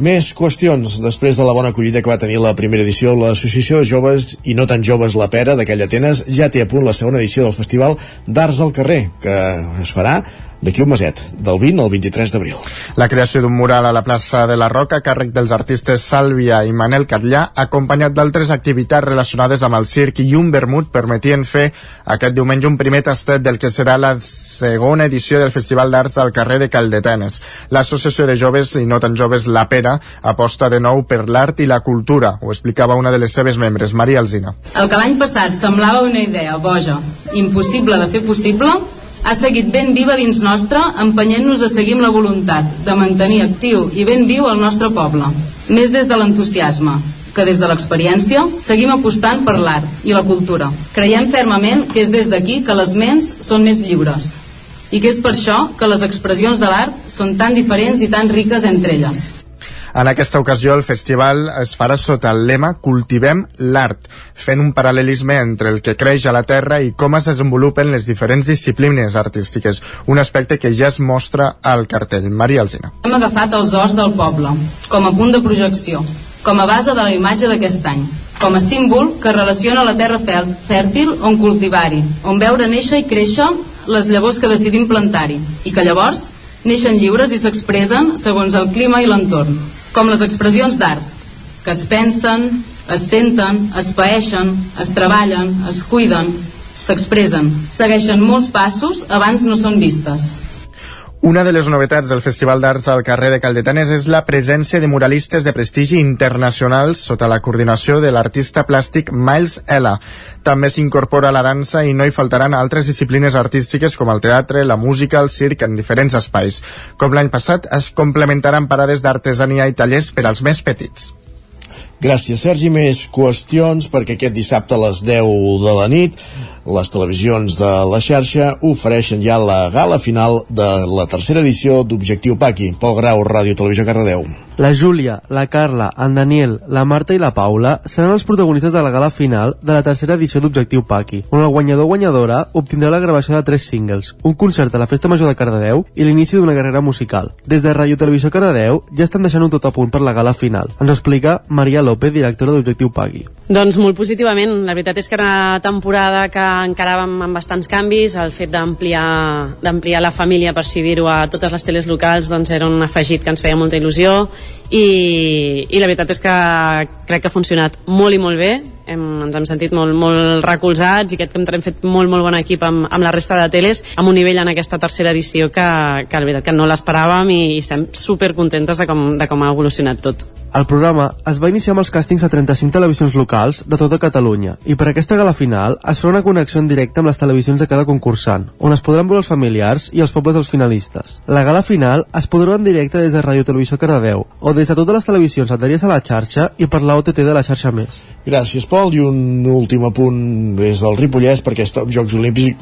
Més qüestions. Després de la bona acollida que va tenir la primera edició, l'Associació Joves i no tan joves La Pera d'aquella Atenes ja té a punt la segona edició del Festival d'Arts al Carrer, que es farà d'aquí un meset, del 20 al 23 d'abril. La creació d'un mural a la plaça de la Roca, càrrec dels artistes Sàlvia i Manel Catllà, acompanyat d'altres activitats relacionades amb el circ i un vermut, permetien fer aquest diumenge un primer tastet del que serà la segona edició del Festival d'Arts al carrer de Caldetenes. L'Associació de Joves i no tan joves La Pera aposta de nou per l'art i la cultura, ho explicava una de les seves membres, Maria Alzina. El que l'any passat semblava una idea boja, impossible de fer possible, ha seguit ben viva dins nostre, empenyent-nos a seguir amb la voluntat de mantenir actiu i ben viu el nostre poble. Més des de l'entusiasme, que des de l'experiència seguim apostant per l'art i la cultura. Creiem fermament que és des d'aquí que les ments són més lliures i que és per això que les expressions de l'art són tan diferents i tan riques entre elles. En aquesta ocasió el festival es farà sota el lema Cultivem l'art, fent un paral·lelisme entre el que creix a la Terra i com es desenvolupen les diferents disciplines artístiques, un aspecte que ja es mostra al cartell. Maria Alzina. Hem agafat els os del poble, com a punt de projecció, com a base de la imatge d'aquest any, com a símbol que relaciona la terra fèrtil on cultivar-hi, on veure néixer i créixer les llavors que decidim plantar-hi, i que llavors neixen lliures i s'expressen segons el clima i l'entorn com les expressions d'art, que es pensen, es senten, es paeixen, es treballen, es cuiden, s'expressen, segueixen molts passos abans no són vistes. Una de les novetats del Festival d'Arts al carrer de Caldetanes és la presència de muralistes de prestigi internacionals sota la coordinació de l'artista plàstic Miles Ella. També s'incorpora la dansa i no hi faltaran altres disciplines artístiques com el teatre, la música, el circ en diferents espais. Com l'any passat, es complementaran parades d'artesania i tallers per als més petits. Gràcies, Sergi. Més qüestions, perquè aquest dissabte a les 10 de la nit les televisions de la xarxa ofereixen ja la gala final de la tercera edició d'Objectiu Paqui. Pol Grau, Ràdio Televisió Cardedeu. La Júlia, la Carla, en Daniel, la Marta i la Paula seran els protagonistes de la gala final de la tercera edició d'Objectiu Paqui, on el guanyador o guanyadora obtindrà la gravació de tres singles, un concert a la Festa Major de Cardedeu i l'inici d'una carrera musical. Des de Ràdio Televisió Cardedeu ja estan deixant un tot a punt per la gala final. Ens explica Maria López, directora d'Objectiu Paqui. Doncs molt positivament. La veritat és que era una temporada que encaràvem amb bastants canvis. El fet d'ampliar la família, per si dir-ho, a totes les teles locals doncs era un afegit que ens feia molta il·lusió i, i la veritat és que crec que ha funcionat molt i molt bé hem, ens hem sentit molt, molt recolzats i aquest que hem fet molt, molt bon equip amb, amb la resta de teles, amb un nivell en aquesta tercera edició que, que la veritat que no l'esperàvem i, i estem super contentes de com, de com ha evolucionat tot. El programa es va iniciar amb els càstings a 35 televisions locals de tota Catalunya i per aquesta gala final es farà una connexió en directe amb les televisions de cada concursant, on es podran veure els familiars i els pobles dels finalistes. La gala final es podrà en directe des de Ràdio Televisió Cardedeu o des de totes les televisions adherides a la xarxa i per la OTT de la xarxa més. Gràcies, Pol. I un últim apunt des del Ripollès perquè Stop Jocs Olímpics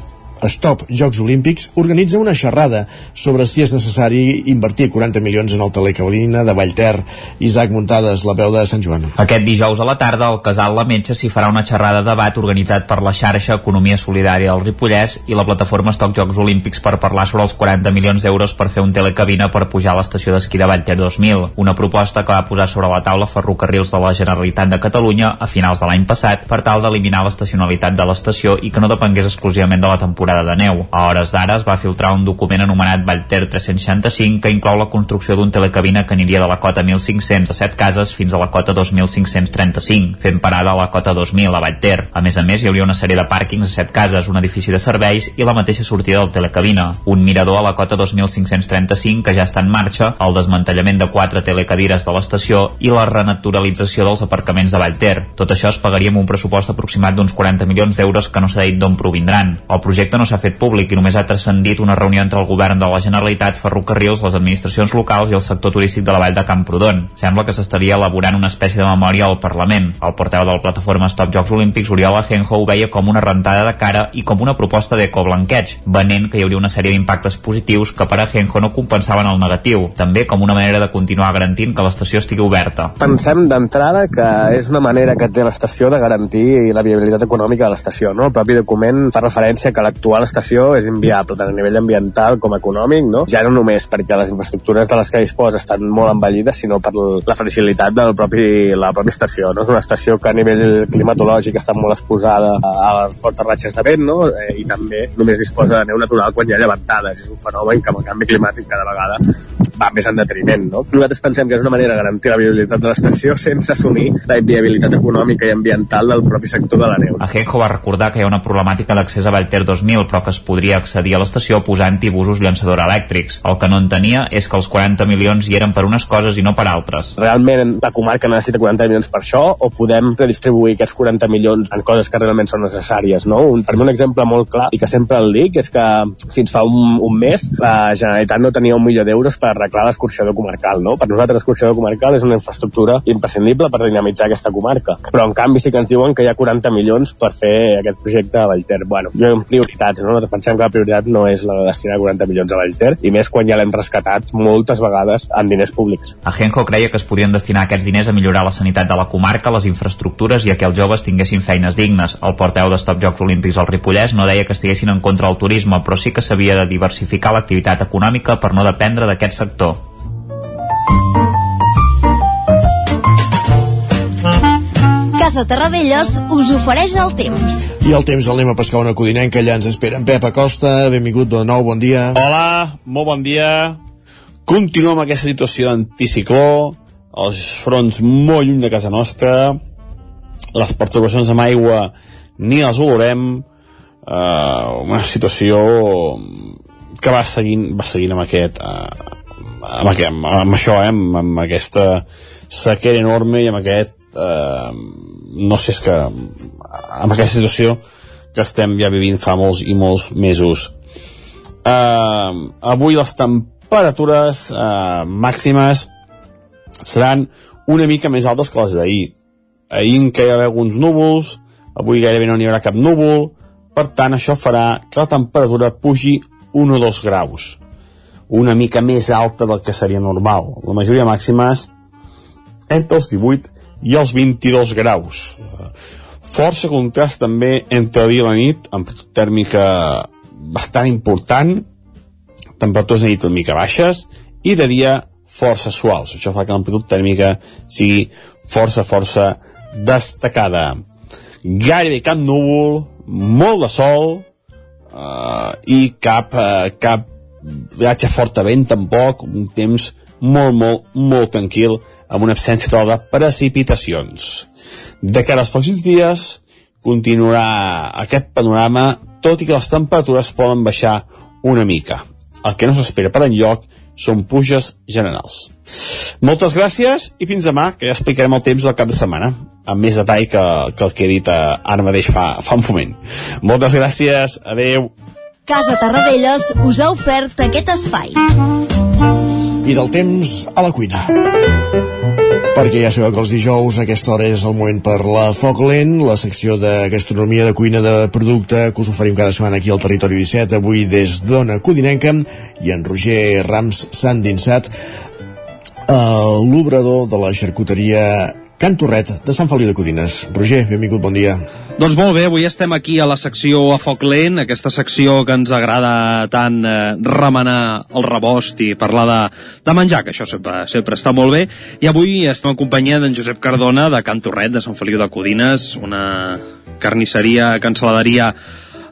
Stop Jocs Olímpics organitza una xerrada sobre si és necessari invertir 40 milions en el telecabina de Vallter. Isaac Muntades, la veu de Sant Joan. Aquest dijous a la tarda al Casal La Metge s'hi farà una xerrada de debat organitzat per la xarxa Economia Solidària del Ripollès i la plataforma Stop Jocs Olímpics per parlar sobre els 40 milions d'euros per fer un telecabina per pujar a l'estació d'esquí de Vallter 2000, una proposta que va posar sobre la taula Ferrocarrils de la Generalitat de Catalunya a finals de l'any passat per tal d'eliminar l'estacionalitat de l'estació i que no depengués exclusivament de la temporada de neu. A hores d'ara es va filtrar un document anomenat Vallter 365 que inclou la construcció d'un telecabina que aniria de la cota 1.500 a 7 cases fins a la cota 2.535, fent parada a la cota 2.000 a Vallter. A més a més, hi hauria una sèrie de pàrquings a 7 cases, un edifici de serveis i la mateixa sortida del telecabina. Un mirador a la cota 2.535 que ja està en marxa, el desmantellament de 4 telecadires de l'estació i la renaturalització dels aparcaments de Vallter. Tot això es pagaria amb un pressupost aproximat d'uns 40 milions d'euros que no s'ha dit d'on provindran. El projecte no s'ha fet públic i només ha transcendit una reunió entre el govern de la Generalitat, Ferrocarrils, les administracions locals i el sector turístic de la vall de Camprodon. Sembla que s'estaria elaborant una espècie de memòria al Parlament. El porteu de la plataforma Stop Jocs Olímpics, Oriol Ajenjo, ho veia com una rentada de cara i com una proposta d'ecoblanqueig, venent que hi hauria una sèrie d'impactes positius que per Ajenjo no compensaven el negatiu, també com una manera de continuar garantint que l'estació estigui oberta. Pensem d'entrada que és una manera que té l'estació de garantir la viabilitat econòmica de l'estació. No? El propi document fa referència que l'actual estació és inviable tant a nivell ambiental com econòmic, no? ja no només perquè les infraestructures de les que disposa estan molt envellides, sinó per la fragilitat del propi, la pròpia estació. No? És una estació que a nivell climatològic està molt exposada a les fortes ratxes de vent no? eh, i també només disposa de neu natural quan hi ha llevantades. És un fenomen que amb el canvi climàtic cada vegada va més en detriment. No? Nosaltres pensem que és una manera de garantir la viabilitat de l'estació sense assumir la inviabilitat econòmica i ambiental del propi sector de la neu. Ajenjo va recordar que hi ha una problemàtica d'accés a Vallter 2000, però que es podria accedir a l'estació posant-hi busos llançadora elèctrics. El que no entenia és que els 40 milions hi eren per unes coses i no per altres. Realment la comarca necessita 40 milions per això o podem redistribuir aquests 40 milions en coses que realment són necessàries, no? Un, per mi un exemple molt clar i que sempre el dic és que fins fa un, un mes la Generalitat no tenia un milió d'euros per arreglar l'escorxador comarcal, no? Per nosaltres l'escorxador comarcal és una infraestructura imprescindible per dinamitzar aquesta comarca. Però en canvi sí que ens diuen que hi ha 40 milions per fer aquest projecte a Vallter. Bueno, jo en prioritats, no? Nosaltres pensem que la prioritat no és la de destinar 40 milions a Vallter i més quan ja l'hem rescatat moltes vegades amb diners públics. Ajenjo creia que es podien destinar aquests diners a millorar la sanitat de la comarca, les infraestructures i a que els joves tinguessin feines dignes. El porteu de Stop Jocs Olímpics al Ripollès no deia que estiguessin en contra del turisme, però sí que s'havia de diversificar l'activitat econòmica per no dependre d'aquest sector. Casa Terradellos us ofereix el temps. I el temps el anem a pescar una codinenca, allà ens espera en Pep Acosta, benvingut de nou, bon dia. Hola, molt bon dia. Continuem amb aquesta situació d'anticicló, els fronts molt lluny de casa nostra, les perturbacions amb aigua ni les olorem, uh, una situació que va seguint, va seguint amb aquest, uh, amb, aquest amb, amb això, eh, amb, amb aquesta sequera enorme i amb aquest eh, no sé, és que amb aquesta situació que estem ja vivint fa molts i molts mesos. Eh, avui les temperatures eh, màximes seran una mica més altes que les d'ahir. Ahir en què hi haurà alguns núvols avui gairebé no n'hi haurà cap núvol. Per tant això farà que la temperatura pugi 1 o 2 graus. Una mica més alta del que seria normal. La majoria màximes entre els 18 i els 22 graus. Força contrast també entre dia i la nit, amb tèrmica bastant important, temperatures de nit una mica baixes, i de dia força suaus. Això fa que l'amplitud tèrmica sigui força, força destacada. Gairebé cap núvol, molt de sol, uh, i cap, uh, cap viatge fort a vent tampoc, un temps molt, molt, molt tranquil, amb una absència total de precipitacions. De cara als pròxims dies continuarà aquest panorama, tot i que les temperatures poden baixar una mica. El que no s'espera per enlloc són puges generals. Moltes gràcies i fins demà, que ja explicarem el temps del cap de setmana, amb més detall que, que el que he dit eh, ara mateix fa, fa un moment. Moltes gràcies, adeu. Casa Tarradellas us ha ofert aquest espai. I del temps a la cuina. perquè ja sabeu que els dijous a aquesta hora és el moment per la Foc Lent, la secció de gastronomia de cuina de producte que us oferim cada setmana aquí al Territori 17, avui des d'Ona Codinenca i en Roger Rams s'han dinsat a l'obrador de la xarcuteria Can Torret de Sant Feliu de Codines. Roger, benvingut, bon dia. Doncs molt bé, avui estem aquí a la secció a foc lent, aquesta secció que ens agrada tant eh, remenar el rebost i parlar de, de menjar, que això sempre, sempre està molt bé. I avui estem en companyia d'en Josep Cardona, de Can Torret, de Sant Feliu de Codines, una carnisseria, cancel·laderia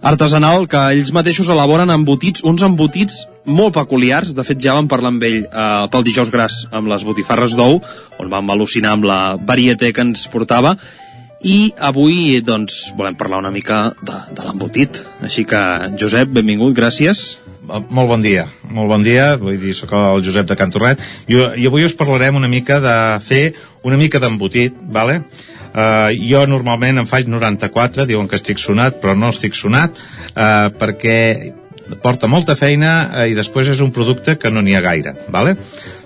artesanal que ells mateixos elaboren embotits, uns embotits molt peculiars, de fet ja vam parlar amb ell eh, pel dijous gras amb les botifarres d'ou, on vam al·lucinar amb la varieté que ens portava, i avui doncs volem parlar una mica de, de l'embotit. Així que Josep, benvingut, gràcies. Molt bon dia, molt bon dia, vull dir, sóc el Josep de Cantorret, i, i avui us parlarem una mica de fer una mica d'embotit, vale? Uh, jo normalment en faig 94, diuen que estic sonat, però no estic sonat, uh, perquè porta molta feina uh, i després és un producte que no n'hi ha gaire, vale?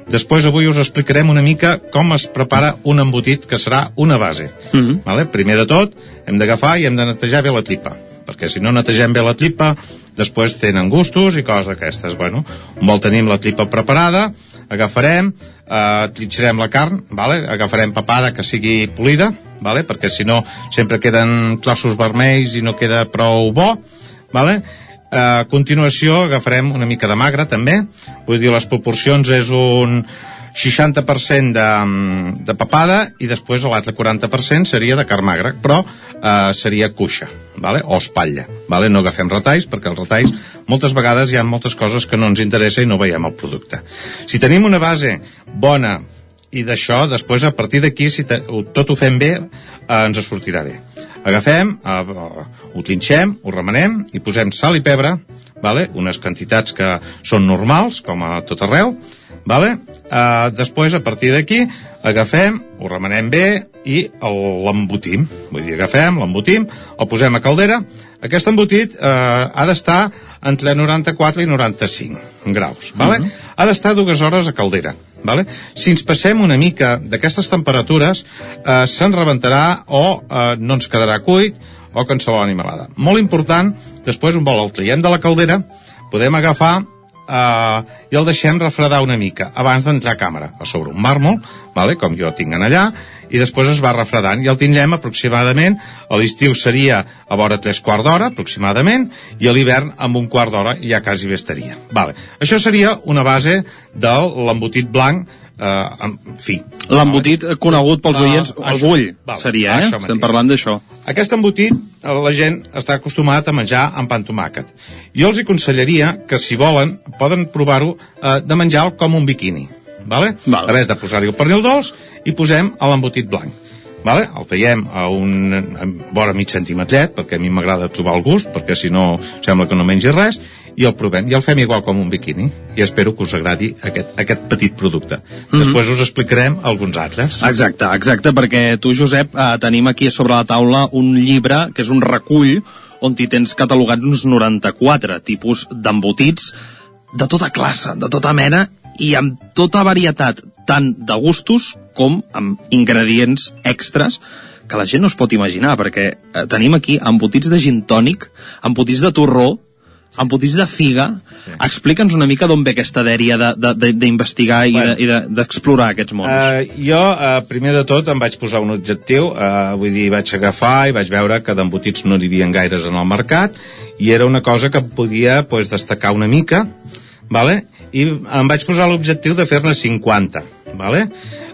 Després avui us explicarem una mica com es prepara un embotit que serà una base. Uh -huh. vale? Primer de tot, hem d'agafar i hem de netejar bé la tripa perquè si no netegem bé la tripa després tenen gustos i coses aquestes bueno, vol tenim la tripa preparada agafarem eh, tritxarem la carn vale? agafarem papada que sigui polida vale? perquè si no sempre queden trossos vermells i no queda prou bo vale? A continuació agafarem una mica de magre també, vull dir les proporcions és un 60% de, de papada i després l'altre 40% seria de carn magra, però eh, seria cuixa, vale? o espatlla. Vale? No agafem retalls, perquè els retalls moltes vegades hi ha moltes coses que no ens interessa i no veiem el producte. Si tenim una base bona i d'això, després a partir d'aquí, si te, tot ho fem bé, eh, ens sortirà bé agafem, eh, ho trinxem, ho remenem i posem sal i pebre, vale? unes quantitats que són normals, com a tot arreu, vale? eh, després, a partir d'aquí, agafem, ho remenem bé i l'embotim. Vull dir, agafem, l'embotim, el posem a caldera. Aquest embotit eh, ha d'estar entre 94 i 95 graus. Vale? Uh -huh. Ha d'estar dues hores a caldera. Vale? Si ens passem una mica d'aquestes temperatures, eh, se'n rebentarà o eh, no ens quedarà cuit o qualsevol animalada. Molt important, després un bol el traiem de la caldera, podem agafar eh, i el deixem refredar una mica abans d'entrar a càmera, a sobre un màrmol, vale, com jo tinc allà, i després es va refredant i el tindrem aproximadament, a l'estiu seria a vora tres quarts d'hora, aproximadament, i a l'hivern amb un quart d'hora ja quasi bé estaria. Vale. Això seria una base de l'embotit blanc eh, en fi. L'embotit conegut pels oients, uh, el bull, vale, seria, eh? Estem parlant d'això. Aquest embotit, eh, la gent està acostumat a menjar amb pan tomàquet. Jo els aconsellaria que, si volen, poden provar-ho eh, de menjar com un biquini. Vale? Vale. A més de posar-hi el pernil dolç i posem l'embotit blanc. Vale? El tallem a un a vora mig centímetret, perquè a mi m'agrada trobar el gust, perquè si no sembla que no mengi res, i el provem, i el fem igual com un biquini i espero que us agradi aquest, aquest petit producte mm -hmm. després us explicarem alguns altres exacte, exacte, perquè tu Josep eh, tenim aquí sobre la taula un llibre que és un recull on hi tens catalogats uns 94 tipus d'embotits de tota classe, de tota mena i amb tota varietat tant de gustos com amb ingredients extras que la gent no es pot imaginar, perquè eh, tenim aquí embotits de gin tònic, embotits de torró, embotits de figa. Sí. Explica'ns una mica d'on ve aquesta dèria d'investigar de, de, de, i d'explorar de, aquests mons. Uh, jo, uh, primer de tot, em vaig posar un objectiu, uh, vull dir, vaig agafar i vaig veure que d'embotits no n'hi havia gaires en el mercat, i era una cosa que podia pues, destacar una mica, vale? I em vaig posar l'objectiu de fer-ne 50, vale?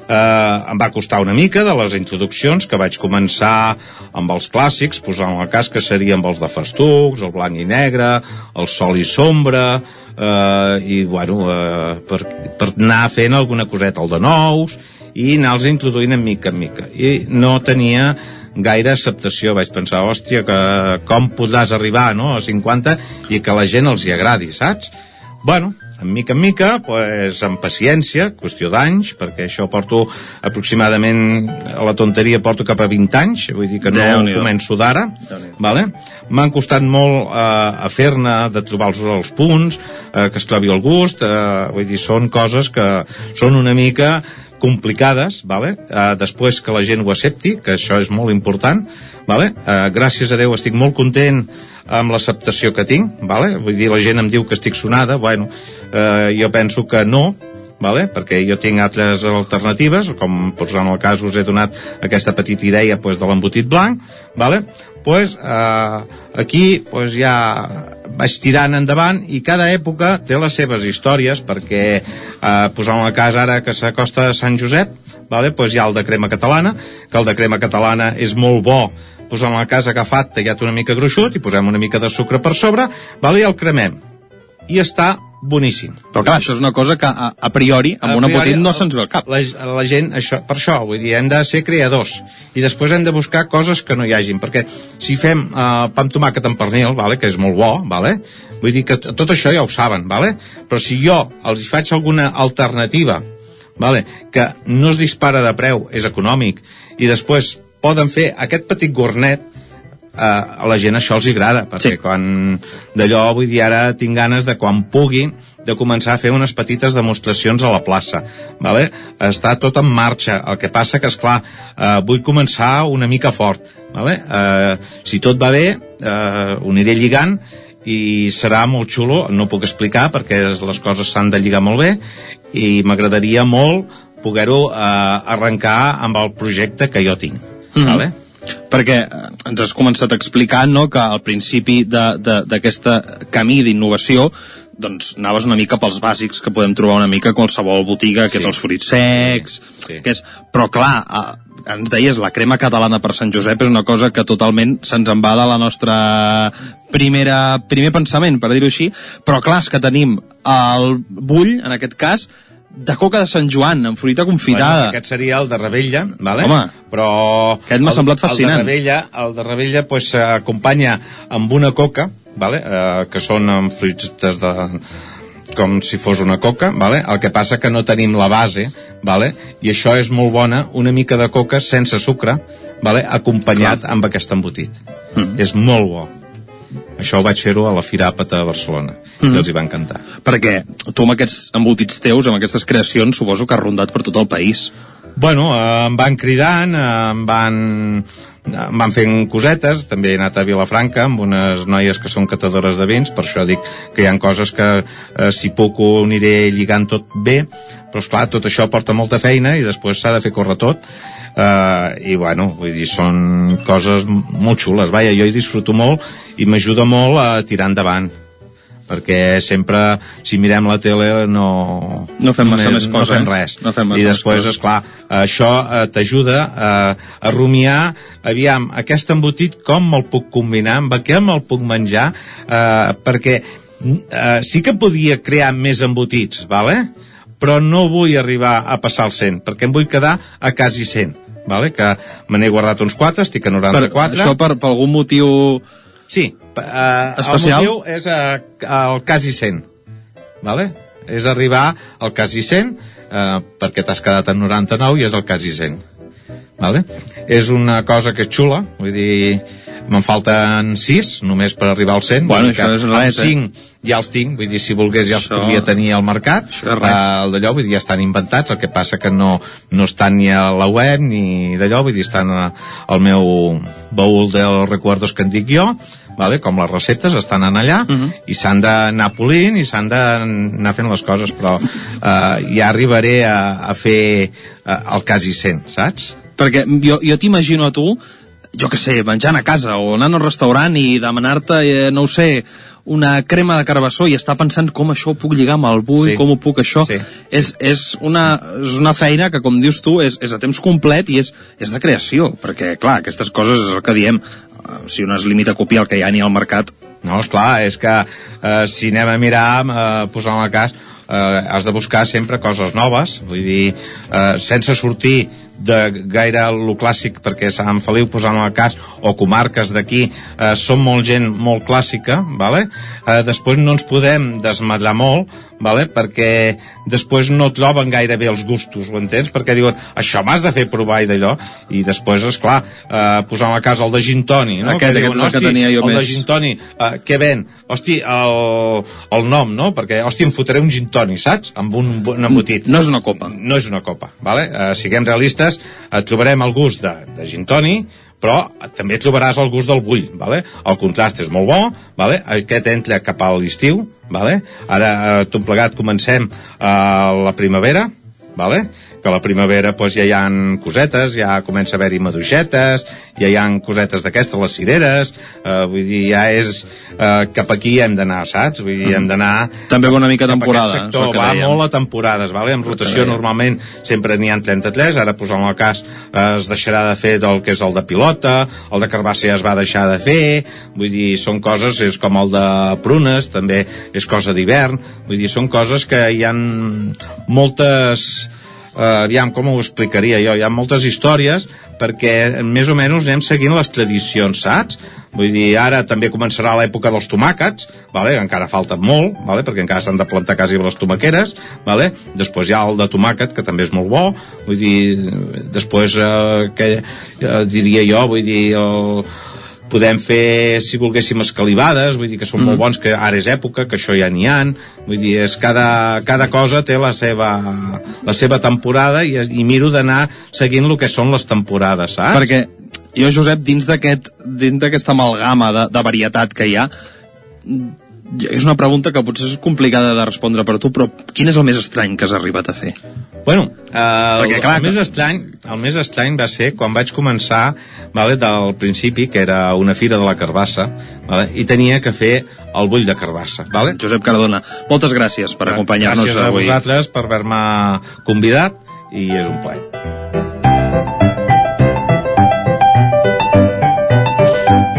eh, em va costar una mica de les introduccions que vaig començar amb els clàssics, posant el cas que seria amb els de festucs, el blanc i negre, el sol i sombra, eh, i bueno, eh, per, per anar fent alguna coseta, el de nous, i anar-los introduint en mica en mica. I no tenia gaire acceptació. Vaig pensar, hòstia, que com podràs arribar no, a 50 i que la gent els hi agradi, saps? Bueno, en mica en mica, pues, amb paciència, qüestió d'anys, perquè això porto aproximadament, a la tonteria porto cap a 20 anys, vull dir que no començo d'ara, vale? m'han costat molt eh, a fer-ne, de trobar els, els punts, eh, que es trobi el gust, eh, vull dir, són coses que són una mica complicades, vale? uh, després que la gent ho accepti, que això és molt important, vale? uh, gràcies a Déu estic molt content amb l'acceptació que tinc, vale? vull dir, la gent em diu que estic sonada, bueno, uh, jo penso que no, vale? perquè jo tinc altres alternatives, com doncs, en el cas us he donat aquesta petita idea doncs, de l'embotit blanc, vale? pues, eh, aquí pues, ja vaig tirant endavant i cada època té les seves històries perquè eh, posant el cas ara que s'acosta a Sant Josep vale? pues hi ha el de crema catalana que el de crema catalana és molt bo posant la casa agafat, tallat una mica gruixut i posem una mica de sucre per sobre vale? i el cremem i està boníssim. Però clar, això és una cosa que a, a priori, amb A una priori, botit no se'ns ve al cap. La, la gent, això, per això, vull dir, hem de ser creadors i després hem de buscar coses que no hi hagin, perquè si fem uh, pa amb tomàquet amb pernil, vale, que és molt bo, vale, vull dir que tot això ja ho saben, vale? però si jo els hi faig alguna alternativa vale, que no es dispara de preu, és econòmic, i després poden fer aquest petit gornet eh, a la gent això els agrada perquè sí. quan d'allò vull dir ara tinc ganes de quan pugui de començar a fer unes petites demostracions a la plaça vale? està tot en marxa el que passa que és clar eh, vull començar una mica fort vale? eh, si tot va bé eh, ho aniré lligant i serà molt xulo, no puc explicar perquè les coses s'han de lligar molt bé i m'agradaria molt poder-ho eh, arrencar amb el projecte que jo tinc Mhm. vale? Perquè eh, ens has començat a explicar no, que al principi d'aquest camí d'innovació doncs anaves una mica pels bàsics que podem trobar una mica a qualsevol botiga, que sí. és els fruits secs, sí. que és... però clar, eh, ens deies, la crema catalana per Sant Josep és una cosa que totalment se'ns en va de la nostra primera, primer pensament, per dir-ho així, però clar, és que tenim el bull, en aquest cas, de coca de Sant Joan, amb fruita confitada. Bueno, aquest seria el de Rebella, vale? Home, però aquest m'ha semblat fascinant. El de Rebella, el de Rebella pues, s'acompanya amb una coca, vale? eh, que són amb fruites de com si fos una coca, vale? el que passa que no tenim la base, vale? i això és molt bona, una mica de coca sense sucre, vale? acompanyat Clar. amb aquest embotit. Mm. És molt bo. Això ho vaig fer-ho a la Fira Àpata de Barcelona, mm. i els hi va encantar. Perquè tu amb aquests embotits teus, amb aquestes creacions, suposo que has rondat per tot el país. Bueno, eh, em van cridant, eh, em van, em van fent cosetes, també he anat a Vilafranca amb unes noies que són catadores de vins, per això dic que hi ha coses que eh, si puc ho aniré lligant tot bé, però esclar, tot això porta molta feina i després s'ha de fer córrer tot, eh, i bueno, vull dir, són coses molt xules, vaja, jo hi disfruto molt i m'ajuda molt a tirar endavant perquè sempre, si mirem la tele, no... No fem massa més no cosa, fem eh? res. No fem I després, és clar, això eh, t'ajuda a, a rumiar, aviam, aquest embotit com me'l puc combinar, amb què me'l puc menjar, eh, perquè eh, sí que podia crear més embotits, vale? però no vull arribar a passar el 100, perquè em vull quedar a quasi 100, vale? que me n'he guardat uns 4, estic a 94. Per, això per, per algun motiu... Sí, uh, Especial? el motiu és uh, el quasi 100, vale? és arribar al quasi 100, uh, perquè t'has quedat en 99 i és el quasi 100. Vale? És una cosa que és xula, vull dir, me'n falten 6 només per arribar al 100. Bueno, això és eh? 5 ja els tinc, vull dir, si volgués ja els Això- podria tenir al mercat. Uh, el d'allò, vull dir, ja estan inventats, el que passa que no, no estan ni a la web ni d'allò, vull dir, estan a- al meu baúl dels recuerdos que en dic jo, vale? com les receptes estan en allà uh -huh. i s'han d'anar polint i s'han d'anar fent les coses però uh, ja arribaré a, a fer uh, el quasi 100, saps? Perquè jo, jo t'imagino a tu, jo que sé, menjant a casa o anant a un restaurant i demanar-te, eh, no ho sé, una crema de carbassó i estar pensant com això ho puc lligar amb el bull, Sí. com ho puc això. Sí. És, és, una, és una feina que, com dius tu, és, és a temps complet i és, és de creació, perquè, clar, aquestes coses és el que diem, eh, si un es limita a copiar el que n'hi ha al mercat, No, és clar, és que eh, si anem a mirar, eh, posant el cas, eh, has de buscar sempre coses noves, vull dir, eh, sense sortir de gaire lo clàssic, perquè Sant Feliu, posant el cas, o comarques d'aquí, eh, són molt gent molt clàssica, vale? eh, després no ens podem desmadrar molt, vale? perquè després no troben gaire bé els gustos, ho entens? Perquè diuen, això m'has de fer provar i d'allò, i després, és clar, eh, posant el cas el de gin toni, no? Aquest- Que aquest és el que "Hosti, tenia jo el de més." gin toni, uh, què ven? Hosti, el, el nom, no? Perquè, hosti, em fotré un gin toni, saps? Amb un, un embotit. No és una copa. No és una copa, vale? Uh, siguem realistes, uh, trobarem el gust de, de gin toni, però també trobaràs el gust del bull, vale? el contrast és molt bo, vale? aquest entra cap a l'estiu, vale? ara eh, tot plegat comencem uh, la primavera, vale? Que a la primavera pues, ja hi han cosetes, ja comença a haver-hi maduixetes, ja hi han cosetes d'aquestes, les cireres, eh, vull dir, ja és eh, cap aquí hem d'anar, saps? Vull dir, hem d'anar... També va una mica temporada. Sector, va dèiem. molt a temporades, vale? en rotació normalment sempre n'hi ha 33, ara posant el cas es deixarà de fer del que és el de pilota, el de carbassa ja es va deixar de fer, vull dir, són coses, és com el de prunes, també és cosa d'hivern, vull dir, són coses que hi han moltes eh, aviam, com ho explicaria jo? Hi ha moltes històries perquè més o menys anem seguint les tradicions, saps? Vull dir, ara també començarà l'època dels tomàquets, vale? encara falta molt, vale? perquè encara s'han de plantar quasi les tomaqueres, vale? després hi ha el de tomàquet, que també és molt bo, vull dir, després, eh, que eh, diria jo, vull dir, el, podem fer, si volguéssim, escalivades, vull dir que són mm. molt bons, que ara és època, que això ja n'hi han, vull dir, és cada, cada cosa té la seva, la seva temporada i, i miro d'anar seguint el que són les temporades, saps? Perquè jo, Josep, dins d'aquest dins d'aquesta amalgama de, de varietat que hi ha, és una pregunta que potser és complicada de respondre per tu, però quin és el més estrany que has arribat a fer? Bueno, eh, Perquè, clar, el, més estrany, el més estrany va ser quan vaig començar vale, del principi, que era una fira de la carbassa, vale, i tenia que fer el bull de carbassa. Vale? Josep Cardona, moltes gràcies per acompanyar-nos avui. Gràcies a vosaltres per haver-me convidat i és un plaer.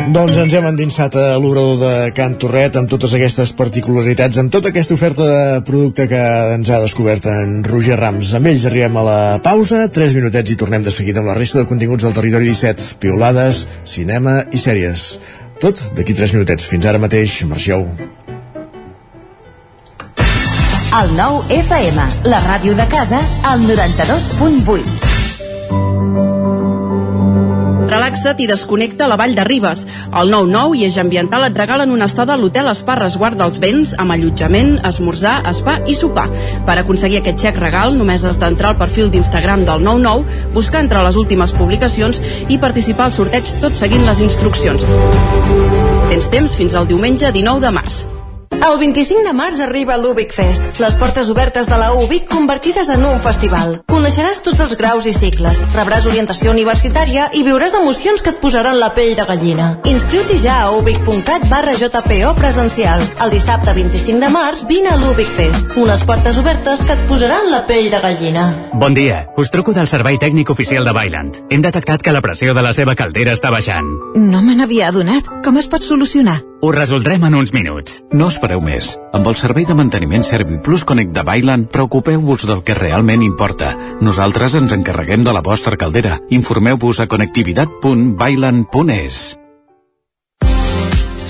Doncs ens hem endinsat a l'obrador de Can Torret amb totes aquestes particularitats, amb tota aquesta oferta de producte que ens ha descobert en Roger Rams. Amb ells arribem a la pausa, 3 minutets i tornem de seguida amb la resta de continguts del territori 17, piolades, cinema i sèries. Tot d'aquí 3 minutets. Fins ara mateix, marxeu. El nou FM, la ràdio de casa, al 92.8. Relaxa't i desconnecta a la Vall de Ribes. El 9-9 i Eix Ambiental et regalen una estada a l'hotel Espa Resguard dels Vents amb allotjament, esmorzar, spa i sopar. Per aconseguir aquest xec regal només has d'entrar al perfil d'Instagram del 9-9, buscar entre les últimes publicacions i participar al sorteig tot seguint les instruccions. Tens temps fins al diumenge 19 de març. El 25 de març arriba l'Ubic Fest, les portes obertes de la UBIC convertides en un festival. Coneixeràs tots els graus i cicles, rebràs orientació universitària i viuràs emocions que et posaran la pell de gallina. Inscriu-t'hi ja a ubic.cat barra JPO presencial. El dissabte 25 de març vine a l'Ubic Fest, unes portes obertes que et posaran la pell de gallina. Bon dia, us truco del Servei Tècnic Oficial de Bailand. Hem detectat que la pressió de la seva caldera està baixant. No me n'havia adonat. Com es pot solucionar? Ho resoldrem en uns minuts. No espereu més. Amb el servei de manteniment Serviplus Connect de Bailand, preocupeu-vos del que realment importa. Nosaltres ens encarreguem de la vostra caldera. Informeu-vos a connectivitat.bailand.es.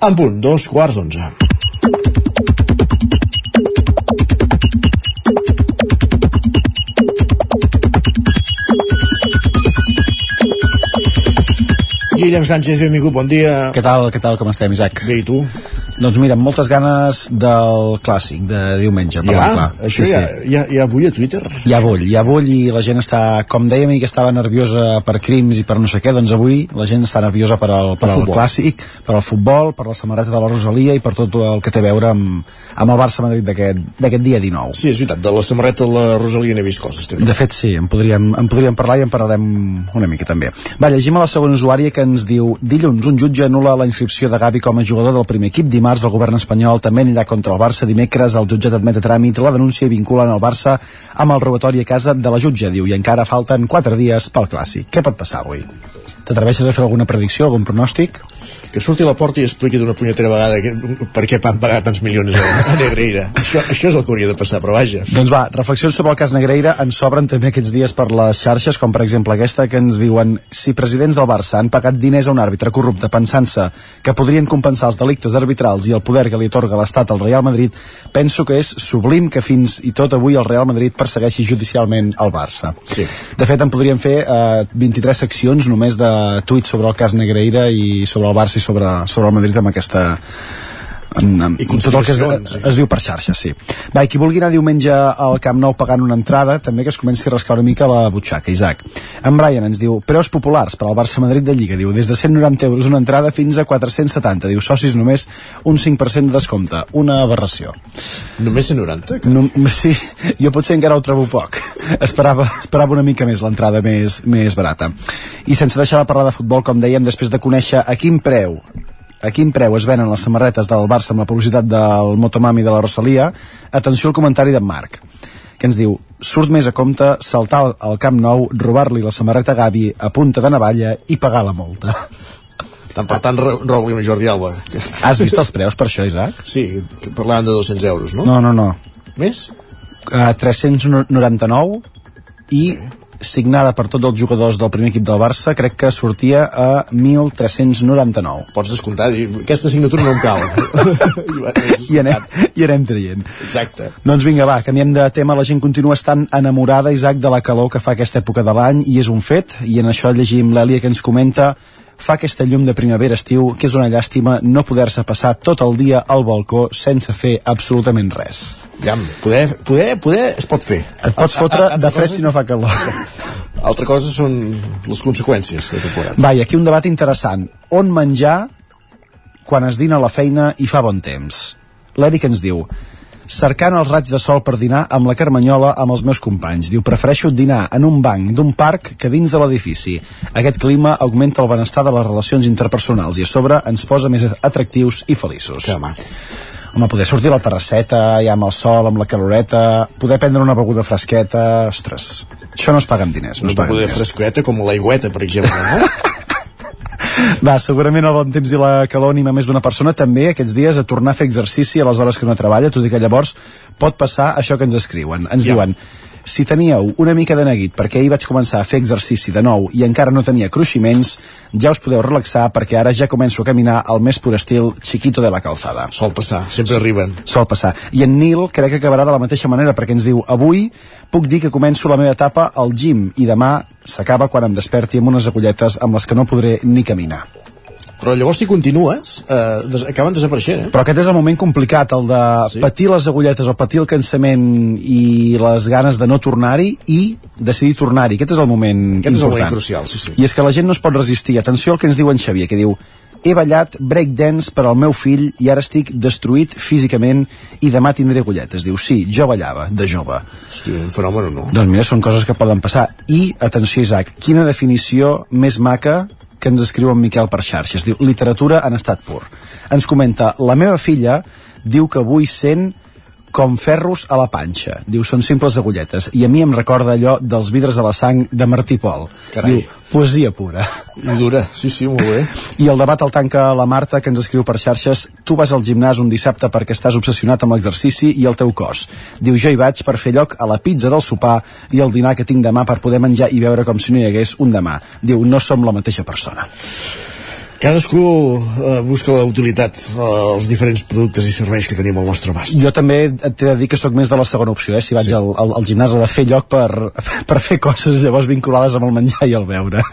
En punt, dos quarts d'onze. Guillem Sánchez, benvingut, bon dia. Què tal, què tal, com estem, Isaac? Bé, i tu? Doncs mira, amb moltes ganes del clàssic de diumenge. Ja? clar. Això Sí, ja, sí. ja, ja bull a Twitter? Bull, hi ha bull i la gent està, com dèiem, ahir que estava nerviosa per crims i per no sé què, doncs avui la gent està nerviosa per al, per al clàssic, per al futbol, per la samarreta de la Rosalia i per tot el que té a veure amb, amb el Barça-Madrid d'aquest d'aquest dia 19. Sí, és veritat, de la samarreta de la Rosalia n'he vist coses. també. De fet, sí, en podríem, en podríem parlar i en parlarem una mica també. Va, llegim a la segona usuària que ens diu Dilluns, un jutge anula la inscripció de Gavi com a jugador del primer equip. Dimarts, el govern espanyol també anirà contra el Barça. Dimecres, el jutjat admet a tràmit la denúncia i vinculen el Barça amb el robatori a casa de la jutge, diu, i encara falten 4 dies pel clàssic. Què pot passar avui? T'atreveixes a fer alguna predicció, algun pronòstic? Que surti a la porta i expliqui d'una punyetera vegada que, per què van pagar tants milions a, a Negreira. això, això és el que hauria de passar, però vaja. Doncs va, reflexions sobre el cas Negreira ens sobren també aquests dies per les xarxes, com per exemple aquesta que ens diuen si presidents del Barça han pagat diners a un àrbitre corrupte pensant-se que podrien compensar els delictes arbitrals i el poder que li atorga l'Estat al Real Madrid, penso que és sublim que fins i tot avui el Real Madrid persegueixi judicialment el Barça. Sí. De fet, en podríem fer eh, 23 seccions només de tuits sobre el cas Negreira i sobre el Barça i sobre, sobre el Madrid amb aquesta amb, amb, I tot el que es, es diu per xarxes, sí. Va, i qui vulgui anar diumenge al Camp Nou pagant una entrada, també que es comenci a rascar una mica la butxaca, Isaac. En Brian ens diu, preus populars per al Barça-Madrid de Lliga, diu, des de 190 euros una entrada fins a 470, diu, socis només un 5% de descompte, una aberració. Només 190? No, sí, jo potser encara ho trobo poc. Esperava, esperava una mica més l'entrada més, més barata. I sense deixar de parlar de futbol, com dèiem, després de conèixer a quin preu a quin preu es venen les samarretes del Barça amb la publicitat del Motomami de la Rosalia, atenció al comentari d'en Marc, que ens diu surt més a compte saltar al- Camp Nou, robar-li la samarreta a Gavi a punta de navalla i pagar la multa. Tant per tant, ro- roba-li a Jordi Alba. Has vist els preus per això, Isaac? Sí, que parlaven de 200 euros, no? No, no, no. Més? Uh, 399 i signada per tots els jugadors del primer equip del Barça, crec que sortia a 1.399. Pots descomptar, dir, aquesta signatura no em cal. I anem, I anem traient. Exacte. Doncs vinga, va, canviem de tema. La gent continua estant enamorada, Isaac, de la calor que fa aquesta època de l'any, i és un fet, i en això llegim l'Èlia que ens comenta fa aquesta llum de primavera-estiu que és una llàstima no poder-se passar tot el dia al balcó sense fer absolutament res. Ja, poder, poder, poder es pot fer. Et pots fotre de fred si no fa calor. Altra cosa són les conseqüències de temporada. Va, i aquí un debat interessant. On menjar quan es dina a la feina i fa bon temps? L'Eric ens diu cercant els raigs de sol per dinar amb la Carmanyola amb els meus companys. Diu, prefereixo dinar en un banc d'un parc que dins de l'edifici. Aquest clima augmenta el benestar de les relacions interpersonals i a sobre ens posa més atractius i feliços. Que mà. Home, poder sortir a la terrasseta, ja amb el sol, amb la caloreta, poder prendre una beguda fresqueta... Ostres, això no es paga amb diners. No Una beguda fresqueta com l'aigüeta, per exemple, no? Va, segurament el bon temps i la calor anima més d'una persona també aquests dies a tornar a fer exercici a les hores que no treballa, tot i que llavors pot passar això que ens escriuen. Ens Ja. diuen, si teníeu una mica de neguit perquè ahir vaig començar a fer exercici de nou i encara no tenia cruiximents, ja us podeu relaxar perquè ara ja començo a caminar al més pur estil chiquito de la calzada. Sol passar, sempre arriben. Sol passar. I en Nil crec que acabarà de la mateixa manera perquè ens diu avui puc dir que començo la meva etapa al gym i demà s'acaba quan em desperti amb unes agulletes amb les que no podré ni caminar. Però llavors si continues, eh, des acaben desapareixent, eh? Però aquest és el moment complicat, el de sí. patir les agulletes o patir el cansament i les ganes de no tornar-hi i decidir tornar-hi. Aquest és el moment Aquest és el important. moment crucial, sí, sí. I és que la gent no es pot resistir. Atenció al que ens diu en Xavier, que diu he ballat breakdance per al meu fill i ara estic destruït físicament i demà tindré agulletes. Diu, sí, jo ballava, de jove. Hosti, un fenomen no? Doncs mira, són coses que poden passar. I, atenció, Isaac, quina definició més maca que ens escriu en Miquel per xarxes. Diu, literatura en estat pur. Ens comenta, la meva filla diu que avui sent com ferros a la panxa. Diu, són simples agulletes. I a mi em recorda allò dels vidres de la sang de Martí Pol. Carai. Diu, poesia pura. Dura, sí, sí, molt bé. I el debat el tanca la Marta, que ens escriu per xarxes tu vas al gimnàs un dissabte perquè estàs obsessionat amb l'exercici i el teu cos. Diu, jo hi vaig per fer lloc a la pizza del sopar i el dinar que tinc demà per poder menjar i veure com si no hi hagués un demà. Diu, no som la mateixa persona. Cadascú eh, busca la utilitat eh, als diferents productes i serveis que tenim al nostre abast. Jo també t'he de dir que sóc més de la segona opció, eh? si vaig sí. al, al, al gimnàs ha de fer lloc per, per fer coses llavors vinculades amb el menjar i el beure.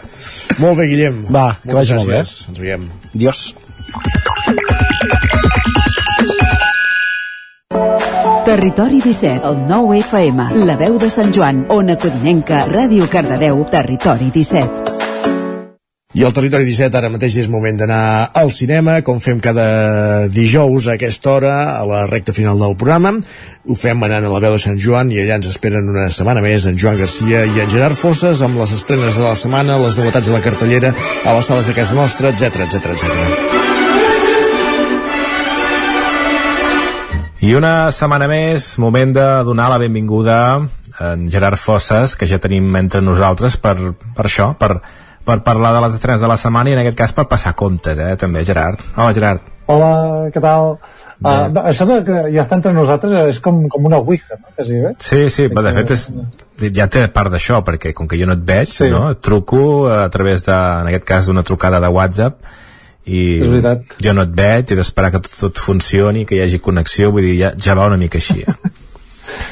Molt bé, Guillem. Va, que vagi molt bé. gràcies. Ens veiem. Adiós. Territori 17, el 9 FM, la veu de Sant Joan, Ona Codinenca, Ràdio Cardedeu, Territori 17. I al Territori 17 ara mateix és moment d'anar al cinema, com fem cada dijous a aquesta hora, a la recta final del programa. Ho fem anant a la veu de Sant Joan i allà ens esperen una setmana més en Joan Garcia i en Gerard Fosses amb les estrenes de la setmana, les novetats de la cartellera a les sales de casa nostra, etc etc etc. I una setmana més, moment de donar la benvinguda a en Gerard Fosses, que ja tenim entre nosaltres per, per això, per, per parlar de les estrenes de la setmana i en aquest cas per passar comptes, eh, també, Gerard. Hola, Gerard. Hola, què tal? Uh, això de que ja està entre nosaltres és com, com una ouija, no? Quasi, eh? Sí, sí, però de fet és, ja té part d'això, perquè com que jo no et veig, Sí. no? et truco a través de, en aquest cas, d'una trucada de WhatsApp i jo no et veig, he d'esperar que tot, tot funcioni, que hi hagi connexió, vull dir, ja, ja va una mica així.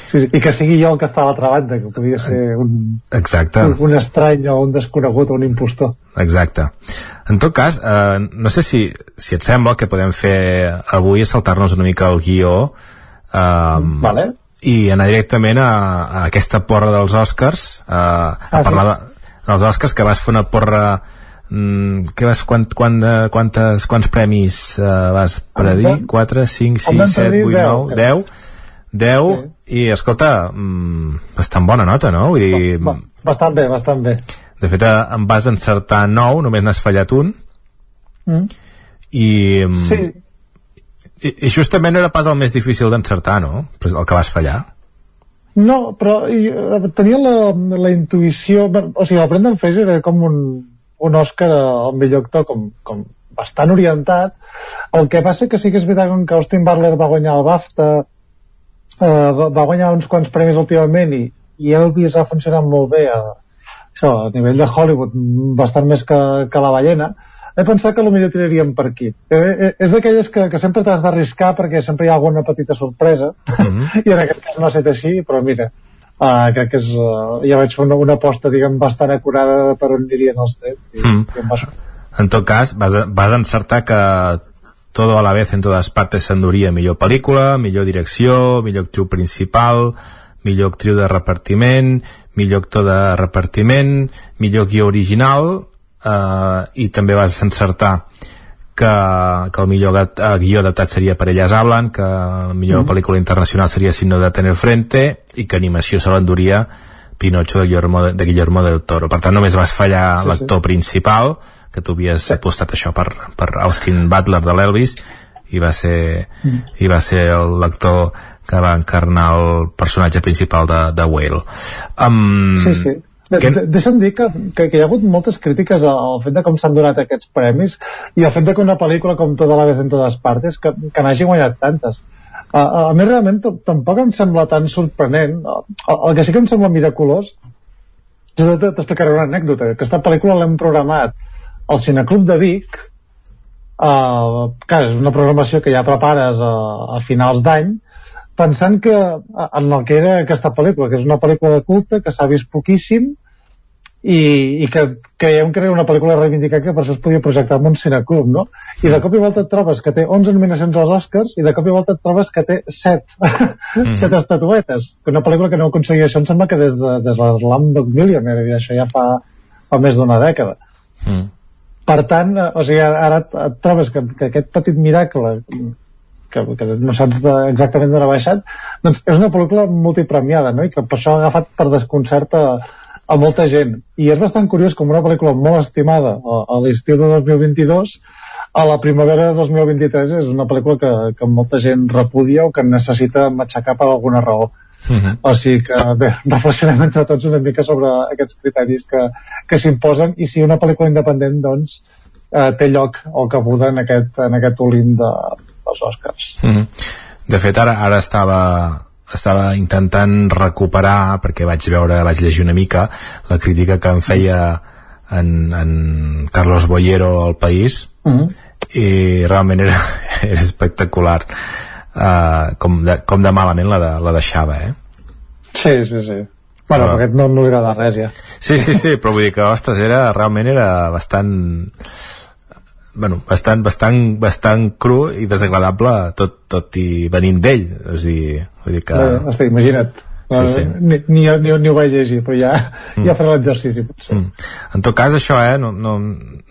Sí, sí, I que sigui jo el que està a l'altra banda, que podria ser un, Exacte. un, un estrany o un desconegut o un impostor. Exacte. En tot cas, eh, no sé si, si et sembla que podem fer avui és saltar-nos una mica el guió eh, Vale. i anar directament a, a aquesta porra dels Oscars eh, a Ah, sí? parlar de, dels Oscars que vas fer una porra mm, que vas, quan, quan, eh, quantes, quants premis eh, vas predir? vam- 4, 5, en vam 6, 7, predir 8, 10, 9, crec. 10 10 i escolta mm, bastant bona nota, no? Vull dir, bastant bé, bastant bé. de fet, eh, em vas encertar 9, només n'has fallat un, Mm. i, mm, Sí, i, i justament no era pas el més difícil d'encertar, no? El que vas fallar. no, però i, eh, tenia la, la intuïció... O sigui, el Brendan Fraser era com un, un Òscar al millor actor com, com bastant orientat. El que passa que sí que és veritat que Austin Butler va guanyar el BAFTA, eh, va, va guanyar uns quants premis últimament i, i Elvis ha funcionat molt bé a, això, a nivell de Hollywood, bastant més que, que la ballena, he pensat que potser tiraríem per aquí. Eh, eh, és d'aquelles que, que sempre t'has d'arriscar perquè sempre hi ha alguna petita sorpresa i en aquest cas no ha estat així, però mira, uh, crec que és, uh, ja vaig fer una, una aposta diguem bastant acurada per on anirien els trets i, Mm. i em va sortir. En tot cas, vas, vas encertar que Todo a la vez en todas partes s'enduria millor pel·lícula, millor direcció, millor actriu principal, millor actriu de repartiment, millor actor de repartiment, millor guió original, eh, i també vas encertar que, que el millor eh, guió adaptat seria per Elles Hablan, que la millor Mhm. pel·lícula internacional seria Signo de Tener Frente, i que animació se l'enduria Pinocho de Guillermo, de Guillermo del Toro. Per tant, només vas fallar Sí, sí. l'actor principal, que tu havies apostat això per, per Austin Butler de l'Elvis, i va ser, Mm. i va ser el l'actor que va encarnar el personatge principal de, de Whale. Um, Sí, sí. De, que- de, deixa'm dir que, que, que hi ha hagut moltes crítiques al, al fet de com s'han donat aquests premis i al fet de que una pel·lícula com Toda la vez en totes partes que, que n'hagi guanyat tantes a, a, a mi realment tampoc em sembla tan sorprenent el, el que sí que em sembla miraculós jo t'explicaré una anècdota aquesta pel·lícula l'hem programat al Cineclub de Vic uh, que és una programació que ja prepares a, a finals d'any pensant que a- en el que era aquesta pel·lícula, que és una pel·lícula de culte que s'ha vist poquíssim i, i que creiem que era una pel·lícula a reivindicar que per això es podia projectar en un cineclub, no? I de cop i volta et trobes que té 11 nominacions als Oscars i de cop i volta et trobes que té 7, Mhm. 7 estatuetes. Que una pel·lícula que no aconseguia això em sembla que des de, des de Slumdog Millionaire, i això ja fa, fa més d'una dècada. Mm. Per tant, eh, o sigui, ara et trobes que, que aquest petit miracle que, que no saps de, exactament d'on ha baixat, doncs és una pel·lícula multipremiada, no? I que per això ha agafat per desconcert a, a molta gent. I és bastant curiós com una pel·lícula molt estimada a, a l'estiu de 2022 a la primavera de 2023 és una pel·lícula que, que molta gent repudia o que necessita matxacar per alguna raó. Uh -huh. O sigui que, bé, reflexionem entre tots una mica sobre aquests criteris que, que s'imposen i si una pel·lícula independent, doncs, eh, té lloc o cabuda en aquest, en aquest olín de, dels Oscars. Uh -huh. De fet, ara, ara estava estava intentant recuperar perquè vaig veure, vaig llegir una mica la crítica que em feia en, en Carlos Boyero al País uh -huh. i realment era, era espectacular uh, com, de, com de malament la, de, la deixava eh? Sí, sí, sí Bueno, però... aquest no, no li agrada res ja Sí, sí, sí, però vull dir que, ostres, era, realment era bastant bueno, bastant, bastant, bastant cru i desagradable tot, tot i venint d'ell és dir, vull dir que... Bé, hosti, imagina't Sí, sí. Ni, ni, ni, ni ho vaig llegir, però ja, mm. ja faré l'exercici, potser. Mm. En tot cas, això, eh, no, no,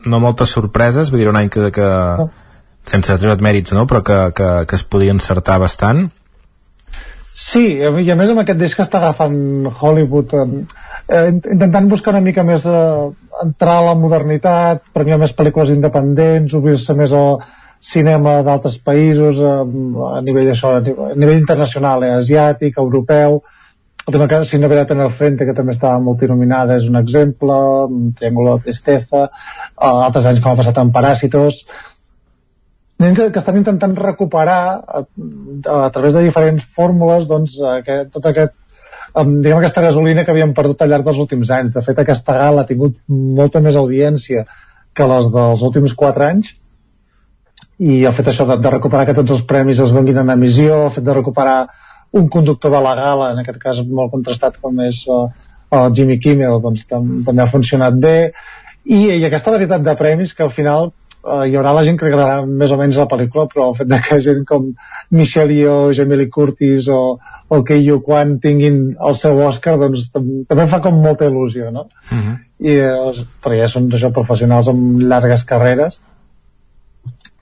no moltes sorpreses, vull dir, un any que, que no. Sense treure mèrits, no?, però que, que, que es podia encertar bastant. Sí, i a més amb aquest disc que està agafant Hollywood, eh, intentant buscar una mica més eh, entrar a la modernitat, premiar més pel·lícules independents, obrir-se més al cinema d'altres països a, a nivell això, a nivell internacional, eh, asiàtic, europeu el tema que Sin novedad en el frente que també estava multinominada és un exemple Triángulo de Tristeza uh, altres anys com ha passat amb Paràsitos que, que estan intentant recuperar a, a través de diferents fórmules doncs, aquest, tot aquest diguem aquesta gasolina que havíem perdut al llarg dels últims anys. De fet, aquesta gala ha tingut molta més audiència que les dels últims 4 anys i el fet això de, de recuperar que tots els premis es donin en emissió, el fet de recuperar un conductor de la gala, en aquest cas molt contrastat com és uh, el Jimmy Kimmel, doncs tam també ha funcionat bé i, i aquesta varietat de premis que al final uh, hi haurà la gent que agradarà més o menys la pel·lícula però el fet de que gent com Michelle Yeoh, Jamie Lee Curtis o, o que Yu Kwan tinguin el seu Oscar doncs també fa com molta il·lusió no? Uh -huh. i eh, però ja són això, professionals amb llargues carreres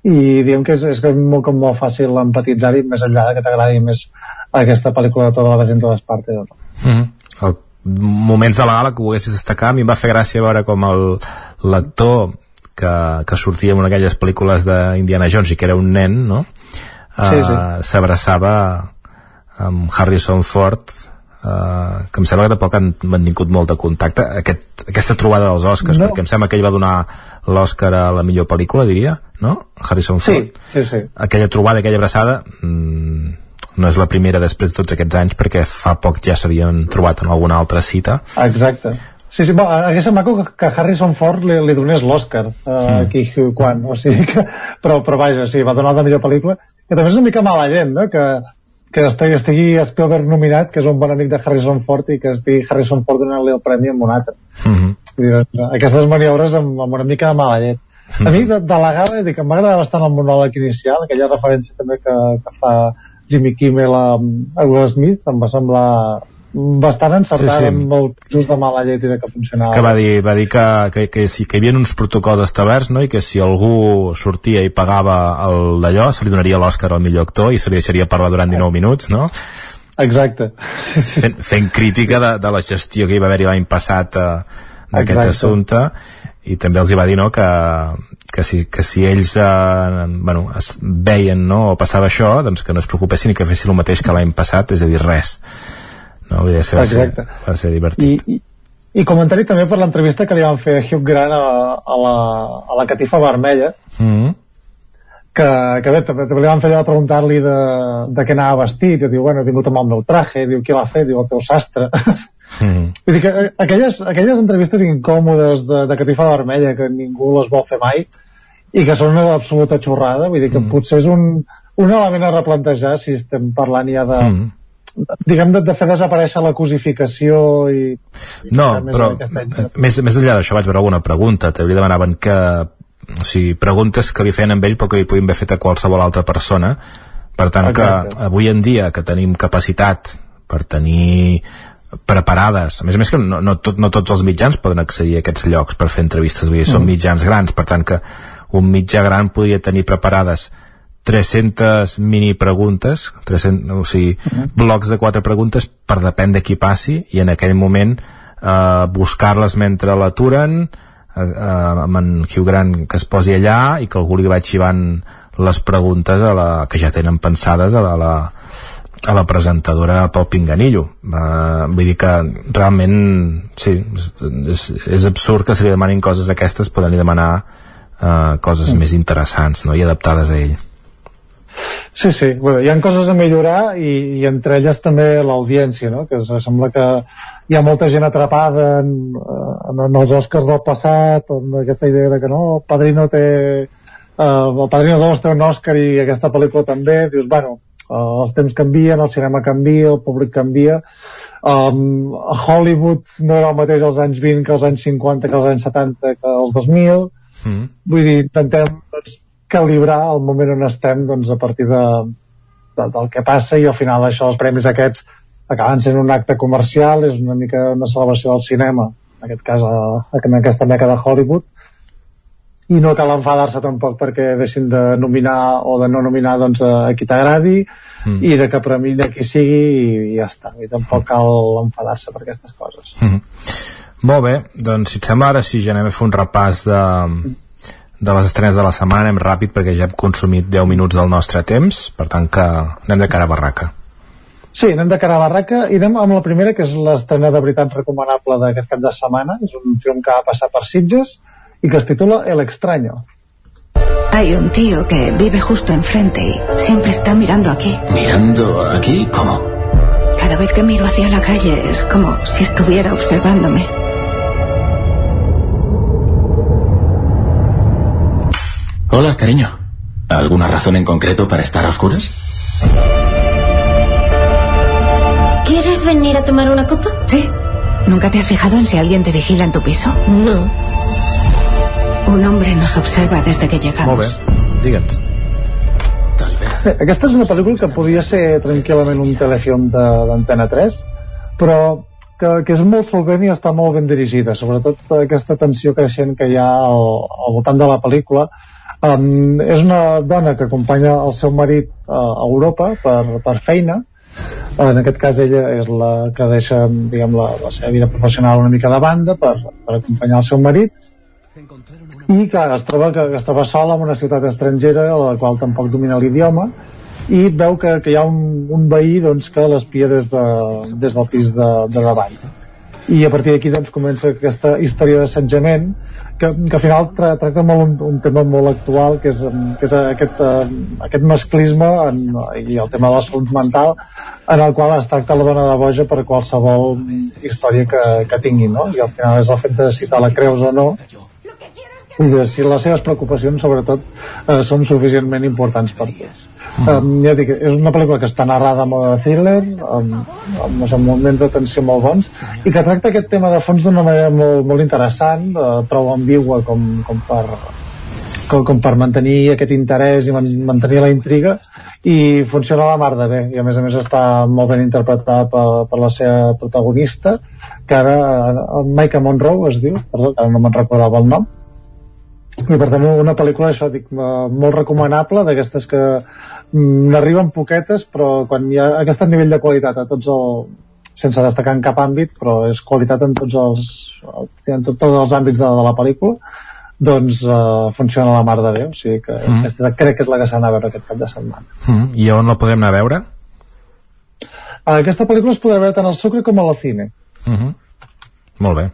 i diem que és, és molt, com molt fàcil empatitzar-hi més enllà de que t'agradi més aquesta pel·lícula de tota la vez en totes partes no? uh -huh. el, moments de la gala que volguessis destacar a mi em va fer gràcia veure com el l'actor que, que sortia en una d'aquelles pel·lícules d'Indiana Jones i que era un nen no? Sí, sí. Uh, s'abraçava amb Harrison Ford Uh, que em sembla que tampoc han mantingut molt de contacte Aquest, aquesta trobada dels Oscars no. perquè em sembla que ell va donar l'Oscar a la millor pel·lícula, diria, no? Harrison Ford. Sí, sí, sí. Aquella trobada, aquella abraçada mmm, no és la primera després de tots aquests anys perquè fa poc ja s'havien trobat en alguna altra cita exacte Sí, sí, bo, hagués estat maco que, que Harrison Ford li, li donés l'Oscar uh, aquí quan, o sigui que, però, però vaja, sí, va donar la millor pel·lícula que també és una mica mala gent, no? que que estigui, estigui Spielberg nominat, que és un bon amic de Harrison Ford, i que estigui Harrison Ford donant-li el premi amb un altre. Mm -hmm. dir, doncs, aquestes maniobres amb, amb una mica de mala llet. Mm -hmm. A mi, de, de la gala, dic, em va agradar bastant el monòleg inicial, aquella referència també que, que fa Jimmy Kimmel a, a Will Smith, em va semblar bastant encertat sí, sí. amb el just de mala llet i de que funcionava. Que va dir, va dir que, que, que, sí, que hi havia uns protocols establerts no? i que si algú sortia i pagava d'allò se li donaria l'Òscar al millor actor i se li deixaria parlar durant 19 minuts, no? Exacte. Fent, fent crítica de, de la gestió que hi va haver-hi l'any passat eh, d'aquest assumpte i també els hi va dir no, que, que, si, que si ells eh, bueno, es veien no, o passava això doncs que no es preocupessin i que fessin el mateix que l'any passat, és a dir, res no? Vull dir, va, ser, va ser divertit. I, i, i comentari també per l'entrevista que li van fer a Hugh Grant a, a, la, a la catifa vermella mm -hmm. que, que bé, també, també li van fer allò de preguntar-li de, de què anava vestit i diu, bueno, he vingut amb el meu traje diu, qui l'ha fet? Diu, el teu sastre mm -hmm. vull dir que eh, aquelles, aquelles entrevistes incòmodes de, de catifa vermella que ningú les vol fer mai i que són una absoluta xorrada vull dir que mm. potser és un, un element a replantejar si estem parlant ja de, mm diguem de, de fer desaparèixer la cosificació i... i no, però més, més enllà d'això vaig veure alguna pregunta t'hauria demanaven que o sigui, preguntes que li feien amb ell però que li podien haver fet a qualsevol altra persona per tant Exacte. que avui en dia que tenim capacitat per tenir preparades, a més a més que no, no, tot, no tots els mitjans poden accedir a aquests llocs per fer entrevistes, vull dir, són mm. mitjans grans per tant que un mitjà gran podria tenir preparades 300 mini preguntes 300, o sigui, uh -huh. blocs de quatre preguntes per depèn de qui passi i en aquell moment eh, buscar-les mentre l'aturen eh, eh, amb en Hugh Grant que es posi allà i que algú li vaig xivant les preguntes a la, que ja tenen pensades a la, a la, a la presentadora pel Pinganillo uh, vull dir que realment sí, és, és, és absurd que se li demanin coses d'aquestes poden li demanar uh, coses mm. més interessants no? i adaptades a ell Sí, sí, bueno, hi ha coses a millorar i, i entre elles també l'audiència, no? que sembla que hi ha molta gent atrapada en, en, en els Oscars del passat, amb aquesta idea de que no, el Padrino té... Uh, el Padrino 2 té un Oscar i aquesta pel·lícula també, dius, bueno, uh, els temps canvien, el cinema canvia, el públic canvia, um, Hollywood no era el mateix als anys 20 que als anys 50 que als anys 70 que als 2000, mm. vull dir, intentem doncs, calibrar el moment on estem doncs, a partir de, de, del que passa i al final això, els premis aquests acaben sent un acte comercial, és una mica una celebració del cinema, en aquest cas a, en aquesta meca de Hollywood, i no cal enfadar-se tampoc perquè deixin de nominar o de no nominar doncs, a qui t'agradi mm. i de que premin a qui sigui i, i ja està, i tampoc cal enfadar-se per aquestes coses. Mm. Molt bé, doncs si et sembla ara sí ja anem a fer un repàs de, de les estrenes de la setmana anem ràpid perquè ja hem consumit 10 minuts del nostre temps, per tant que anem de cara a barraca. Sí, anem de cara a barraca i anem amb la primera, que és l'estrena de veritat recomanable d'aquest cap de setmana. És un film que va passar per Sitges y que se titula El extraño. Hay un tío que vive justo enfrente y siempre está mirando aquí. ¿Mirando aquí? ¿Cómo? Cada vez que miro hacia la calle es como si estuviera observándome. Hola, cariño. ¿Alguna razón en concreto para estar a oscuras? ¿Quieres venir a tomar una copa? Sí. ¿Nunca te has fijado en si alguien te vigila en tu piso? No. Un hombre nos observa desde que llegamos. Molt bé, digue'ns. Bé, aquesta és una pel·lícula que podria ser tranquil·lament un telefilm d'Antena 3, però que, que és molt solvent i està molt ben dirigida, sobretot aquesta tensió creixent que hi ha al, al voltant de la pel·lícula. Um, és una dona que acompanya el seu marit uh, a Europa per, per feina, en aquest cas ella és la que deixa diguem, la, la seva vida professional una mica de banda per, per acompanyar el seu marit. I que es troba que, que estava sola en una ciutat estrangera a la qual tampoc domina l'idioma i veu que, que hi ha un, un veí doncs, que l'espia des, de, des del pis de, de davant. I a partir d'aquí doncs, comença aquesta història d'assetjament que, que al final tra tracta molt un, un tema molt actual que és, que és aquest, uh, aquest masclisme en, i el tema de la salut mental en el qual es tracta la dona de boja per qualsevol història que, que tingui no? i al final és el fet de citar la creus o no i de si les seves preocupacions sobretot eh, són suficientment importants per tu. Um, ja dic, és una pel·lícula que està narrada amb de thriller amb, amb, amb moments d'atenció molt bons i que tracta aquest tema de fons d'una manera molt, molt interessant eh, prou ambigua com, com per com, com per mantenir aquest interès i man, mantenir la intriga i funciona la mar de bé i a més a més està molt ben interpretada per, per la seva protagonista que ara, eh, Micah Monroe es diu, perdó, ara no me'n recordava el nom i per tant una pel·lícula això dic, eh, molt recomanable d'aquestes que n'arriben poquetes però quan hi ha aquest nivell de qualitat a tots el, sense destacar en cap àmbit però és qualitat en tots els en tot, tots els àmbits de, de la pel·lícula doncs uh, funciona la mar de Déu o sigui que mm. aquesta, crec que és la que s'ha d'anar a veure aquest cap de setmana mm. i on la podem anar a veure? Aquesta pel·lícula es podrà veure tant al Sucre com a la Cine mm -hmm. molt bé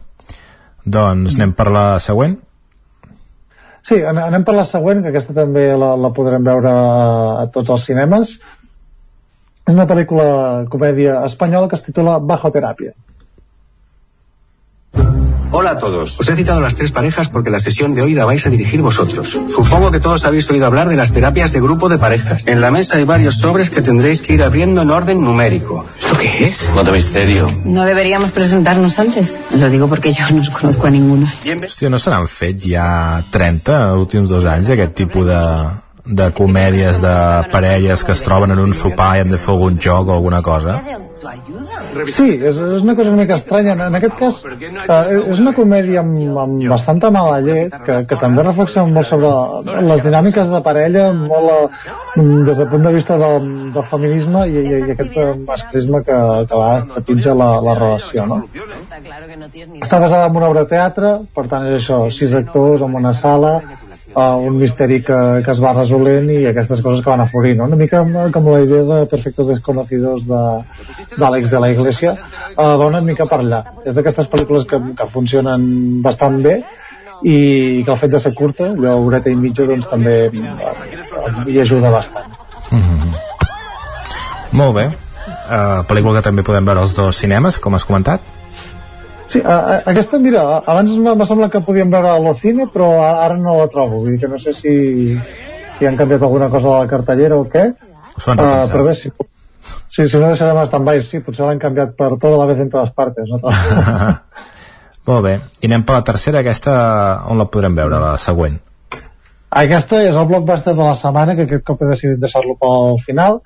doncs anem per la següent Sí, anem per la següent, que aquesta també la, la podrem veure a, tots els cinemes. És una pel·lícula comèdia espanyola que es titula Bajo Teràpia. Hola a todos. Os he citado a las tres parejas porque la sesión de hoy la vais a dirigir vosotros. Supongo que todos habéis oído hablar de las terapias de grupo de parejas. En la mesa hay varios sobres que tendréis que ir abriendo en orden numérico. ¿Esto qué es? Cuánto misterio. No deberíamos presentarnos antes. Lo digo porque yo no os conozco a ninguno. Hòstia, no se n'han fet ja 30 els últims dos anys aquest tipus de, de comèdies de parelles que es troben en un sopar i han de fer algun joc o alguna cosa? Sí, és, és una cosa una mica estranya. En, aquest cas, eh, és una comèdia amb, amb bastanta mala llet, que, que també reflexiona molt sobre les dinàmiques de parella, molt eh, des del punt de vista del, del feminisme i, i, i aquest eh, masclisme que, que a vegades trepitja la, la relació, no? Està basada en una obra de teatre, per tant és això, sis actors en una sala, uh, un misteri que, que es va resolent i aquestes coses que van aflorir, no? Una mica com la idea de Perfectos Desconocidos d'Àlex de, de la Iglesia uh, va una mica per allà. És d'aquestes pel·lícules que, que funcionen bastant bé i que el fet de ser curta, allò horeta i mitja, doncs també uh, hi ajuda bastant. Mm -hmm. Molt bé. Uh, pel·lícula que també podem veure als dos cinemes, com has comentat? Sí, a, a, aquesta, mira, abans m'ha semblat que podíem veure a l'Ocine, però ara no la trobo. Vull dir que no sé si, si han canviat alguna cosa a la cartellera o què. Uh, però bé, si, sí, si no deixarem estar by sí, potser l'han canviat per tota la vez en totes partes. No? Molt bé. I anem per la tercera, aquesta on la podrem veure, la següent? Aquesta és el blockbuster de la setmana, que aquest cop he decidit deixar-lo pel final,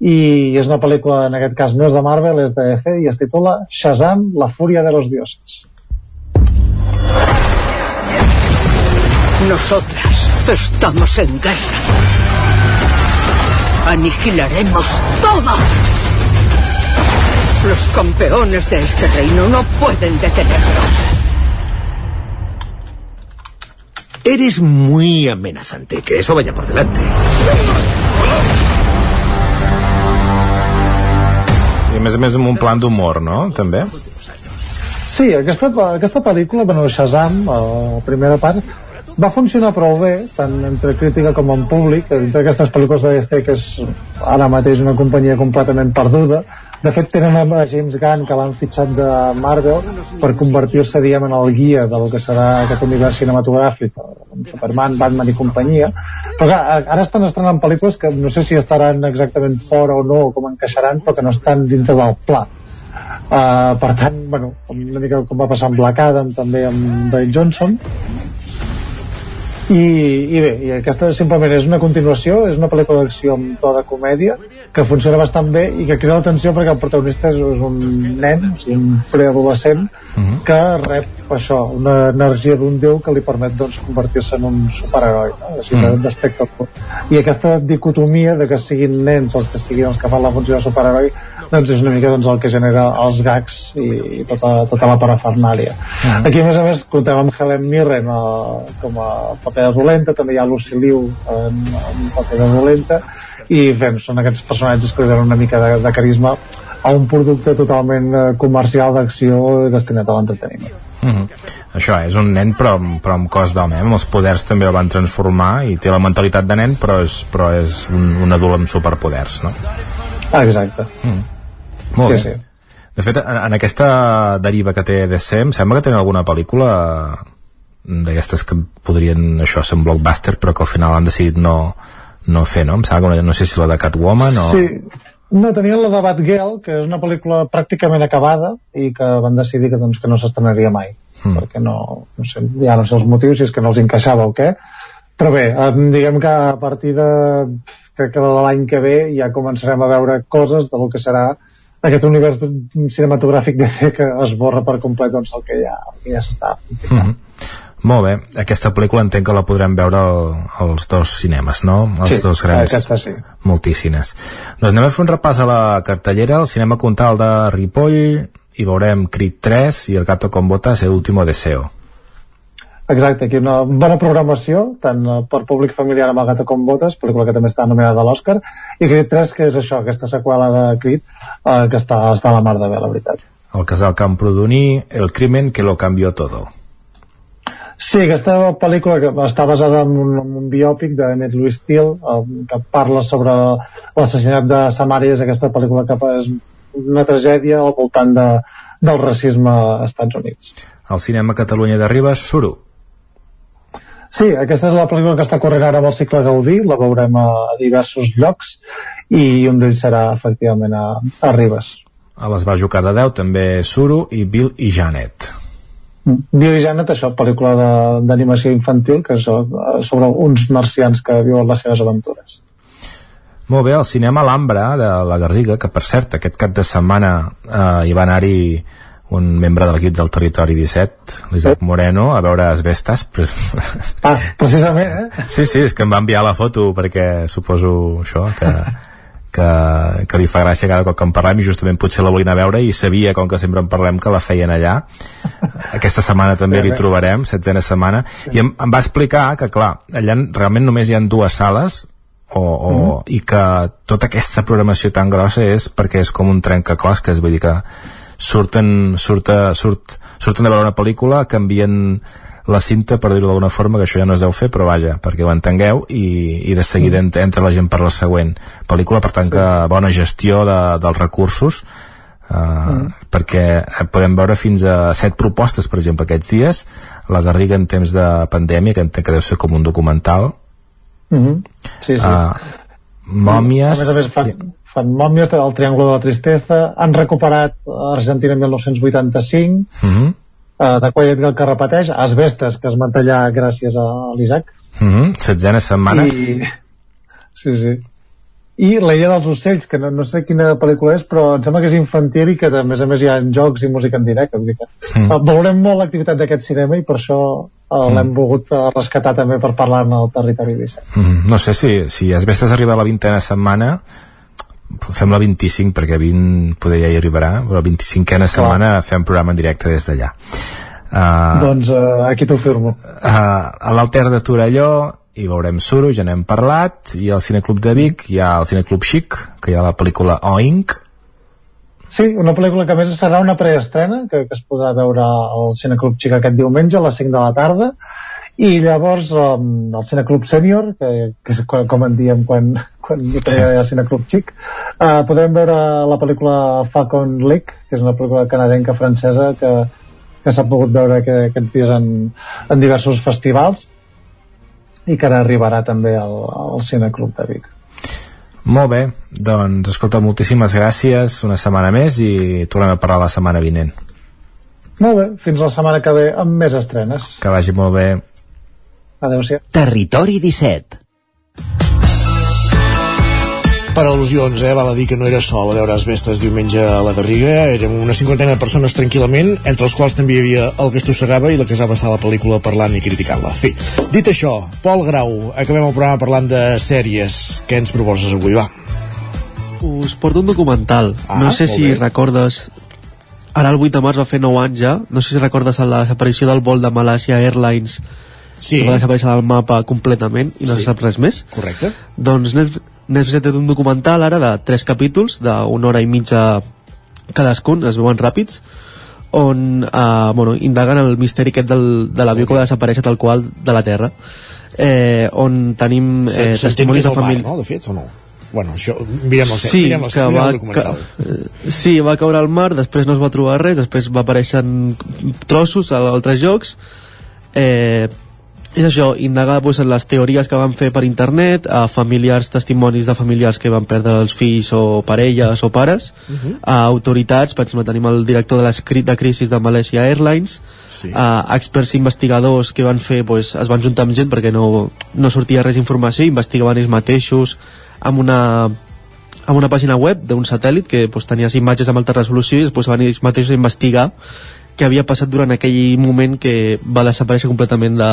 i és una pel·lícula, en aquest cas no és de Marvel, és de DC i es titula Shazam, la fúria de los dioses. Nosotras estamos en guerra. Aniquilaremos todo. Los campeones de este reino no pueden detenernos. Eres muy amenazante, que eso vaya por delante. I a més a més amb un plan d'humor, no? També? Sí, aquesta, aquesta pel·lícula, bueno, Shazam, la primera part, va funcionar prou bé, tant entre crítica com en públic, entre aquestes pel·lícules de DC que és ara mateix una companyia completament perduda. De fet, tenen a James Gunn, que l'han fitxat de Marvel, per convertir-se, diguem, en el guia del que serà aquest univers cinematogràfic, Superman, Batman i companyia. Però clar, ara estan estrenant pel·lícules que no sé si estaran exactament fora o no, o com encaixaran, però que no estan dintre del pla. Uh, per tant, bueno, una mica com va passar amb Black Adam, també amb Dwayne Johnson, i, i bé, i aquesta simplement és una continuació, és una pel·lícula d'acció amb to de comèdia que funciona bastant bé i que crida l'atenció perquè el protagonista és, és un nen, o sigui, un preadolescent uh -huh. que rep això, una energia d'un déu que li permet doncs, convertir-se en un superheroi no? Així, uh -huh. d'aspecte i aquesta dicotomia de que siguin nens els que siguin els que fan la funció de superheroi doncs és una mica doncs, el que genera els gags i, i tota, tota la parafernàlia. Uh -huh. Aquí, a més a més, comptem amb Helen Mirren uh, com a paper de dolenta, també hi ha Lucy Liu en, en paper de dolenta, i bé, són aquests personatges que donen una mica de, de carisma a un producte totalment eh, comercial d'acció destinat a l'entreteniment. Uh -huh. Això és un nen però, però amb cos d'home, eh? amb els poders també el van transformar i té la mentalitat de nen però és, però és un, un adult amb superpoders, no? Ah, exacte. -huh. Molt sí, bé. Sí. De fet, en, en aquesta deriva que té DC, em sembla que tenen alguna pel·lícula d'aquestes que podrien això ser un blockbuster però que al final han decidit no, no fer, no? Em sembla que no, no sé si la de Catwoman o... Sí, no, tenien la de Batgirl, que és una pel·lícula pràcticament acabada i que van decidir que, doncs, que no s'estrenaria mai mm. perquè no, no sé, ja no sé els motius si és que no els encaixava o què però bé, diguem que a partir de crec que de l'any que ve ja començarem a veure coses del que serà aquest univers cinematogràfic de que es borra per complet doncs, el que ja, el que ja s'està mm -hmm. Molt bé, aquesta pel·lícula entenc que la podrem veure al, als dos cinemes, no? Els sí, dos grans aquesta sí. multicines. Doncs anem a fer un repàs a la cartellera, al cinema Contal de Ripoll, i veurem Crit 3 i El gato con botas, El último deseo. Exacte, aquí una bona programació, tant eh, per públic familiar amb el gato con botes, pel·lícula que també està nominada a l'Oscar, i Crit 3, que és això, aquesta seqüela de Crit, eh, que està, està a la mar de bé, la veritat. El casal Camprodoní, El crimen que lo cambió todo. Sí, aquesta pel·lícula que està basada en un, en un biòpic de Emmett Louis Steele eh, que parla sobre l'assassinat de Samaria és aquesta pel·lícula que és una tragèdia al voltant de, del racisme als Estats Units. Al cinema Catalunya de Ribes, Suro. Sí, aquesta és la pel·lícula que està corrent ara amb el cicle Gaudí, la veurem a, a diversos llocs i un d'ells serà efectivament a, a Ribes. A les Bajo cada 10 també Suro i Bill i Janet. Bill i Janet, això, pel·lícula d'animació infantil que és sobre uns marcians que viuen les seves aventures. Molt bé, el cinema L'Ambra de la Garriga, que per cert, aquest cap de setmana eh, hi va anar-hi un membre de l'equip del Territori 17, l'Isaac Moreno, a veure Asbestas. Però... Ah, precisament, eh? Sí, sí, és que em va enviar la foto perquè suposo això, que, que, que li fa gràcia cada cop que en parlem i justament potser la volien a veure i sabia, com que sempre en parlem, que la feien allà. Aquesta setmana també li trobarem, setzena setmana, i em, em va explicar que, clar, allà realment només hi ha dues sales o, o, mm. i que tota aquesta programació tan grossa és perquè és com un trencaclosques, vull dir que surten, surta, surt, surten a veure una pel·lícula, canvien la cinta, per dir-ho d'alguna forma, que això ja no es deu fer, però vaja, perquè ho entengueu, i, i de seguida mm. entra la gent per la següent pel·lícula, per tant que bona gestió de, dels recursos, uh, mm. perquè podem veure fins a set propostes, per exemple, aquests dies, la Garriga en temps de pandèmia, que entenc que deu ser com un documental, Mm -hmm. Sí, sí. Uh, mòmies... A més a més fan, fan mòmies del Triangle de la Tristesa, han recuperat Argentina 1985, mm -hmm. Uh, de Quiet Girl que repeteix, Asbestes, que es manté allà gràcies a l'Isaac. Mm -hmm. Setzena setmana. I... Sí, sí. I La Illa dels Ocells, que no, no sé quina pel·lícula és, però em sembla que és infantil i que a més a més hi ha jocs i música en directe. Vull dir que mm. Valorem molt l'activitat d'aquest cinema i per això mm. l'hem volgut rescatar també per parlar-ne al territori 17. Mm. No sé si, si Asbestes arriba a la vintena setmana fem la 25 perquè 20 poder ja hi arribarà però la 25a setmana fem programa en directe des d'allà. Uh, doncs uh, aquí t'ho firmo. uh, a l'Alter de Torelló hi veurem Suro, ja n'hem parlat i al Cineclub de Vic hi ha el Cineclub Xic que hi ha la pel·lícula Oink. Sí, una pel·lícula que a més serà una preestrena que, que es podrà veure al Cineclub Xic aquest diumenge a les 5 de la tarda i llavors um, el Cineclub Sènior que, que és com en diem quan, quan hi ha Cineclub Xic uh, podem veure la pel·lícula Falcon Lake que és una pel·lícula canadenca francesa que, que s'ha pogut veure que, aquests dies en, en diversos festivals i que ara arribarà també al, al Cineclub de Vic. Molt bé, doncs escolta, moltíssimes gràcies una setmana més i tornem a parlar la setmana vinent. Molt bé, fins la setmana que ve amb més estrenes. Que vagi molt bé Adéu-siau. Territori 17 per al·lusions, eh? val a dir que no era sol a veure Asbestes diumenge a la Garriga érem una cinquantena de persones tranquil·lament entre els quals també hi havia el que estossegava i la que es va passar la pel·lícula parlant i criticant-la fi, dit això, Pol Grau acabem el programa parlant de sèries què ens proposes avui, va? us porto un documental ah, no sé si bé. recordes ara el 8 de març va fer 9 anys ja no sé si recordes la desaparició del vol de Malaysia Airlines sí. que va desaparèixer del mapa completament i no sí. se sap res més correcte doncs Netflix fet un documental ara de tres capítols d'una hora i mitja cadascun, es veuen ràpids on eh, bueno, indaguen el misteri aquest del, de l'avió que va desaparèixer tal qual de la Terra eh, on tenim eh, testimonis de família no, de fet, o no? bueno, això, mirem el, sí, mirem el, que mirem va, el documental que, sí, va caure al mar, després no es va trobar res després va aparèixer trossos a altres jocs eh, és això, indagar pues, en les teories que van fer per internet, a familiars, testimonis de familiars que van perdre els fills o parelles o pares, uh -huh. a autoritats, per exemple, tenim el director de l'escrit de crisi de Malaysia Airlines, sí. a experts investigadors que van fer, pues, es van juntar amb gent perquè no, no sortia res d'informació, investigaven ells mateixos amb una amb una pàgina web d'un satèl·lit que pues, tenia imatges amb alta resolució i després van ells mateixos investigar que havia passat durant aquell moment que va desaparèixer completament de,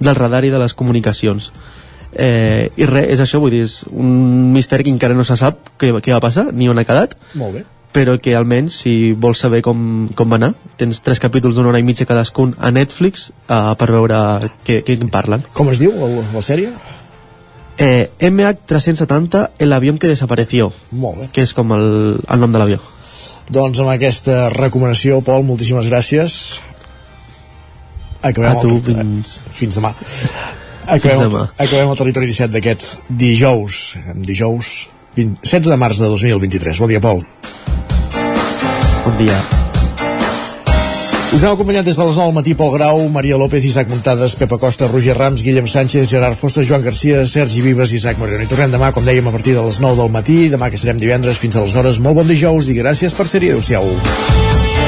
del radar i de les comunicacions eh, i res, és això, vull dir, és un misteri que encara no se sap què, què va passar, ni on ha quedat molt bé però que almenys, si vols saber com, com va anar, tens tres capítols d'una hora i mitja cadascun a Netflix uh, per veure què, què en parlen. Com es diu la, la sèrie? Eh, MH370, el avión que desapareció. Molt bé. Que és com el, el nom de l'avió. Doncs amb aquesta recomanació, Pol, moltíssimes gràcies. Acabem a tu, el... fins... fins demà. Acabem, demà. acabem el territori 17 d'aquest dijous, dijous 20, 16 de març de 2023. Bon dia, Pol. Bon dia. Us hem acompanyat des de les 9 al matí Pol Grau, Maria López, Isaac Montades, Pepa Costa, Roger Rams, Guillem Sánchez, Gerard Fossa, Joan Garcia, Sergi Vives i Isaac Moreno. I tornem demà, com dèiem, a partir de les 9 del matí, demà que serem divendres fins a les hores. Molt bon dijous i gràcies per ser-hi. Adéu-siau.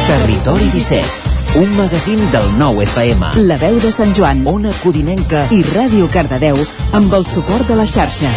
Territori 17, un magazín del nou FM. La veu de Sant Joan, Ona Codinenca i Ràdio Cardedeu amb el suport de la xarxa.